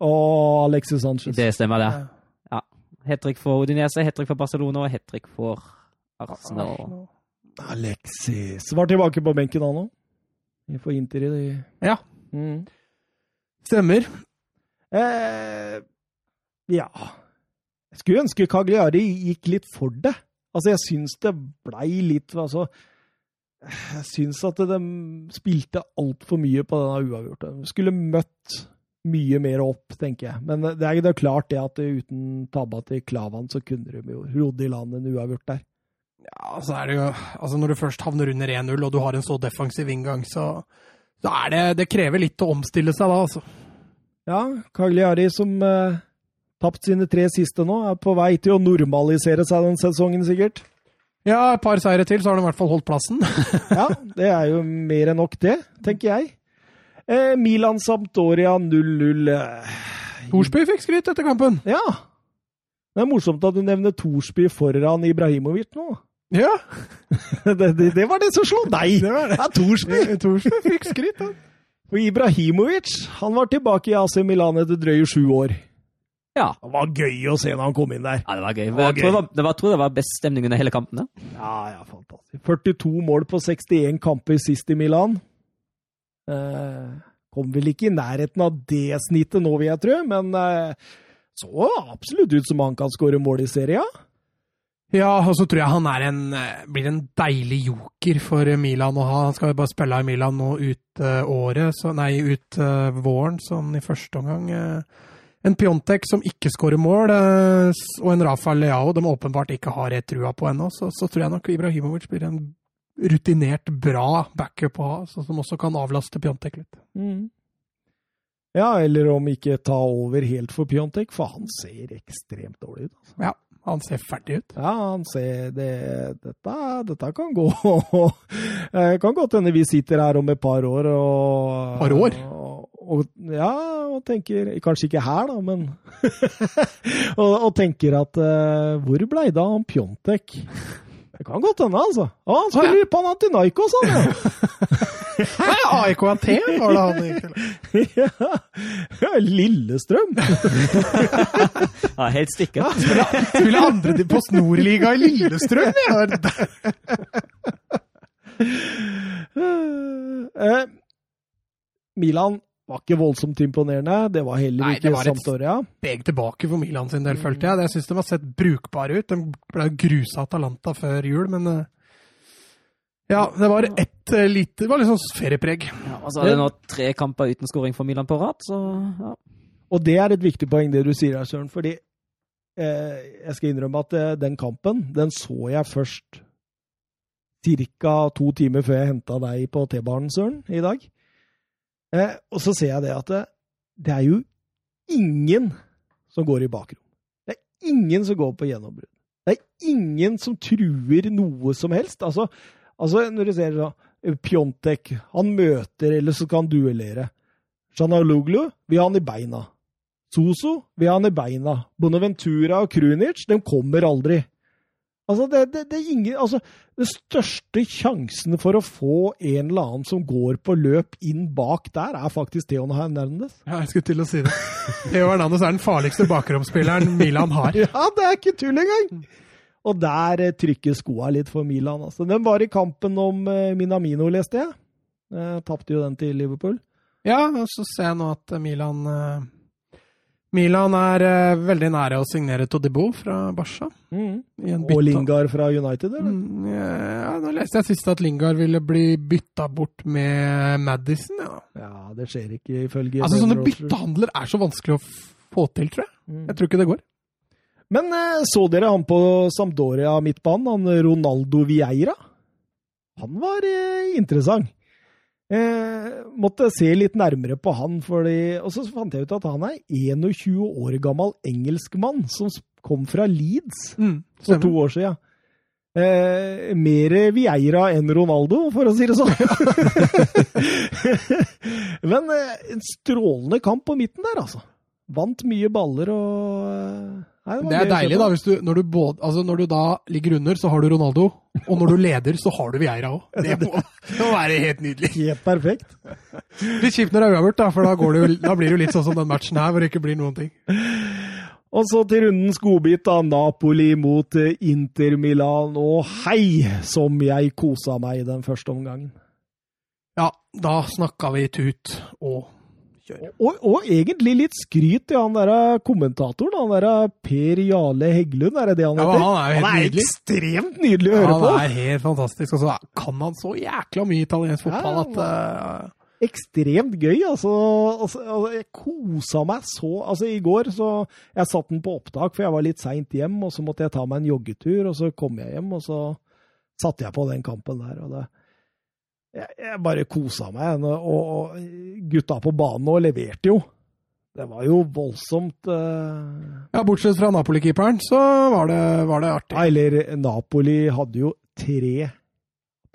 Og Alexis Sanchez. Det stemmer, det. Ja. Hat trick for Odinese, hat trick for Barcelona og hat trick for Arsenal. Arsenal. Alexis var tilbake på benken han òg. Vi får Inter i det. Ja. Mm. Stemmer. Eh, ja Jeg skulle ønske Cagliari gikk litt for det. Altså, jeg syns det blei litt Altså Jeg syns at de spilte altfor mye på denne uavgjorte. Skulle møtt mye mer opp, tenker jeg. Men det er, det er klart det at uten tabba til Klavan, så kunne de jo rodd i land en uavgjort der. Ja, så er det jo Altså, når du først havner under 1-0, og du har en så defensiv inngang, så, så er det Det krever litt å omstille seg da, altså. Ja, Cagliari som eh, tapt sine tre siste nå, er på vei til å normalisere seg den sesongen, sikkert. Ja, et par seire til, så har de i hvert fall holdt plassen. ja, det er jo mer enn nok, det, tenker jeg. Eh, Milan Sampdoria 0-0. Thorsby fikk skryt etter kampen. Ja. Det er morsomt at du nevner Thorsby foran Ibrahimovic nå. Ja. det, det, det, var det som slo deg! Det var det. Ja, Thorsby! Thorsby fikk skryt, han. Og Ibrahimovic han var tilbake i AC Milan etter drøye sju år. Ja. Det var gøy å se når han kom inn der. ja, det var gøy. var Jeg tror det var, det var, tror det var best stemning under hele kampen. Ja. Ja, ja, fantastisk. 42 mål på 61 kamper sist i Milan. Eh, kom vel ikke i nærheten av det snittet nå, vil jeg tro, men eh, så absolutt ut som han kan skåre mål i serien. Ja, og så tror jeg han er en, eh, blir en deilig joker for Milan å ha. Han skal jo bare spille i Milan nå ut uh, året, så, nei, ut uh, våren, sånn i første omgang. En Pjontek som ikke skårer mål, og en Rafael Leao de åpenbart ikke har helt trua på ennå, så, så, tror jeg nok Ibrahimovic blir en rutinert, bra backup å ha, som også kan avlaste Pjontek litt. Mm. Ja, eller om ikke ta over helt for Pjontek, for han ser ekstremt dårlig ut. Altså. Ja, han ser ferdig ut. Ja, han ser det, dette, dette kan gå Det Kan godt hende vi sitter her om et par år og Par år? Og, og, ja, og tenker Kanskje ikke her, da, men og, og, tenker at uh, Hvor blei det av han Pjontek? Det kan godt hende, altså. Å, han spiller i Panathinaikos, han! Ja. Nei, AIK Aten var det han egentlig. ja, Lillestrøm! ja, helt stikke. Spiller andre på Snorliga i Lillestrøm, ja! eh, Milan var ikke voldsomt imponerende. Det var heller Nei, ikke det var et Steg tilbake for Milan sin del, følte jeg. Jeg syns de har sett brukbare ut. De ble grusa av Atalanta før jul, men eh, ja, det var ett eh, lite Det var litt sånn feriepreg. Ja, og så er det nå tre kamper uten skåring for Milan på rad, så ja. Og det er et viktig poeng, det du sier her, Søren. Fordi eh, jeg skal innrømme at eh, den kampen, den så jeg først ca. to timer før jeg henta deg på T-banen, Søren, i dag. Eh, og så ser jeg det at det, det, er jo ingen som går i bakrom. Det er ingen som går på gjennombrudd. Det er ingen som truer noe som helst. Altså, altså når du ser sånn Pjontek, han møter, eller så kan han duellere. Shanaloglu, vi har han i beina. Soso, vi har han i beina. Bonaventura og Krunic, de kommer aldri. Altså, det, det, det er ingen Altså, den største sjansen for å få en eller annen som går på løp inn bak der, er faktisk Theon Hernandez. Ja, jeg skulle til å si det. Theo Hernandez er den farligste bakromsspilleren Milan har. Ja, det er ikke tull engang! Og der eh, trykker skoa litt for Milan. altså. Den var i kampen om eh, Minamino, leste jeg. Eh, Tapte jo den til Liverpool. Ja, og så ser jeg nå at Milan eh, Milan er eh, veldig nære å signere Todibo fra Barca. Mm. Og. Lingard fra United, eller? Mm, ja, nå leste jeg sist at Lingard ville bli bytta bort med Madison. Ja. Ja, det skjer ikke, ifølge Altså, Sånne byttehandler er så vanskelig å få til, tror jeg. Mm. Jeg tror ikke det går. Men eh, så dere han på Sampdoria midtbanen, han Ronaldo Vieira? Han var eh, interessant. Eh, måtte se litt nærmere på han, fordi, og så fant jeg ut at han er 21 år gammel engelskmann som kom fra Leeds for to år siden. Eh, mer Vieira enn Ronaldo, for å si det sånn. Men eh, en strålende kamp på midten der, altså. Vant mye baller og nei, det, Det er deilig, da. Du, når, du både, altså når du da ligger under, så har du Ronaldo. Og når du leder, så har du Vieira òg. Det må, det må være helt nydelig. Helt perfekt. Litt kjipt når det er uavgjort, da, for da, går det da blir det jo litt sånn som den matchen her, hvor det ikke blir noen ting. Og så til rundens godbit, da. Napoli mot eh, Inter Milan. Og hei, som jeg kosa meg i den første omgangen. Ja, da snakka vi tut og kjør. Og, og egentlig litt skryt til han der kommentatoren. Han der Per Jarle Heggelund, er det det han Ja, heter? han er helt han er nydelig. ekstremt nydelig å høre Han på! er helt fantastisk. Og så kan han så jækla mye italiensk fotball at uh... Ekstremt gøy, altså. altså, altså jeg kosa meg så Altså, i går så Jeg satt den på opptak, for jeg var litt seint hjem, og så måtte jeg ta meg en joggetur, og så kom jeg hjem, og så satte jeg på den kampen der, og det Jeg, bare kosa meg, og, gutta på banen og leverte jo. Det var jo voldsomt uh... Ja, bortsett fra Napoli-keeperen, så var det, var det artig. Nei, eller Napoli hadde jo tre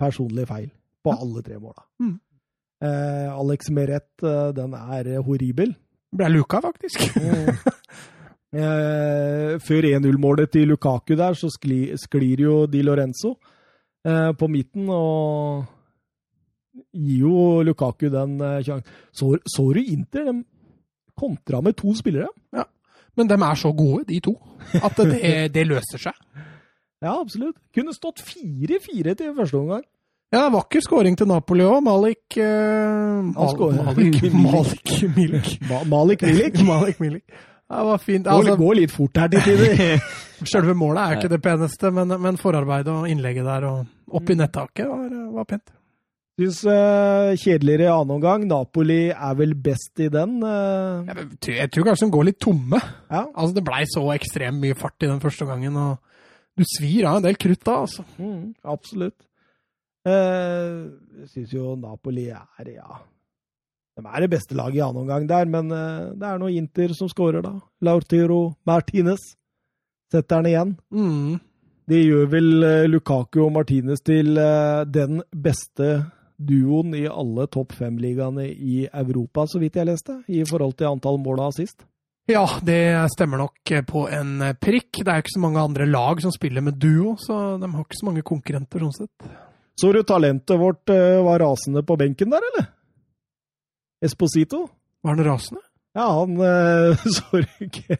personlige feil på alle tre måla. Mm. Uh, Alex Meret, uh, den er horribel. Ble luka, faktisk. før 1-0-målet til Lukaku der, så skli, sklir jo Di Lorenzo på midten og gir jo Lukaku den sjansen. Så, så du Inter? De kontra med to spillere. Ja, Men de er så gode, de to, at det, det løser seg. Ja, absolutt. Kunne stått 4-4 til første omgang. Ja, vakker skåring til Napoli òg. Malik uh, Mal Malik Malik Milik. Malik Milik. Malik Milik. Det var fint. Altså, det går litt fort her til tider. Selve målet er ikke det peneste, men, men forarbeidet og innlegget der og opp i nettaket var, var pent. Syns uh, kjedeligere annen omgang. Napoli er vel best i den. Uh... Jeg, tror, jeg, tror kanskje de går litt tomme. Ja. Altså, det blei så ekstremt mye fart i den første gangen, og du svir av en del krutt da, altså. Mm, absolutt. Uh, jeg syns jo Napoli er, ja De er det beste laget i annen omgang der, men det er nå Inter som skårer, da. Lautiro Martinez setter den igjen. Mm. Det gjør vel Lukaku og Martinez til den beste duoen i alle topp fem-ligaene i Europa, så vidt jeg leste, i forhold til antall mål og assist. Ja, det stemmer nok på en prikk. Det er ikke så mange andre lag som spiller med duo, så de har ikke så mange konkurrenter sånn sett. Så du talentet vårt uh, var rasende på benken der, eller? Esposito? Var han rasende? Ja, han så ikke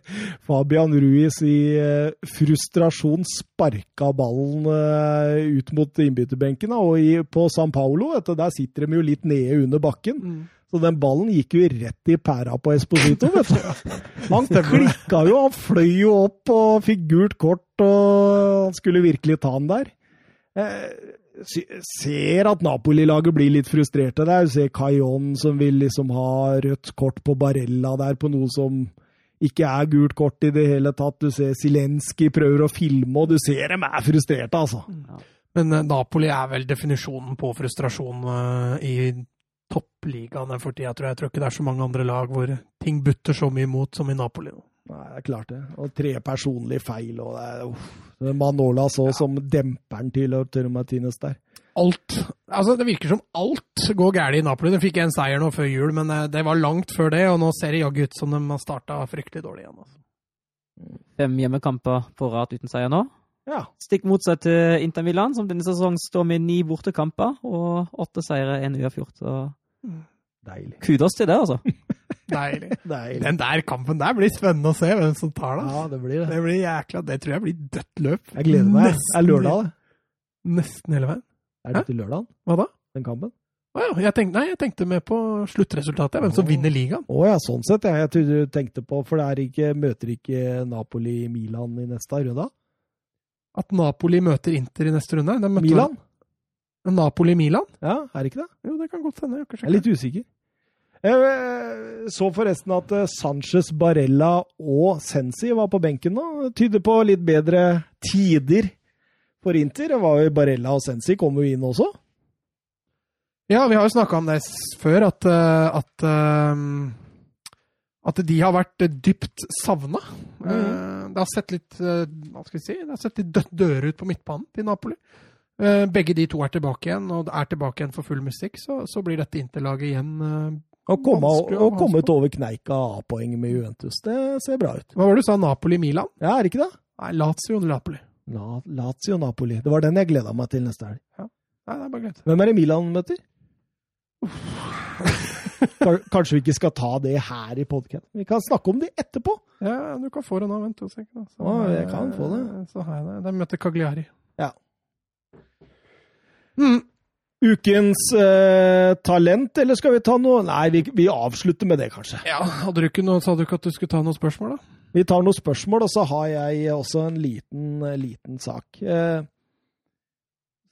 Fabian Ruiz i uh, frustrasjon sparka ballen uh, ut mot innbytterbenken. Og i, på San Paulo, vet du, der sitter de jo litt nede under bakken. Mm. Så den ballen gikk jo rett i pæra på Esposito, vet du. Han klikka jo, han fløy jo opp og fikk gult kort, og han skulle virkelig ta den der. Eh, ser at Napoli-laget blir litt frustrerte der. Du ser Kayon som vil liksom ha rødt kort på Barella der, på noe som ikke er gult kort i det hele tatt. Du ser Zelenskyj prøver å filme, og du ser dem er frustrerte, altså. Ja. Men uh, Napoli er vel definisjonen på frustrasjon uh, i toppligaene for tida, tror jeg. Jeg tror ikke det er så mange andre lag hvor ting butter så mye imot som i Napoli. nå. Nei, det er klart det. Og tre personlige feil. og det er, uff. Manola så ja. som demperen til Arturo Martinez der. Alt. Altså, Det virker som alt går galt i Napoli. De fikk en seier nå før jul, men eh, det var langt før det. Og nå ser det jaggu ut som de har starta fryktelig dårlig igjen. Altså. Fem hjemmekamper på rad uten seier nå. Ja. Stikk motsatt til Inter Milan, som denne sesongen står med ni bortekamper og åtte seire, én uavgjort. Så. Deilig. Kudos til det, altså. Deilig. Deilig. Den der kampen der blir spennende å se hvem som tar det. Ja, det blir det. Det blir jækla, det tror jeg blir dødt løp. Jeg gleder meg. Det er lørdag, det. Nesten hele veien. Er dette lørdag? Hva da? Den kampen? Å ja. Jeg tenkte, nei, jeg tenkte med på sluttresultatet. Hvem som vinner ligaen. Å ja, sånn sett. Jeg, jeg trodde du tenkte på For det er ikke, møter ikke Napoli-Milan i neste runde? At Napoli møter Inter i neste runde? Milan? Napoli-Milan? Ja, er det ikke det? Jo, det kan godt hende. Jeg er litt usikker. Jeg så forresten at eh, Sanchez, Barella og Sensi var på benken nå. Tyder på litt bedre tider for Inter. Det var jo Barella og Sensi kom jo inn også. Ja, vi har jo snakka om det før, at, eh, at, eh, at de har vært dypt savna. Mm. Det har sett litt hva skal vi si, det har sett litt døre ut på midtbanen til Napoli. Begge de to er tilbake igjen, og er tilbake igjen for full musikk. Så, så blir dette Interlaget igjen og, komme, kommet over kneika A-poeng med Juventus. Det ser bra ut. Hva var det du sa? Napoli-Milan? Ja, er det ikke det? Nei, Lazio-Napoli. La, Lazio-Napoli. Det var den jeg gleda meg til neste helg. Ja. Nei, det er bare greit. Hvem er det Milan møter? Kanskje vi ikke skal ta det her i podkast. Vi kan snakke om det etterpå. Ja, du kan få det nå. Vent to sekunder. Å, jeg kan få det. Så har jeg det. De møter Cagliari. Ja. Mm. Ukens eh, talent, eller skal vi ta noe Nei, vi, vi, avslutter med det, kanskje. Ja, hadde du ikke noe, Sa du ikke at du skulle ta noen spørsmål, da? Vi tar noen spørsmål, og så har jeg også en liten, eh, liten sak. Eh,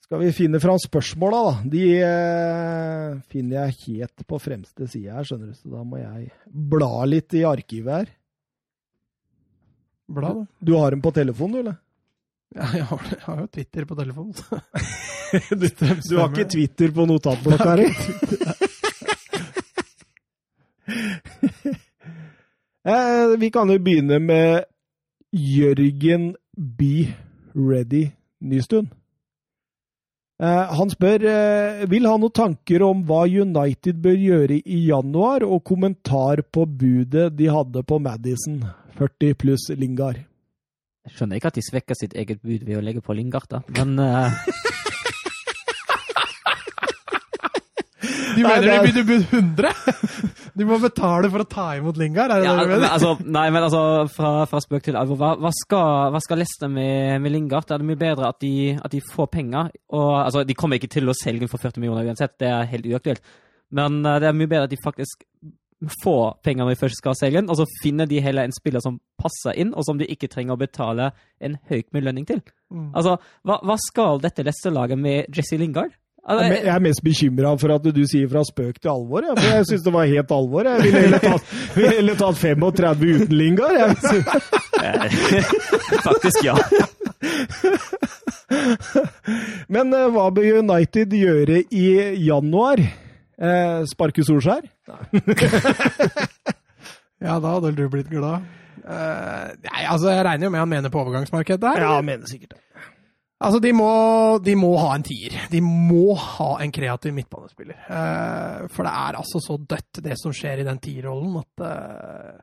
skal vi finne fram spørsmåla, da? De eh, finner jeg helt på fremste side her, skjønner du. Så da må jeg bla litt i arkivet her. Bla, da. Du har dem på telefonen, du, eller? Jeg har, jeg har, jo Twitter på telefonen. du, du, har ikke Twitter på notatblokka di? Eh, vi kan jo begynne med Jørgen B. Ready Nystuen. Eh, han spør eh, vil ha noen tanker om hva United bør gjøre i januar, og kommentar på budet de hadde på Madison, 40 pluss Lingard. Jeg skjønner ikke at de svekker sitt eget bud ved å legge på Lingard. Men uh... De mener de begynner bud 100? De må betale for å ta imot Lingard, er det ja, det du mener? Altså, nei, men altså, fra, fra spøk til alvor. Hva, hva, skal, hva skal Leicester med, med Lingard? Er det mye bedre at de, at de får penger? Og, altså, de kommer ikke til å selge den for 40 millioner uansett, det er helt uaktuelt. Men uh, det er mye bedre at de faktisk får penger når vi først skal selge den, og så finner de heller en spiller som passer inn, og som de ikke trenger å betale en høyt med lønning til. Mm. Altså, hva, hva skal dette Leicester-laget med Jesse Lingard? Altså, jeg er mest bekymra for at du sier fra spøk til alvor. Ja, for jeg syns det var helt alvor. Jeg ville heller tatt, vil heller tatt 35 uten Lingard. Faktisk, ja. Men uh, hva bør United gjøre i januar? Uh, sparke Solskjær? ja, da hadde du blitt glad. Uh, nei, altså, Jeg regner jo med han mener på overgangsmarkedet her? Ja, han mener sikkert det. Altså, de må, de må, ha en tier. De må ha en kreativ midtbanespiller. Uh, for det er altså så dødt, det som skjer i den tierrollen, at uh,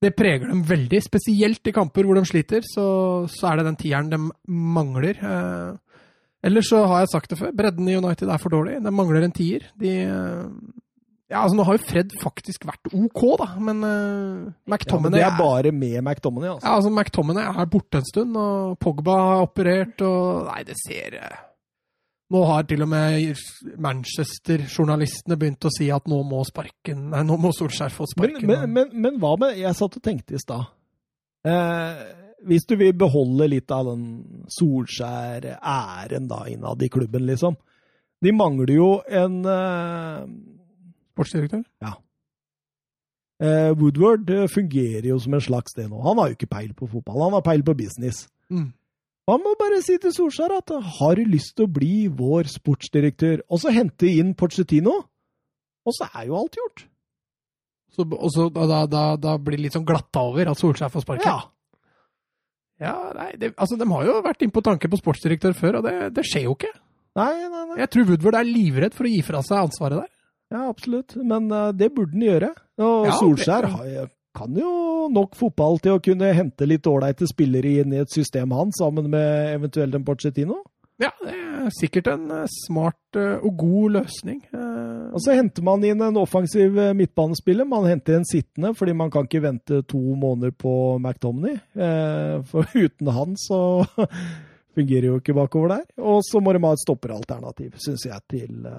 det preger dem veldig. Spesielt i kamper hvor de sliter, så, så er det den tieren de mangler. Uh, ellers så har jeg sagt det før, bredden i United er for dårlig. Den mangler en tier. De ja, altså Nå har jo Fred faktisk vært OK, da, men uh, McTominay ja, men Det er bare med McTominay, altså. Ja, altså McTominay er borte en stund, og Pogba har operert, og Nei, det ser uh, Nå har til og med Manchester-journalistene begynt å si at nå må sparken Nei, nå må Solskjær få sparken. Men, men, men, men, hva med Jeg satt og tenkte i stad. Eh, hvis du vil beholde litt av den Solskjær-æren da innad i klubben, liksom. De mangler jo en uh, Sportsdirektør? Ja. Uh, Woodward eh, fungerer jo som en slags det nå. Han har jo ikke peil på fotball, han har peil på business. Mm. Man må bare si til Solskjær at har du lyst til å bli vår sportsdirektør, og så hente inn Porcetino, og så er jo alt gjort. Så, og så da, da, da, blir det litt sånn glatta over at Solskjær får sparken? Ja. Ja, nei, det, altså De har jo vært inne på tanke på sportsdirektør før, og det, det skjer jo ikke. Nei, nei, nei. Jeg tror Woodward er livredd for å gi fra seg ansvaret der. Ja, absolutt. Men uh, det burde han gjøre. Og ja, Solskjær det... kan jo nok fotball til å kunne hente litt ålreite spillere inn i et system han, sammen med eventuelt en Porcetino. Ja, det er sikkert en uh, smart uh, og god løsning. Og så henter man inn en offensiv midtbanespiller. Man henter en sittende, fordi man kan ikke vente to måneder på McDomney. For uten han så fungerer jo ikke bakover der. Og så må de ha et stopperalternativ, syns jeg, til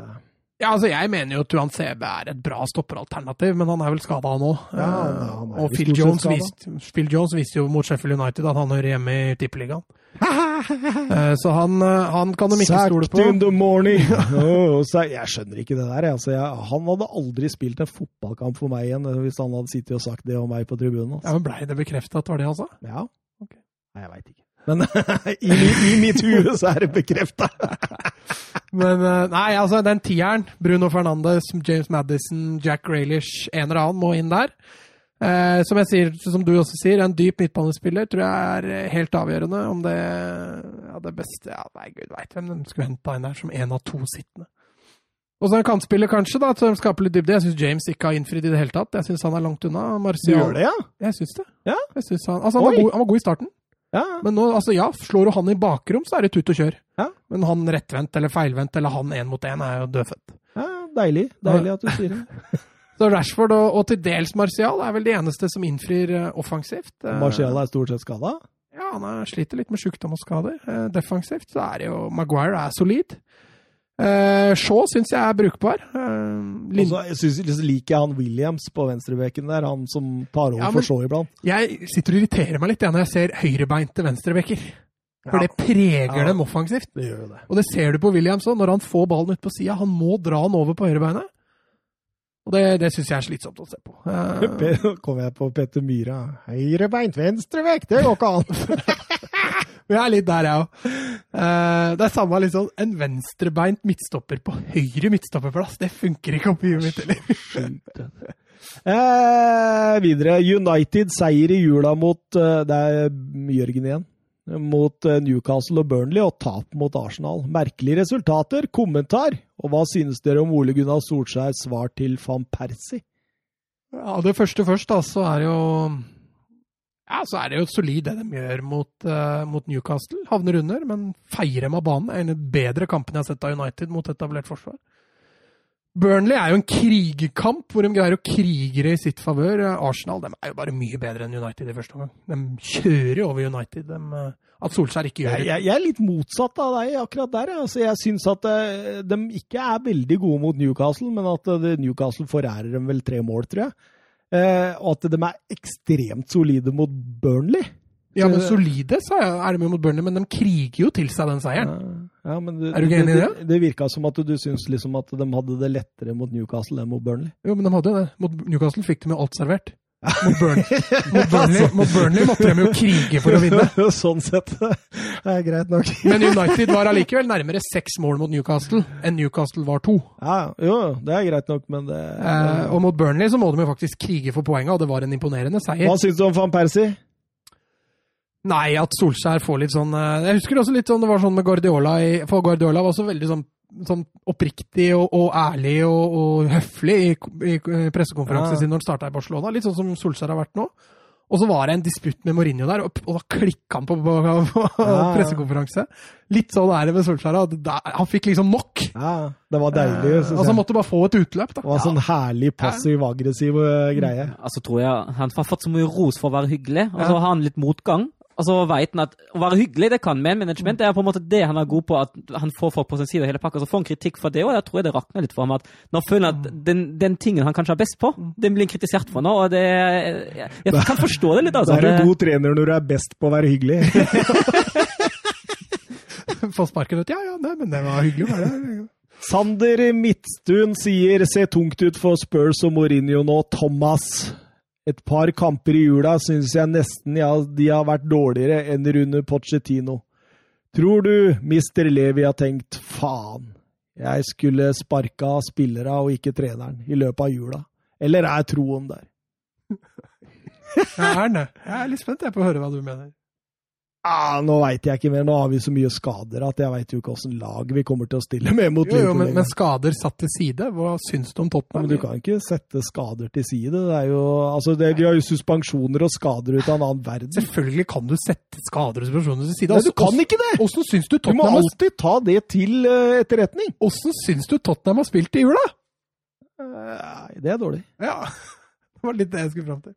ja, altså Jeg mener jo at Tuan CB er et bra stopperalternativ, men han er vel skada nå. Ja, ja, og Phil Jones, viste, Phil Jones, viste, jo mot Sheffield United at han hører hjemme i Tippeligaen. Eh, så han, eh, han, kan de ikke stole på. Sacked in the morning! oh, jeg skjønner ikke det der. Altså, jeg, han hadde aldri spilt en fotballkamp for meg igjen hvis han hadde sittet og sagt det om meg på tribunen. Altså. Ja, men Blei det bekrefta at det var det han sa? Ja. Okay. Nei, jeg veit ikke. Men i, i, mitt hue så er det bekrefta! Men eh, nei, altså den tieren, Bruno Fernandes, James Madison, Jack Graylish, en eller annen må inn der. Eh, som sier, som du også sier, en dyp midtbanespiller tror jeg er helt avgjørende. Om det ja, det beste ja, Nei, gud veit hvem de skulle henta inn der som en av to sittende. Og så en kantspiller, kanskje, da, som skaper litt dybde. Jeg syns James ikke har innfridd i det hele tatt. Jeg syns han er langt unna. Martial. Du gjør det, ja? Jeg syns det. Ja? Jeg synes han, altså, han, var god, han var god i starten. Ja. Men nå, altså ja, slår du han i bakrom, så er det tut og kjør. Ja. Men han rettvendt eller feilvendt eller han én mot én er jo dødfødt. Ja, deilig. Deilig at du sier det. så Rashford og, og, til dels Martial er vel de eneste som innfrir uh, offensivt. Martial er stort sett skada? Ja, han er, sliter litt med sjukdom og skader. Uh, defensivt så er det jo Maguire er solid. Uh, Shaw syns jeg er brukbar. Uh, Også, jeg synes, liker jeg han Williams på venstrebeken der, han som tar over ja, for Shaw iblant. Jeg sitter og irriterer meg litt når jeg ser høyrebeinte venstrebekker. For ja. det preger ja, dem offensivt. Det gjør det. Og det ser du på Williams òg, når han får ballen ut på sida. Han må dra den over på høyrebeinet. Og det, det syns jeg er slitsomt å se på. Uh, kommer jeg på Petter Myhra. Høyrebeint venstrevekt, det går ikke an! Vi er litt der, jeg òg. Uh, det er samme liksom en venstrebeint midtstopper på høyre midtstopperplass. Det funker ikke oppi huet mitt heller. eh, videre. United seier i jula mot uh, Det er Jørgen igjen. Mot uh, Newcastle og Burnley og tap mot Arsenal. Merkelige resultater. Kommentar. Og hva synes dere om Ole Gunnar Solskjærs svar til van Persie? Ja, Det første først, da, så er det jo ja, så er det jo solid det de gjør mot, uh, mot Newcastle. Havner under, men feirer dem av banen. En av de bedre kampene jeg har sett av United mot etablert forsvar. Burnley er jo en krigerkamp hvor de greier å krigere i sitt favør. Arsenal de er jo bare mye bedre enn United i første omgang. De kjører jo over United. De, uh, at Solskjær ikke gjør det. Jeg, jeg, er litt motsatt av deg akkurat der. Altså, jeg syns at uh, de ikke er veldig gode mot Newcastle, men at Newcastle forærer dem vel tre mål, tror jeg. Eh, og at de er ekstremt solide mot Burnley. Ja, men solide så er de mot Burnley, men de kriger jo til seg den seieren. Ja, du, er du ikke enig i det? Det, det virka som at du syns liksom at de hadde det lettere mot Newcastle enn mot Burnley. Jo, men de hadde det. Mot Newcastle fikk de jo alt servert. Mot Burnley, mot, Burnley, mot Burnley, måtte de jo krige for å vinne. sånn sett. Det er greit nok. Men United var allikevel nærmere seks mål mot Newcastle enn Newcastle var to. Ja, Jo, det er greit nok, men det eh, Og mot Burnley så må de jo faktisk krige for poenget, og det var en imponerende seier. Hva syns du om van Persie? Nei, at Solskjær får litt sånn eh, Jeg husker også litt sånn det var sånn med Guardiola For Guardiola var også veldig sånn sånn oppriktig og, og ærlig og, og, høflig i, i pressekonferansen ja. sin når han starta i Barcelona. Litt sånn som Solskjær har vært nå. Og så var det en disputt med Mourinho der, og, og da klikka han på, på, på ja. pressekonferanse. Litt sånn er det med Solskjær. Han fikk liksom nok. Ja, Det var deilig. Eh, og Han måtte bare få et utløp. da. Det var ja. sånn herlig passiv-aggressiv eh, greie. Altså tror jeg Han har fått så mye ros for å være hyggelig, og så har han litt motgang. Altså, vet han at Å være hyggelig det kan med management. Det er på en måte det han er god på. At han får folk på sin side og hele pakka. Så får han kritikk for det, og jeg tror jeg det rakner litt for ham. at Nå føler han at den, den, tingen han kanskje er best på, den blir kritisert for nå. og det, Jeg, jeg kan forstå det litt. altså. Da er du god trener når du er best på å være hyggelig. Få sparken ut. Ja, ja, nei, men det var hyggelig å være der. Sander Midtstuen sier 'ser tungt ut for Spurs og Mourinho nå', Thomas et par kamper i jula syns jeg nesten ja, de har vært dårligere enn Rune Pochettino. Tror du Mr. Levi har tenkt faen, jeg skulle sparka spillere og ikke treneren i løpet av jula? Eller er troen der? jeg er det. Jeg er litt spent på å høre hva du mener. Ah, nå veit jeg ikke mer. Nå har vi så mye skader at jeg veit jo ikke åssen lag vi kommer til å stille med mot jo, men, men, skader satt til side, hva syns du om Tottenham? Men du kan ikke sette skader til side. Det er jo, altså det, de har jo suspensjoner og skader ut av en annen verden. Selvfølgelig kan du sette skader og suspensjoner til side. Nei, du kan ikke det! Syns du Tottenham Du må alltid ta det til uh, etterretning. Åssen syns du Tottenham har spilt i jula? Nei, det er dårlig. Ja, det var litt det jeg skulle fram til.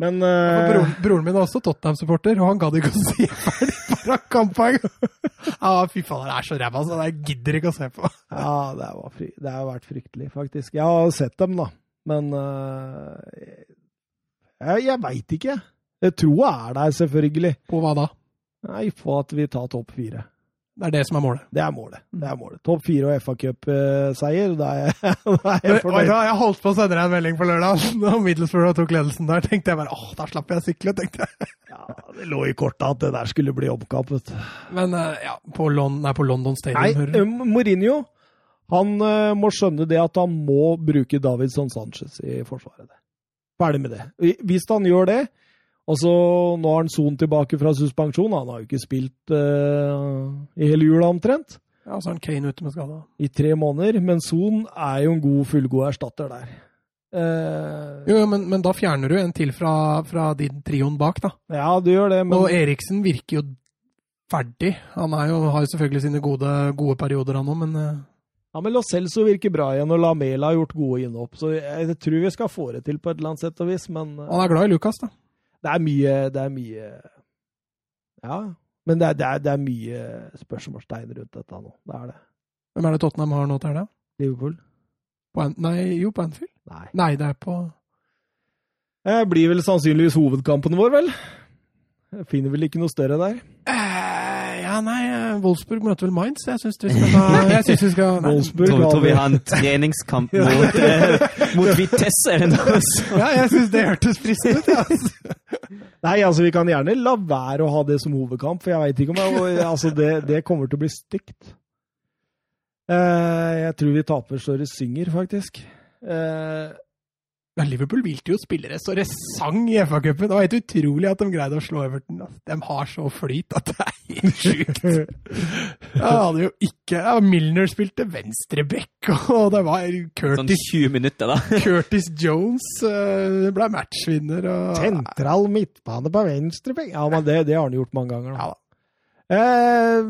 Men uh, broren, broren, min er også Tottenham-supporter, og han gadd ikke å si ferdig fra kampen. ah, fy faen, det er så ræva, så jeg gidder ikke å se på. ja, det, fri, det, har vært fryktelig, faktisk. Jeg har sett dem, da. Men uh, jeg, jeg veit ikke. Troa er der, selvfølgelig. På hva da? Nei, På at vi tar topp fire. Det er det som er målet? Det er målet. det er målet. Topp fire og FA Cup-seier, da er jeg, da er jeg fornøyd. Jeg holdt på å sende deg en melding på lørdag da Middlesbrough tok ledelsen der. tenkte jeg bare åh, da slapp jeg sykle, tenkte jeg. ja, Det lå i kortet at det der skulle bli omkamp. Men eh, ja, på, Lon nei, på London Stadium Nei, du? Mourinho han må skjønne det at han må bruke Davidson Sanchez i forsvaret. Ferdig med det. Hvis han gjør det, Altså, nå har han Son tilbake fra suspensjon. Han har jo ikke spilt uh, i hele jula omtrent. Ja, så er han Kane ute med skade. I tre måneder. Men Son er jo en god, fullgod erstatter der. Uh, jo, men, men, da fjerner du en til fra, fra din trioen bak, da. Ja, du gjør det, men... Og Eriksen virker jo ferdig. Han jo, har jo selvfølgelig sine gode, gode perioder, han òg, men uh... Ja, men Lo Celso virker bra igjen, og Lamela har gjort gode innhopp. Så jeg tror vi skal få det til på et eller annet sett og vis, men Han er glad i Lucas, da det er mye Det er mye Ja. Men det er, det er, det er mye spørsmålstegn rundt dette nå. Det er det. Hvem er det Tottenham har nå til helga? Liverpool. På en, nei, jo, på Anfield? Nei. nei, det er på Det blir vel sannsynligvis hovedkampen vår, vel? Jeg finner vel ikke noe større der. Eh, ja, nei, Wolfsburg møter vel Mainz. Jeg syns vi skal jeg synes vi skal, Wolfsburg tror, tror vi har en treningskamp mot, eh, mot Vitesse, eller noe sånt? Ja, jeg syns det hørtes fristende ut. Ja. Nei, altså vi kan gjerne la være å ha det som hovedkamp, for jeg veit ikke om jeg, altså, det, det kommer til å bli stygt. Uh, jeg tror vi taper så det synger, faktisk. Eh, Ja, Liverpool hvilte jo spillere så det sang i FA-cupen. Det var helt utrolig at de greide å slå Everton. ass. De har så flyt at det er helt sjukt. Jeg hadde jo ikke ja, Milner spilte venstreback, og det var Sånn 20 minutter, da. Curtis Jones uh, ble matchvinner. Og, Sentral midtbane på venstreback. Ja, men det, det har han gjort mange ganger. Ja Da. Eh,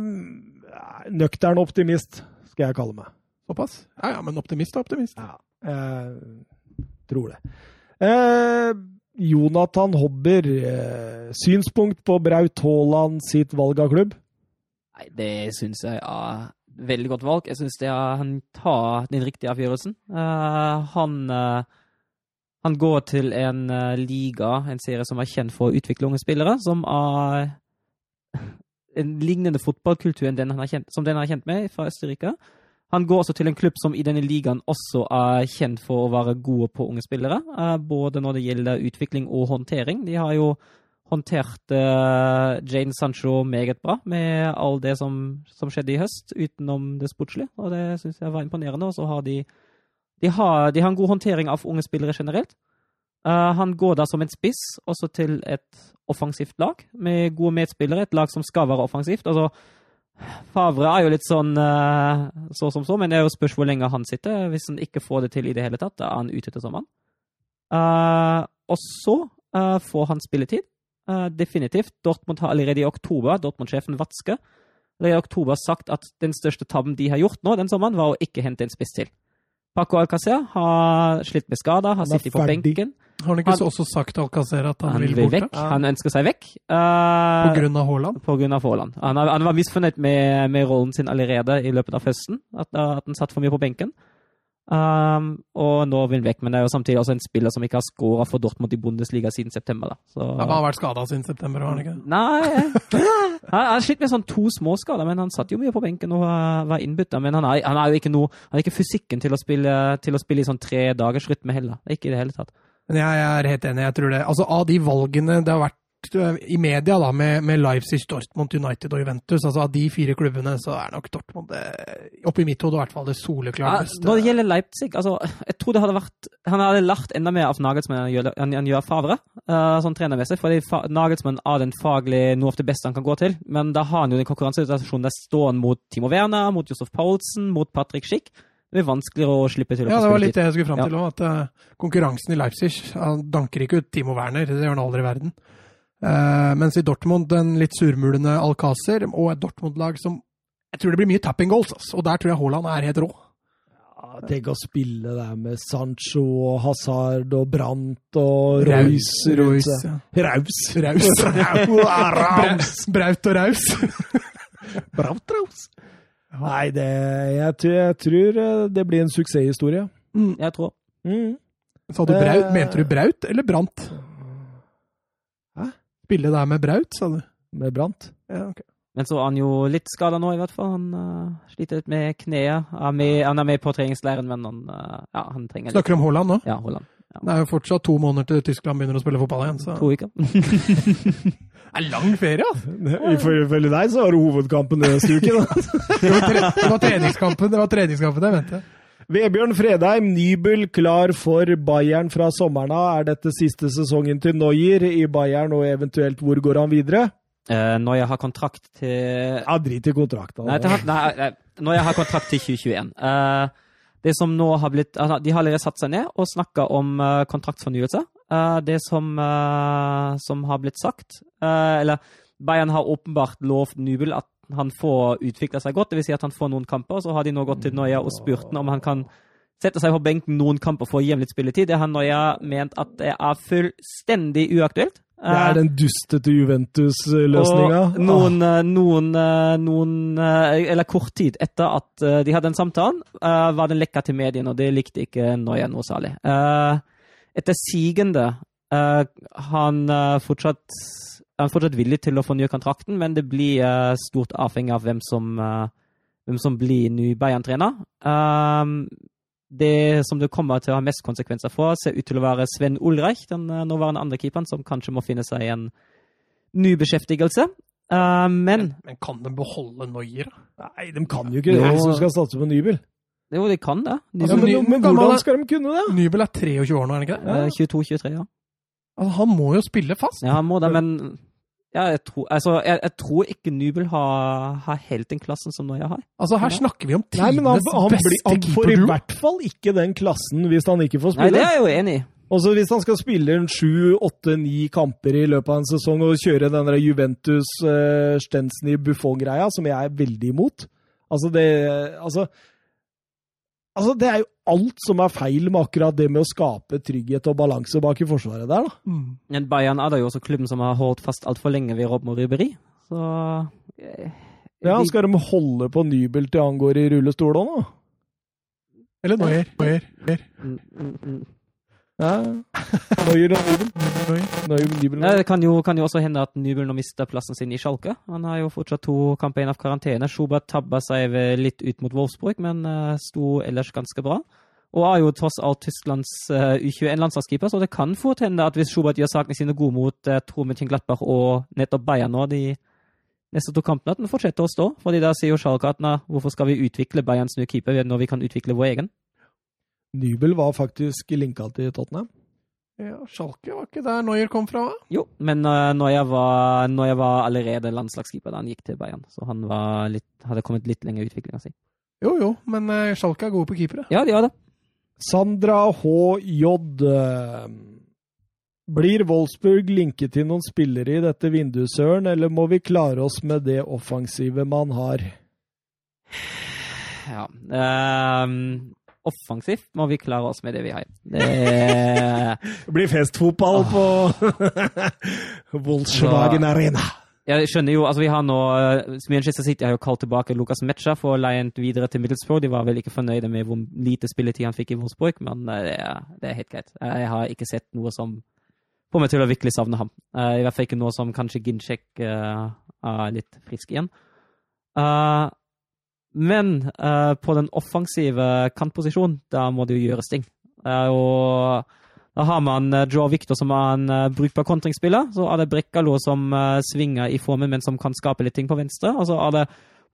nøktern optimist, skal jeg kalle meg. Såpass? Ja, ja, men optimist er optimist. Ja, jeg tror det. Eh, Jonathan Hobber, eh, synspunkt på Braut Haaland sitt valg av klubb? Nei, det syns jeg er veldig godt valg. Jeg syns han tar den riktige avgjørelsen. Eh, han, eh, han går til en eh, liga, en serie som er kjent for å utvikle unge spillere, som er en lignende fotballkultur enn den han er kjent, som den han er kjent med fra Østerrike. Han går også til en klubb som i denne ligaen også er kjent for å være gode på unge spillere, eh, både når det gjelder utvikling og håndtering. De har jo håndtert uh, Jane Sancho meget bra med all det som, som skjedde i høst, utenom det sportslige, og det syns jeg var imponerende. Og så har de de har, de har en god håndtering av unge spillere generelt. Eh, han går da som en spiss også til et offensivt lag, med gode medspillere. Et lag som skal være offensivt. Altså, Favre er jo litt sånn eh, så som så, men det er jo spørs hvor lenge han sitter. Hvis han ikke får det til i det hele tatt, da er han ute til sommeren. Uh, og så uh, får han spilletid. Uh, definitivt. Dortmund har allerede i oktober, Dortmund-sjefen Watzke, allerede i oktober sagt at den største tabben de har gjort nå den sommeren, var å ikke hente en spiss til. Paco Alcacer har slitt med skader, har sittet på benken. Har han ikke Han- også sagt til Alcacer at han, Han vil vil borte? vekk. Han ønsker seg vekk. Uh, På grunn av Haaland? på grunn av Haaland. Han, han var misfornøyd med, med rollen sin allerede i løpet av høsten. At, at han satt for mye på benken. Um, og nå vil han vekk, men det er jo samtidig også en spiller som ikke har skåra for Dortmund i Bundesliga siden september. Da. Så, Ja, han har vært skada siden september, har han ikke? Nei Han har slitt med sånn to småskader, men han satt jo mye på benken og var, var innbytta. Men han har, han har jo ikke noe Han har ikke fysikken til å spille, til å spille i sånn tre dagers rytme heller. Ikke i det hele tatt. Men jeg er helt enig. jeg tror det. Altså Av de valgene det har vært eh, i media da, med, med Leipzig, Dortmund, United og Juventus, altså av de fire klubbene, så er nok Dortmund det, oppi mitt hode i hvert fall det soleklart Ja, når det gjelder Leipzig, altså, jeg tror det hadde vært Han hadde lært enda mer av Nagelsmann enn han gjør, han gjør Favre, uh, sånn trenermessig. Fordi fa Nagelsmann er den faglig noe av det beste han kan gå til. Men da har han jo den konkurransesituasjonen der står han mot Timo Werner, mot Josef Paulsen, mot Patrick Schick. Det blir vanskeligere å slippe til å Ja, det var litt det jeg skulle fram til òg. At eh, konkurransen i Leipzig Han danker ikke ut Timo Werner, det gjør han aldri i verden. Eh, mens i Dortmund den litt surmulende Alcácer og et Dortmund-lag som Jeg tror det blir mye tapping goals, altså. og der tror jeg Haaland er helt rå. Ja, Tenk å spille der med Sancho og Hazard og Brandt og Raus, Royce ja. Raus. Raus. Raus. Braut og Raus. Braut Raus. Nei, det, jeg, tror- jeg tror eh, det blir en suksesshistorie. Jeg tror. Mm. Sa du Braut? Eh. Mente du Braut eller Brant? Spille der med Braut, sa du? Med Brant. Ja, ok. Men så er han jo litt skada nå, i hvert fall. Han uh, sliter litt med kneet. Er med, han er med på treningsleiren, men han, uh, ja, han trenger litt Snakker du om Haaland nå? Ja, Holland. Det er jo fortsatt to måneder til Tyskland begynner å spille fotball igjen. Så. To uker. Det er lang ferie, altså! Ifølge deg så var det hovedkampen neste uke. da. Det var, tre det var treningskampen det var treningskampen jeg mente. Vebjørn Fredheim, Nybel klar for Bayern fra sommeren av. Er dette siste sesongen til Noyer i Bayern, og eventuelt hvor går han videre? Uh, når jeg har kontrakt til Ja, drit i kontrakten. Nei, til, nei, nei, når jeg har kontrakt til 2021. Uh, det som nå har blitt altså, De har allerede satt seg ned og snakka om uh, kontraktsfornyelse. Eh, det som, eh, som har blitt sagt eh, Eller Bayern har åpenbart lovt Nubel at han får utvikla seg godt. Dvs. Si at han får noen kamper. Så har de nå gått til Noya og spurt ham om han kan sette seg på benken noen kamper for å ham litt spilletid. Det har Noya ment at det er fullstendig uaktuelt. Det er den dustete Juventus-løsninga. Og noen, eh, noen, eh, noen eh, Eller kort tid etter at eh, de hadde den samtalen, eh, var den lekka til mediene, og det likte ikke Noya noe særlig. Eh, Etter sigende eh, han eh, fortsatt er han fortsatt villig til å fornye kontrakten, men det blir uh, stort avhengig av hvem som, uh, hvem som blir ny Bayern-trener. Um, det som det kommer til å ha mest konsekvenser for, ser ut til å være Sven Ulreich, den eh, nåværende andrekeeperen, som kanskje må finne seg en ny beskjeftigelse. Uh, men Men kan de beholde Noyer. Nei, de kan jo ikke det de skal satse på Nybel. Jo, de kan det. De, Altså, men, men, men hvordan skal de kunne det? Nybel er 23 år nå, er han ikke det? eh, 22-23, ja. Altså, han må jo spille fast. Ja, han må det, men ja, jeg, tror, altså, jeg, jeg tror ikke Nubel har, har helt den klassen som Noya har. Altså, her snakker vi om tidenes beste keeper. han får i hvert fall ikke den klassen hvis han ikke får spille. Nei, det er jeg jo enig i. Også hvis han skal spille en sju, åtte, ni kamper i løpet av en sesong og kjøre den Juventus uh, Stensny Buffon-greia, som jeg er veldig imot Altså, det altså, altså, det er jo alt som er feil med akkurat det med å skape trygghet og balanse bak i forsvaret der, da. Mm. Men Bayern er da jo også klubben som har holdt fast altfor lenge ved Robben og Ryberi. Så eh, Ja, de- Skal de holde på Nybel til han går i rullestol òg, nå? Eller Noyer. Noyer. Noyer. Mm, mm, mm. Ja. Neuer og Nybel. Noyer. Neuer, Nybel. Ja, det kan jo, kan jo også hende at Nybel nå mister plassen sin i Schalke. Han har jo fortsatt to kamper igjen av karantene. Schubert tabba seg litt ut mot Wolfsburg, men eh, sto ellers ganske bra. Og er jo tross alt Tysklands eh, U21-landslagskeeper, så det kan fort hende at hvis Schubert gjør sakene sine gode mot uh, Tor Gladbach og nettopp Bayern nå de neste to kampene, at den fortsetter å stå. Fordi da sier jo Schalke at hvorfor skal vi utvikle Bayerns nye keeper når vi kan utvikle vår egen? Nybel var faktisk linka til Tottenham. Ja, Schalke var ikke der Noyer kom fra? Jo, men uh, når, var, var allerede landslagskeeper da han gikk til Bayern, så han var litt, hadde kommet litt lenger i utviklinga si. Jo, jo, men uh, Schalke er gode på keepere. Ja, de er det. Sandra H.J. Blir Wolfsburg linket til noen spillere i dette vinduet, Søren, eller må vi klare oss med det offensive man har? Ja. um, offensivt må vi klare oss med det vi har. Det Det blir festfotball på Volkswagen Arena. Jeg skjønner jo, altså vi har nå Manchester City har jo kalt tilbake Lucas Metsja for å leie videre til Middlesbrough. De var vel ikke fornøyde med hvor lite spilletid han fikk i Wolfsburg, men uh, det, er, det er helt greit. Jeg har ikke sett noe som får meg til å virkelig savne ham. Uh, I hvert fall ikke noe som kanskje Ginchek uh, er litt frisk igjen. Men på den offensive kantposisjonen, da må det jo gjøres ting. Og da har man uh, Joe Victor som er en uh, brukbar kontringsspiller. Så er det Brekkalo som uh, svinger i formen, men som kan skape litt ting på venstre. Og så er det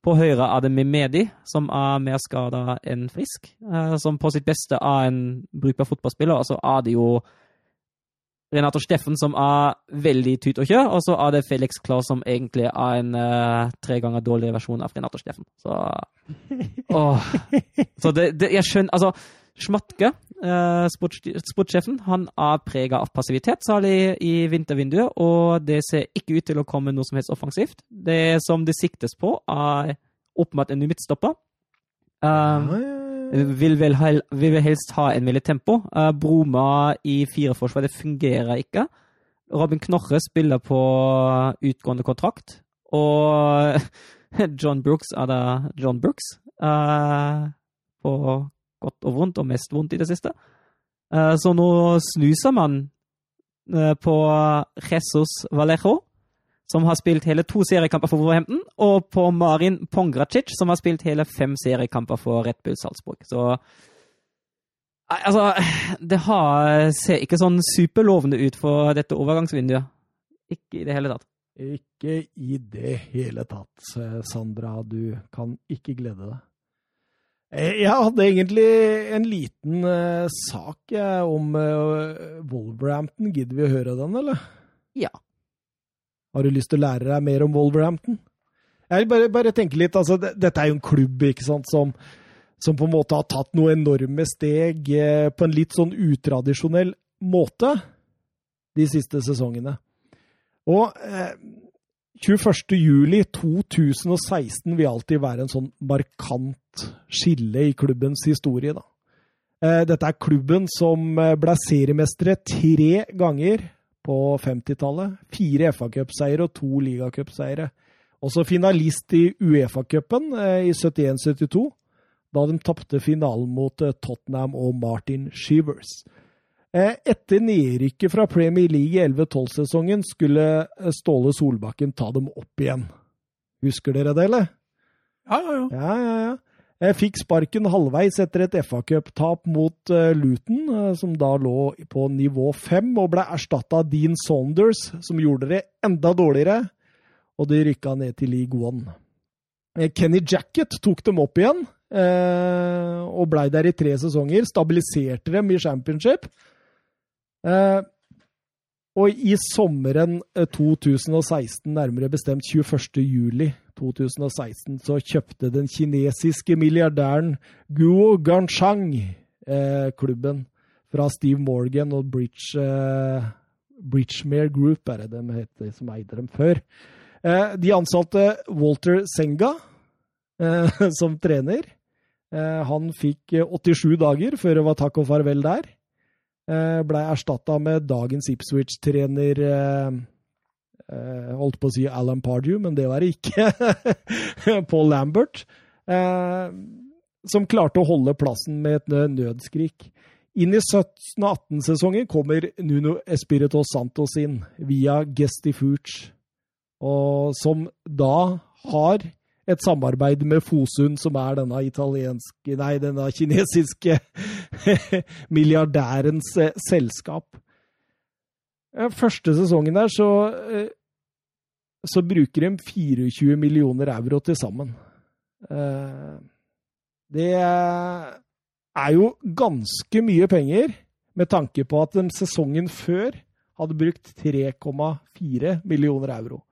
på høyre er det Mimedi, som er mer skada enn frisk. Uh, som på sitt beste er en brukbar fotballspiller. Og så er det jo Renato Steffen som er veldig tut og kjør, og så er det Felix Klaus som egentlig er en uh, tre ganger dårligere versjon av Renato Steffen. Så åh. Så det, det Jeg skjønner Altså, Schmatke, uh, sportssjefen, han er prega av passivitet, særlig i vintervinduet, og det ser ikke ut til å komme noe som helst offensivt. Det som det siktes på, er åpenbart en ny midtstopper. Um, vil vel, hel, vil vel helst ha en med tempo. Uh, Broma i fireforsvar, det fungerer ikke. Robin Knorre spiller på utgående kontrakt. Og John Brooks er da John Brooks. Uh, på godt og vondt, og mest vondt i det siste. Uh, så nå snuser man uh, på Jesus Vallejo, som har spilt hele to seriekamper for Wolverhampton, og på Marin Pongracic, som har spilt hele fem seriekamper for Red Bull Salzburg. Så Altså, det har, ser ikke sånn superlovende ut for dette overgangsvinduet. Ikke i det hele tatt. Ikke i det hele tatt, Sandra. Du kan ikke glede deg. Eh, Jeg hadde egentlig en liten uh, sak jeg, om uh, Wolverhampton. Gidder vi å høre den, eller? Ja. Har du lyst til å lære deg mer om Wolverhampton? Jeg vil bare, bare tenke litt, altså, det, Dette er jo en klubb ikke sant, som, som på en måte har tatt noen enorme steg uh, på en litt sånn utradisjonell måte de siste sesongene. Og eh, 21. juli 2016 vil alltid være en sånn markant skille i klubbens historie. Da. Eh, dette er klubben som eh, ble seriemestere tre ganger på 50-tallet. Fire FA-cupseiere og to ligacupseiere. Også finalist i Uefa-cupen eh, i 71-72, da de tapte finalen mot Tottenham og Martin Shivers. Eh, etter nedrykket fra Premier League i 11-12-sesongen skulle eh, Ståle Solbakken ta dem opp igjen. Husker dere det, eller? Ja, ja, ja. Ja, ja, ja. Jeg fikk sparken halvveis etter et FA-cuptap mot Luton, som da lå på nivå fem, og ble erstatta av Dean Saunders, som gjorde det enda dårligere, og de rykka ned til League One. Eh, Kenny Jacket tok dem opp igjen, og blei der i tre sesonger. Stabiliserte dem i championship. Og i sommeren 2016, nærmere bestemt 21. juli 2016 så kjøpte den kinesiske milliardæren Guo Ganshang eh, klubben fra Steve Morgan og Bridge, eh, Bridgemere Group, er det de heter, som eide dem før. Eh, de ansatte Walter Senga eh, som trener. Eh, han fikk 87 eh, dager før det var takk og farvel der. Blei erstatta med dagens Ipswich-trener Uh, holdt på å si Alan Pardew, men det var det ikke. Paul Lambert. Som klarte å holde plassen med et nødskrik. Inn i 17-18-sesongen kommer Nuno Espirito Santos inn via Gestifuge, og som da har et samarbeid med Fosun, som er denne Nei, denne kinesiske milliardærens eh, selskap. Første sesongen der så, eh, så bruker de 24 millioner euro til sammen. Eh, det er jo ganske mye penger, med tanke på at de sesongen før hadde brukt 3,4 millioner euro.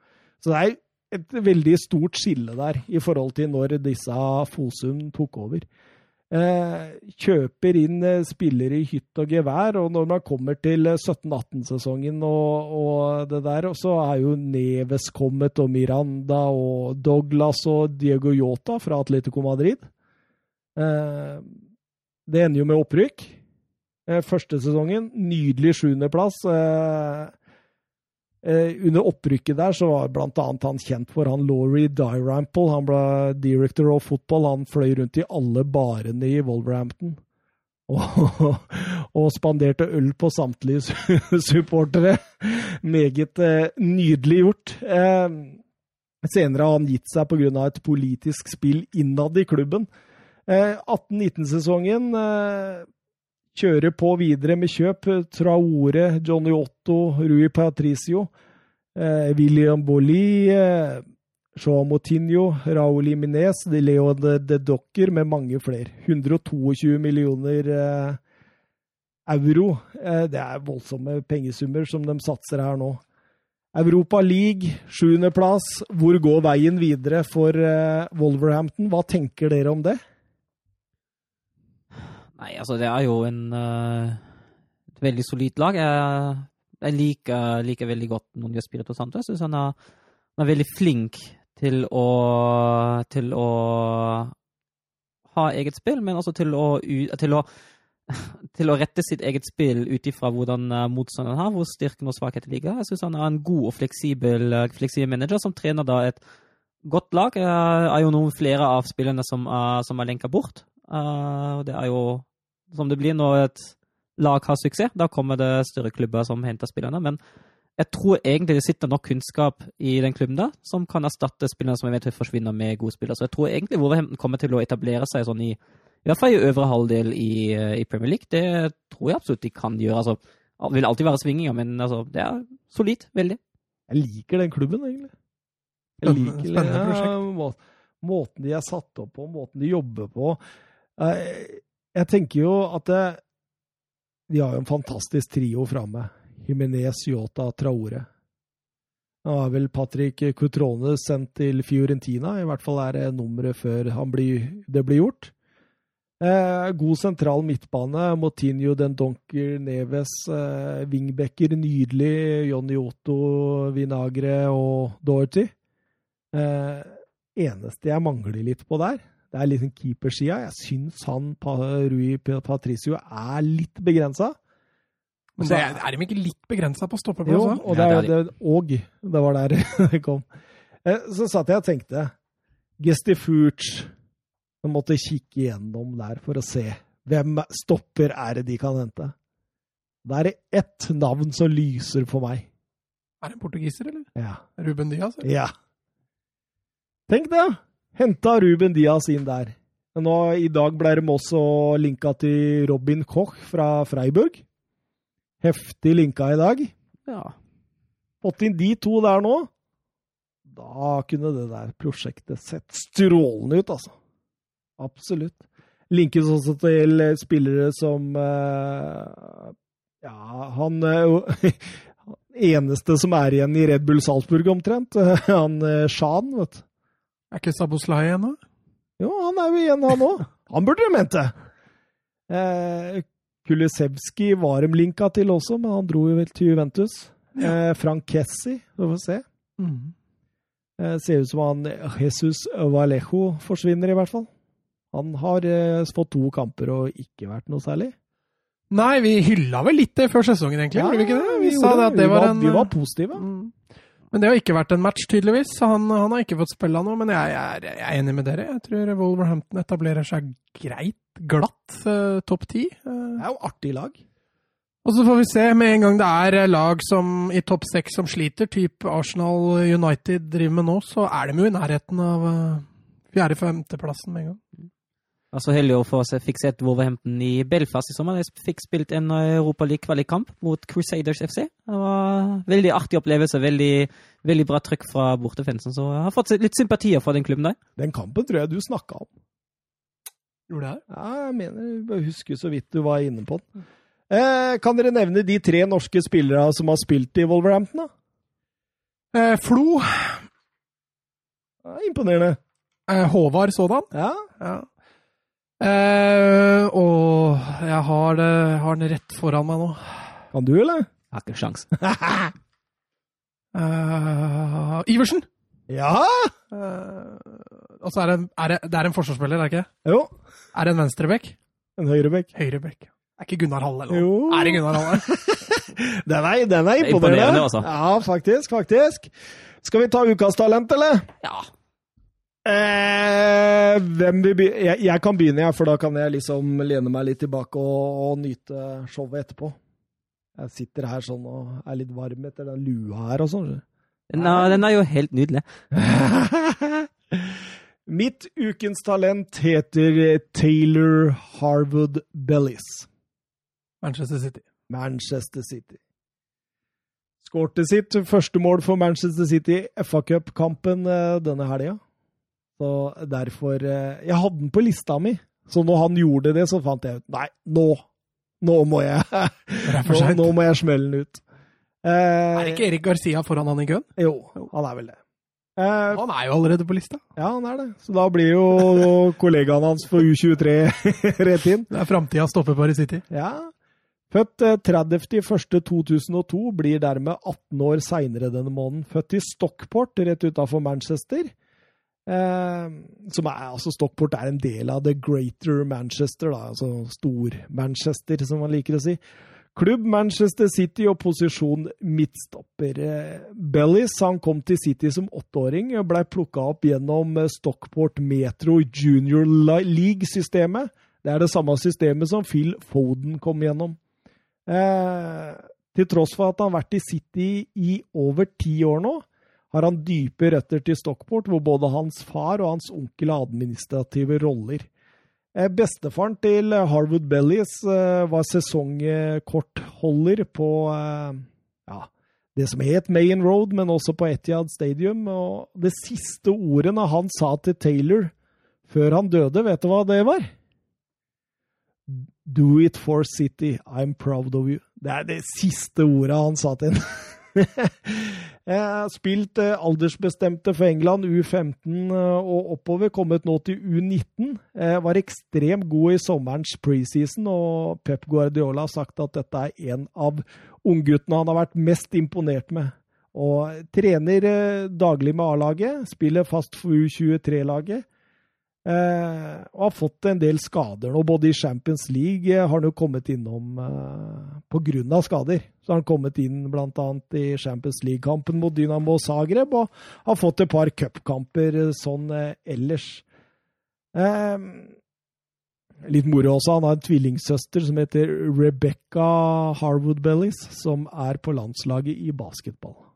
Så det er et veldig stort skille der i forhold til når disse Fosum tok over. Eh, kjøper inn eh, spillere i hytt og gevær, og når man kommer til 17-18-sesongen eh, og, og, det der, så er jo Neves kommet, og Miranda og Douglas og Diego Yota fra Atletico Madrid. Det ender jo med opprykk. Første sesongen, nydelig sjuendeplass. Eh, under opprykket der så var annet han kjent for han Laurie Dyrample. Han ble director of football. Han fløy rundt i alle barene i Wolverhampton. Og, og spanderte øl på samtlige supportere. Meget eh, nydelig gjort. Eh, senere har han gitt seg pga. et politisk spill innad i klubben. 18-19-sesongen kjører på videre med kjøp. Traore, Johnny Otto, Rui Patricio, eh, William Bolli, eh, Joao Moutinho, Raúl Iminez, Leo de, de Docker med mange flere. 122 millioner eh, euro. Eh, det er voldsomme pengesummer som de satser her nå. Europa League, sjuendeplass. Hvor går veien videre for eh, Wolverhampton? Hva tenker dere om det? Nei, altså det er jo en, uh, et veldig solid lag. Jeg, jeg liker, liker, veldig godt Nuno Spirito Santo. Jeg syns han, han, er veldig flink til å, til å ha eget spill, men også til å, til å, til å rette sitt eget spill ut ifra hvordan uh, motstanderen har, hvor styrken og svakheten ligger. Jeg syns han er en god og fleksibel, uh, fleksibel manager som trener da et godt lag. Det er jo noen flere av spillerne som er, som er lenka bort. Uh, det er jo som det blir når et lag har suksess. Da kommer det større klubber som henter spillerne. Men jeg tror egentlig det sitter nok kunnskap i den klubben da, som kan erstatte spillerne som eventuelt forsvinner med gode spillere. Så jeg tror egentlig Wolverhampton kommer til å etablere seg sånn i i hvert fall i øvre halvdel i, i, Premier League. Det tror jeg absolutt de kan gjøre. Altså, det vil alltid være svinginger, men altså, det er solid. Veldig. Jeg liker den klubben, egentlig. Jeg liker Spennende prosjekt. Ja, måten de er satt opp på, måten de jobber på. Jeg tenker jo at det, de har jo en fantastisk trio framme. Jimenez, Yota, Traore. Nå er vel Patrick Cutrone sendt til Fiorentina, i hvert fall er det nummeret før blir, det blir gjort. Eh, god sentral midtbane. Motinho, Dendonker, Neves, eh, wingbacker. Nydelig. Jonny Otto, Vinagre og Dorothy. Eh, eneste jeg mangler litt på der, det er liksom keepersida. Jeg syns han Rui Patricio er litt begrensa. Men det er, er de ikke litt begrensa på stoppeplass? Jo, og det, er, det, og det var der det kom. Eh, så satt jeg og tenkte Gestifuge Jeg måtte kikke igjennom der for å se hvem stopper er det de kan hente. Da er det ett navn som lyser for meg. Er det en portugiser, eller? Ja. Ruben Diaz? Eller? Ja. Tenk det! Henta Ruben Diaz inn der. Nå, I dag ble de også linka til Robin Koch fra Freiburg. Heftig linka i dag. Ja. Fått inn de to der nå. Da kunne det der prosjektet sett strålende ut, altså. Absolutt. Linkes også til spillere som eh, Ja, han eh, eneste som er igjen i Red Bull Salzburg, omtrent. Han eh, Shan, vet du. Er ikke Saboslai ennå? Jo, han er jo igjen, han òg. Han burde jo mente! Eh, Kulisevskij var de linka til også, men han dro jo vel til Juventus. Eh, Frank Kessi, vi får se. Mm. Eh, ser ut som han Jesus Valejo forsvinner, i hvert fall. Han har eh, fått to kamper og ikke vært noe særlig. Nei, vi hylla vel litt det før sesongen, egentlig. gjorde vi ikke det? Vi, sa det at det Vi var en Vi var positive. Mm. Men det har ikke vært en match, tydeligvis. Så han, han har ikke fått spille nå. Men jeg, jeg, er- jeg er enig med dere. Jeg tror Wolverhampton etablerer seg greit, glatt, eh, topp ti. Eh, Det er jo artig lag. og så får vi se med en gang det er eh, lag som i topp seks som sliter, type Arsenal United driver med nå, så er de jo i nærheten av uh, fjerde-femteplassen med en gang. Var så heldig å få se, fikk sett Wolverhampton i Belfast i sommer. Jeg fikk spilt en Europa League-kvalikkamp mot Crusaders FC. Det var en veldig artig opplevelse. Veldig, veldig bra trykk fra bortefansen. Så jeg har fått litt sympatier for den klubben der. Den kampen tror jeg du snakka om. Gjorde jeg? Ja, jeg mener, jeg husker så vidt du var inne på den. Eh, kan dere nevne de tre norske spillere som har spilt i Wolverhampton? da? Eh, Flo. Ja, imponerende. Eh, Håvard sådan. Ja, Ja. Eh, og jeg har, det, har den rett foran meg nå. Kan du, eller? Jeg har ikke sjans. uh, Iversen! Ja! Uh, og så er det, en- er det, det er en forsvarsspiller, er det ikke? Jo. Er det en venstrebekk? En høyrebekk. Høyrebekk. Er ikke Gunnar Halle, eller Jo. Er det Gunnar Halle? Den er, den er er imponerende. imponerende, altså. Ja, faktisk, faktisk. Skal vi ta ukas talent, eller? Ja. Eh, hvem vil begynne? jeg, jeg kan begynne, jeg, for da kan jeg liksom lene meg litt tilbake og, og nyte showet etterpå. Jeg sitter her sånn og er litt varm etter den lua her og sånn. Den er, den er jo helt nydelig. Mitt ukens talent heter Taylor Harwood Bellis. Manchester City. Manchester City. Skårte sitt første mål for Manchester City i FA Cup-kampen eh, denne helga. Så derfor eh, Jeg hadde den på lista mi, så når han gjorde det, så fant jeg ut Nei, nå! Nå må jeg Nå, nå må jeg smelle den ut. Eh, Er ikke Erik Garcia foran han i køen? Jo, han er vel det. Eh, Han er jo allerede på lista. ja, han er det. Så da blir jo kollegaen hans for U23 rett inn. Det er framtida stopper bare i City. Ja. Født eh, 30.01.2002, blir dermed 18 år seinere denne måneden. Født i Stockport, rett utafor Manchester. Eh, som er, altså Stockport er en del av The Greater Manchester, da, altså Stor-Manchester, som man liker å si. Klubb Manchester City og posisjon midtstopper. Eh, Bellis han kom til City som åtteåring og ble plukka opp gjennom eh, Stockport Metro Junior League-systemet. Det er det samme systemet som Phil Foden kom gjennom. Eh, til tross for at han har vært i City i over ti år nå, har han dype røtter til Stockport, hvor både hans far og hans onkel har administrative roller. Eh, Bestefaren til Harwood Bellies eh, var sesongkortholder på eh, ja, det som het Main Road, men også på Etihad Stadium. Og det siste ordene han sa til Taylor før han døde, vet du hva det var? Do it for City. I'm proud of you. Det er det siste ordet han sa til henne. Spilt eh, aldersbestemte for England, U15 eh, og oppover. Kommet nå til U19. Eh, var ekstremt god i sommerens preseason, og Pep Guardiola har sagt at dette er en av ungguttene han har vært mest imponert med. Og trener eh, daglig med A-laget, spiller fast for U23-laget. Eh, og har fått en del skader nå, både i Champions League eh, har han jo kommet innom eh, av skader. Så har han kommet inn bl.a. i Champions League-kampen mot Dynamo Zagreb, og har fått et par cupkamper eh, sånn eh, ellers. Eh, litt moro også, han har en tvillingsøster som heter Rebecca Harwood Bellis, som er på landslaget i basketball.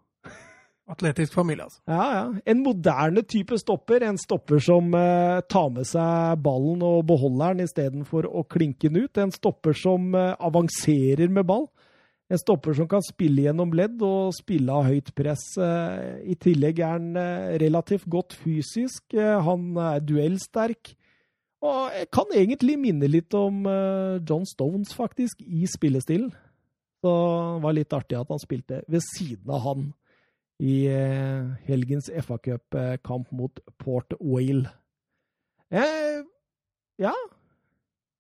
Atletisk familie, altså. Ja, ja. En moderne type stopper. En stopper som eh, tar med seg ballen og beholder den istedenfor å klinke den ut. En stopper som eh, avanserer med ball. En stopper som kan spille gjennom ledd og spille av høyt press. Uh, I tillegg er han relativt godt fysisk. han er duellsterk. Og jeg kan egentlig minne litt om John Stones, faktisk, i spillestilen. Så det var litt artig at han spilte ved siden av han i eh, helgens FA-cupkamp mot Port Whale. Jeg, ja,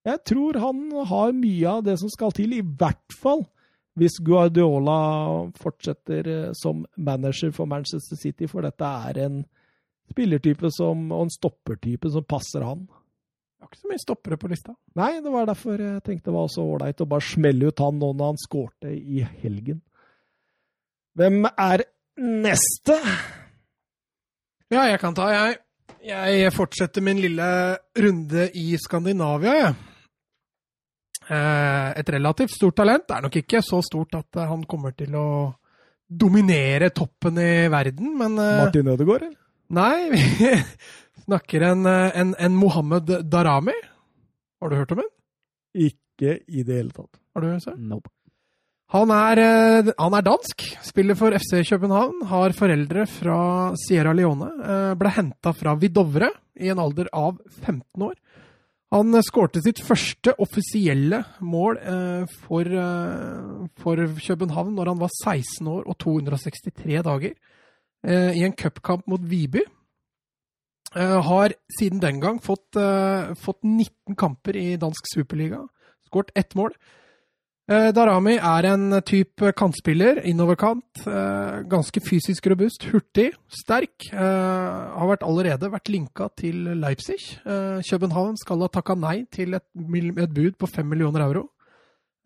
jeg tror han har mye av det som skal til, i hvert fall hvis Guardiola fortsetter eh, som manager for Manchester City, for dette er en spillertype som, og en stoppertype som passer han. Det var ikke så mye stoppere på lista. Nei, det var derfor jeg tenkte det var så ålreit å bare smelle ut han nå når han skårte i helgen. Hvem er neste? Ja, jeg kan ta, jeg. Jeg fortsetter min lille runde i Skandinavia, jeg. Eh, et relativt stort talent. Det er nok ikke så stort at han kommer til å dominere toppen i verden, men eh, Martin Ødegaard, eller? Nei, vi snakker en, en, en Mohammed Darami. Har du hørt om ham? Ikke i det hele tatt. Har du det? Nope. Han er, eh, han er, dansk, spiller for FC København, har foreldre fra Sierra Leone. Eh, ble henta fra Vidovre i en alder av 15 år. Han eh, skårte sitt første offisielle mål for, for København når han var 16 år og 263 dager, i en cupkamp mot Viby. Har siden den gang fått, fått 19 kamper i dansk superliga, skåret ett mål. Eh, Darami er en type kantspiller, innoverkant. Eh, ganske fysisk robust, hurtig, sterk. Eh, har vært allerede vært linka til Leipzig. København skal ha takka nei til et, et bud på fem millioner euro.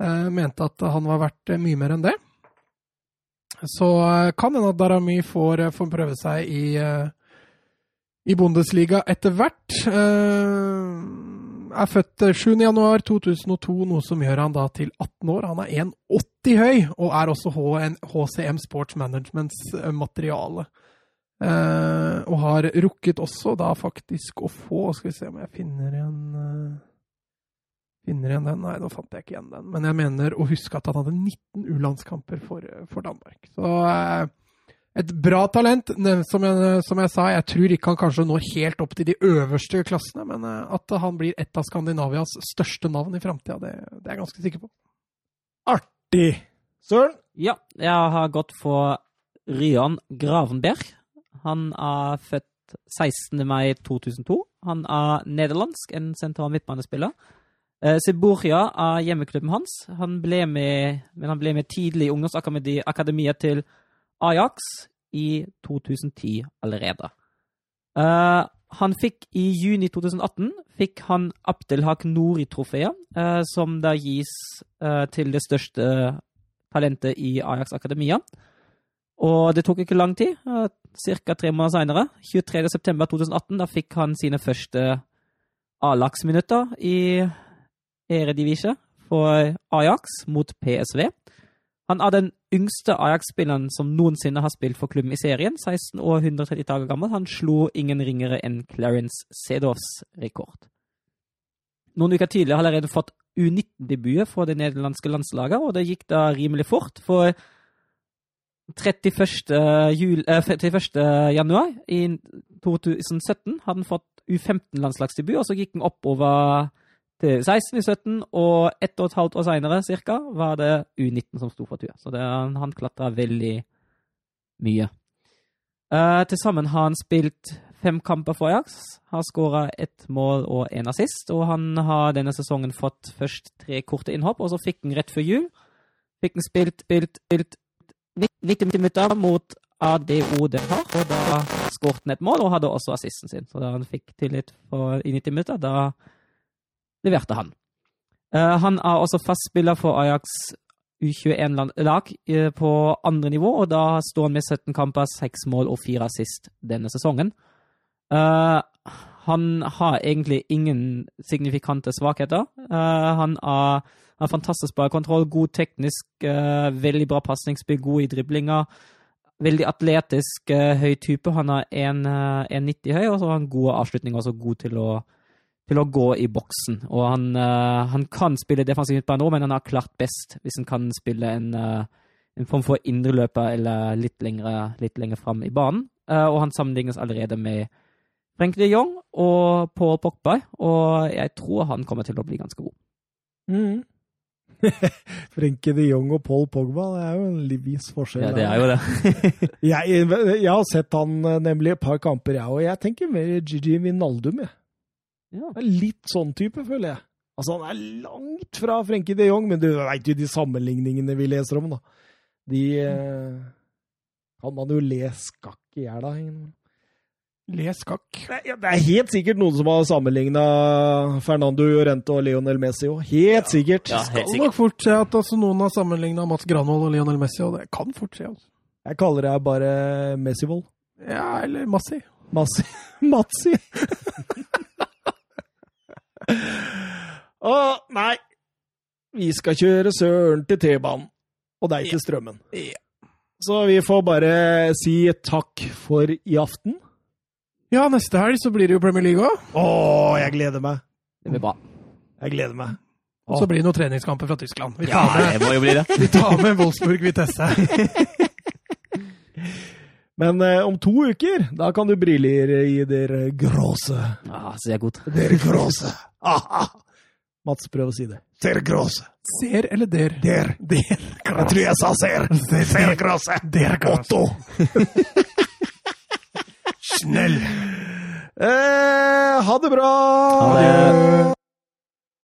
Mente at han var verdt mye mer enn det. Så kan hende at Darami får, får prøve seg i, i Bundesliga etter hvert er født 7.1.2002, eh, noe som gjør han da til 18 år. Han er 1,80 høy, og er også HCM Sports Managements eh, materiale. Eh, og har rukket også da faktisk å få Skal vi se om jeg finner igjen uh, Finner igjen den? Nei, da fant jeg ikke igjen den. Men jeg mener å huske at han hadde 19 U-landskamper for, for, Danmark. Så uh, et bra talent. Som jeg, som jeg, sa, jeg tror ikke han kanskje når helt opp til de øverste klassene, men eh, at han blir et av Skandinavias største navn i framtida, det, det, er jeg ganske sikker på. Artig! Søren? Ja, jeg har gått for Ryan Gravenberg. Han er født 16. mai 2002. Han er nederlandsk, en sentral midtbanespiller. Siboria er hjemmeklubben hans. Han ble med, men han ble med tidlig i ungdomsakademiet til Ajax i 2010 allerede. Uh, han fikk i juni 2018 fikk han Abdelhak Nori-trofeet, uh, som da gis uh, til det største talentet i Ajax-akademia. Og det tok ikke lang tid. Ca. tre måneder seinere, 23.9.2018, da fikk han sine første A-lagsminutter i Eredivisie for Ajax mot PSV. Han er den yngste Ajax-spilleren som noensinne har spilt for klubben i serien. 16 og 130 dager gammel. Han slo ingen ringere enn Clarence Sedovs rekord. Noen uker tidligere har han allerede fått U19-debutet for det nederlandske landslaget, og det gikk da rimelig fort. For 31. Jul, eh, 31. januar i 2017 hadde han fått U15-landslagsdebut, og så gikk han oppover til 16 i 17, og ett og et halvt år seinere cirka, var det U19 som sto for tur. Så det, han klatra veldig mye. Uh, Til sammen har han spilt fem kamper for Ajax, har skåra ett mål og én assist. Og han har denne sesongen fått først tre korte innhopp, og så fikk han rett før jul fikk han spilt, spilt, spilt 90 minutter mot ADO Den har, og da skåret han et mål og hadde også assisten sin. Så da han fikk tillit for, i 90 minutter, da leverte han. Uh, han er også fast spiller for Ajax U21-lag uh, på andre nivå, og da står han med 17 kamper, 6 mål og 4 assist denne sesongen. Uh, han har egentlig ingen signifikante svakheter. han har, fantastisk bra kontroll, god teknisk, veldig bra pasningsspill, god i driblinger. veldig atletisk, høy type. Han er 1,90 høy, og så har han gode avslutninger, også god til å, til å gå i boksen. Og han, uh, han kan spille defensiv midtbane nå, men han har klart best hvis han kan spille en, uh, en form for indreløper eller litt lenger, litt lenger fram i banen. og han sammenlignes allerede med Frenk de Jong og Paul Pogba, og jeg tror han kommer til å bli ganske god. Mm. Frenke de Jong og Paul Pogba, det er jo en viss forskjell. Ja, det er jo det. jeg, jeg, har sett han nemlig et par kamper, jeg, og jeg tenker mer Gigi Vinaldum, jeg. Ja. Litt sånn type, føler jeg. Altså, han er langt fra Frenkie de Jong, men du veit jo de sammenligningene vi leser om, da. De eh, kan man jo le skakk i hjel av. Les skakk. Det er helt sikkert noen som har sammenligna Fernando Llorente og Lionel Messi òg. Helt sikkert. Ja, helt skal nok fort se at altså, noen har sammenligna Mats Granvold og Lionel Messi, og det kan fort skje. Altså. Jeg kaller det bare Messivold. Ja, eller Massi. Massi. Matsi. Å, nei. Vi skal kjøre Søren til T-banen, og deg til Strømmen. Ja. Så vi får bare si takk for i aften. Ja, neste helg så blir det jo Premier League òg. Å, jeg gleder meg. Det blir bra. Jeg gleder meg. Og så blir det noen treningskamper fra Tyskland. Vi tar ja, med, det må jo bli det. Vi tar med Wolfsburg Vitesse. Men eh, om to uker, da kan du briljere i der gråse. Ja, er godt. Der gråse. Ah, Mats, prøv å si det. Der gråse. Ser eller der? Der. der. Jeg tror jeg sa ser. Ser gråse. Der. Otto. Snell. Eh, ha det bra! Ha det.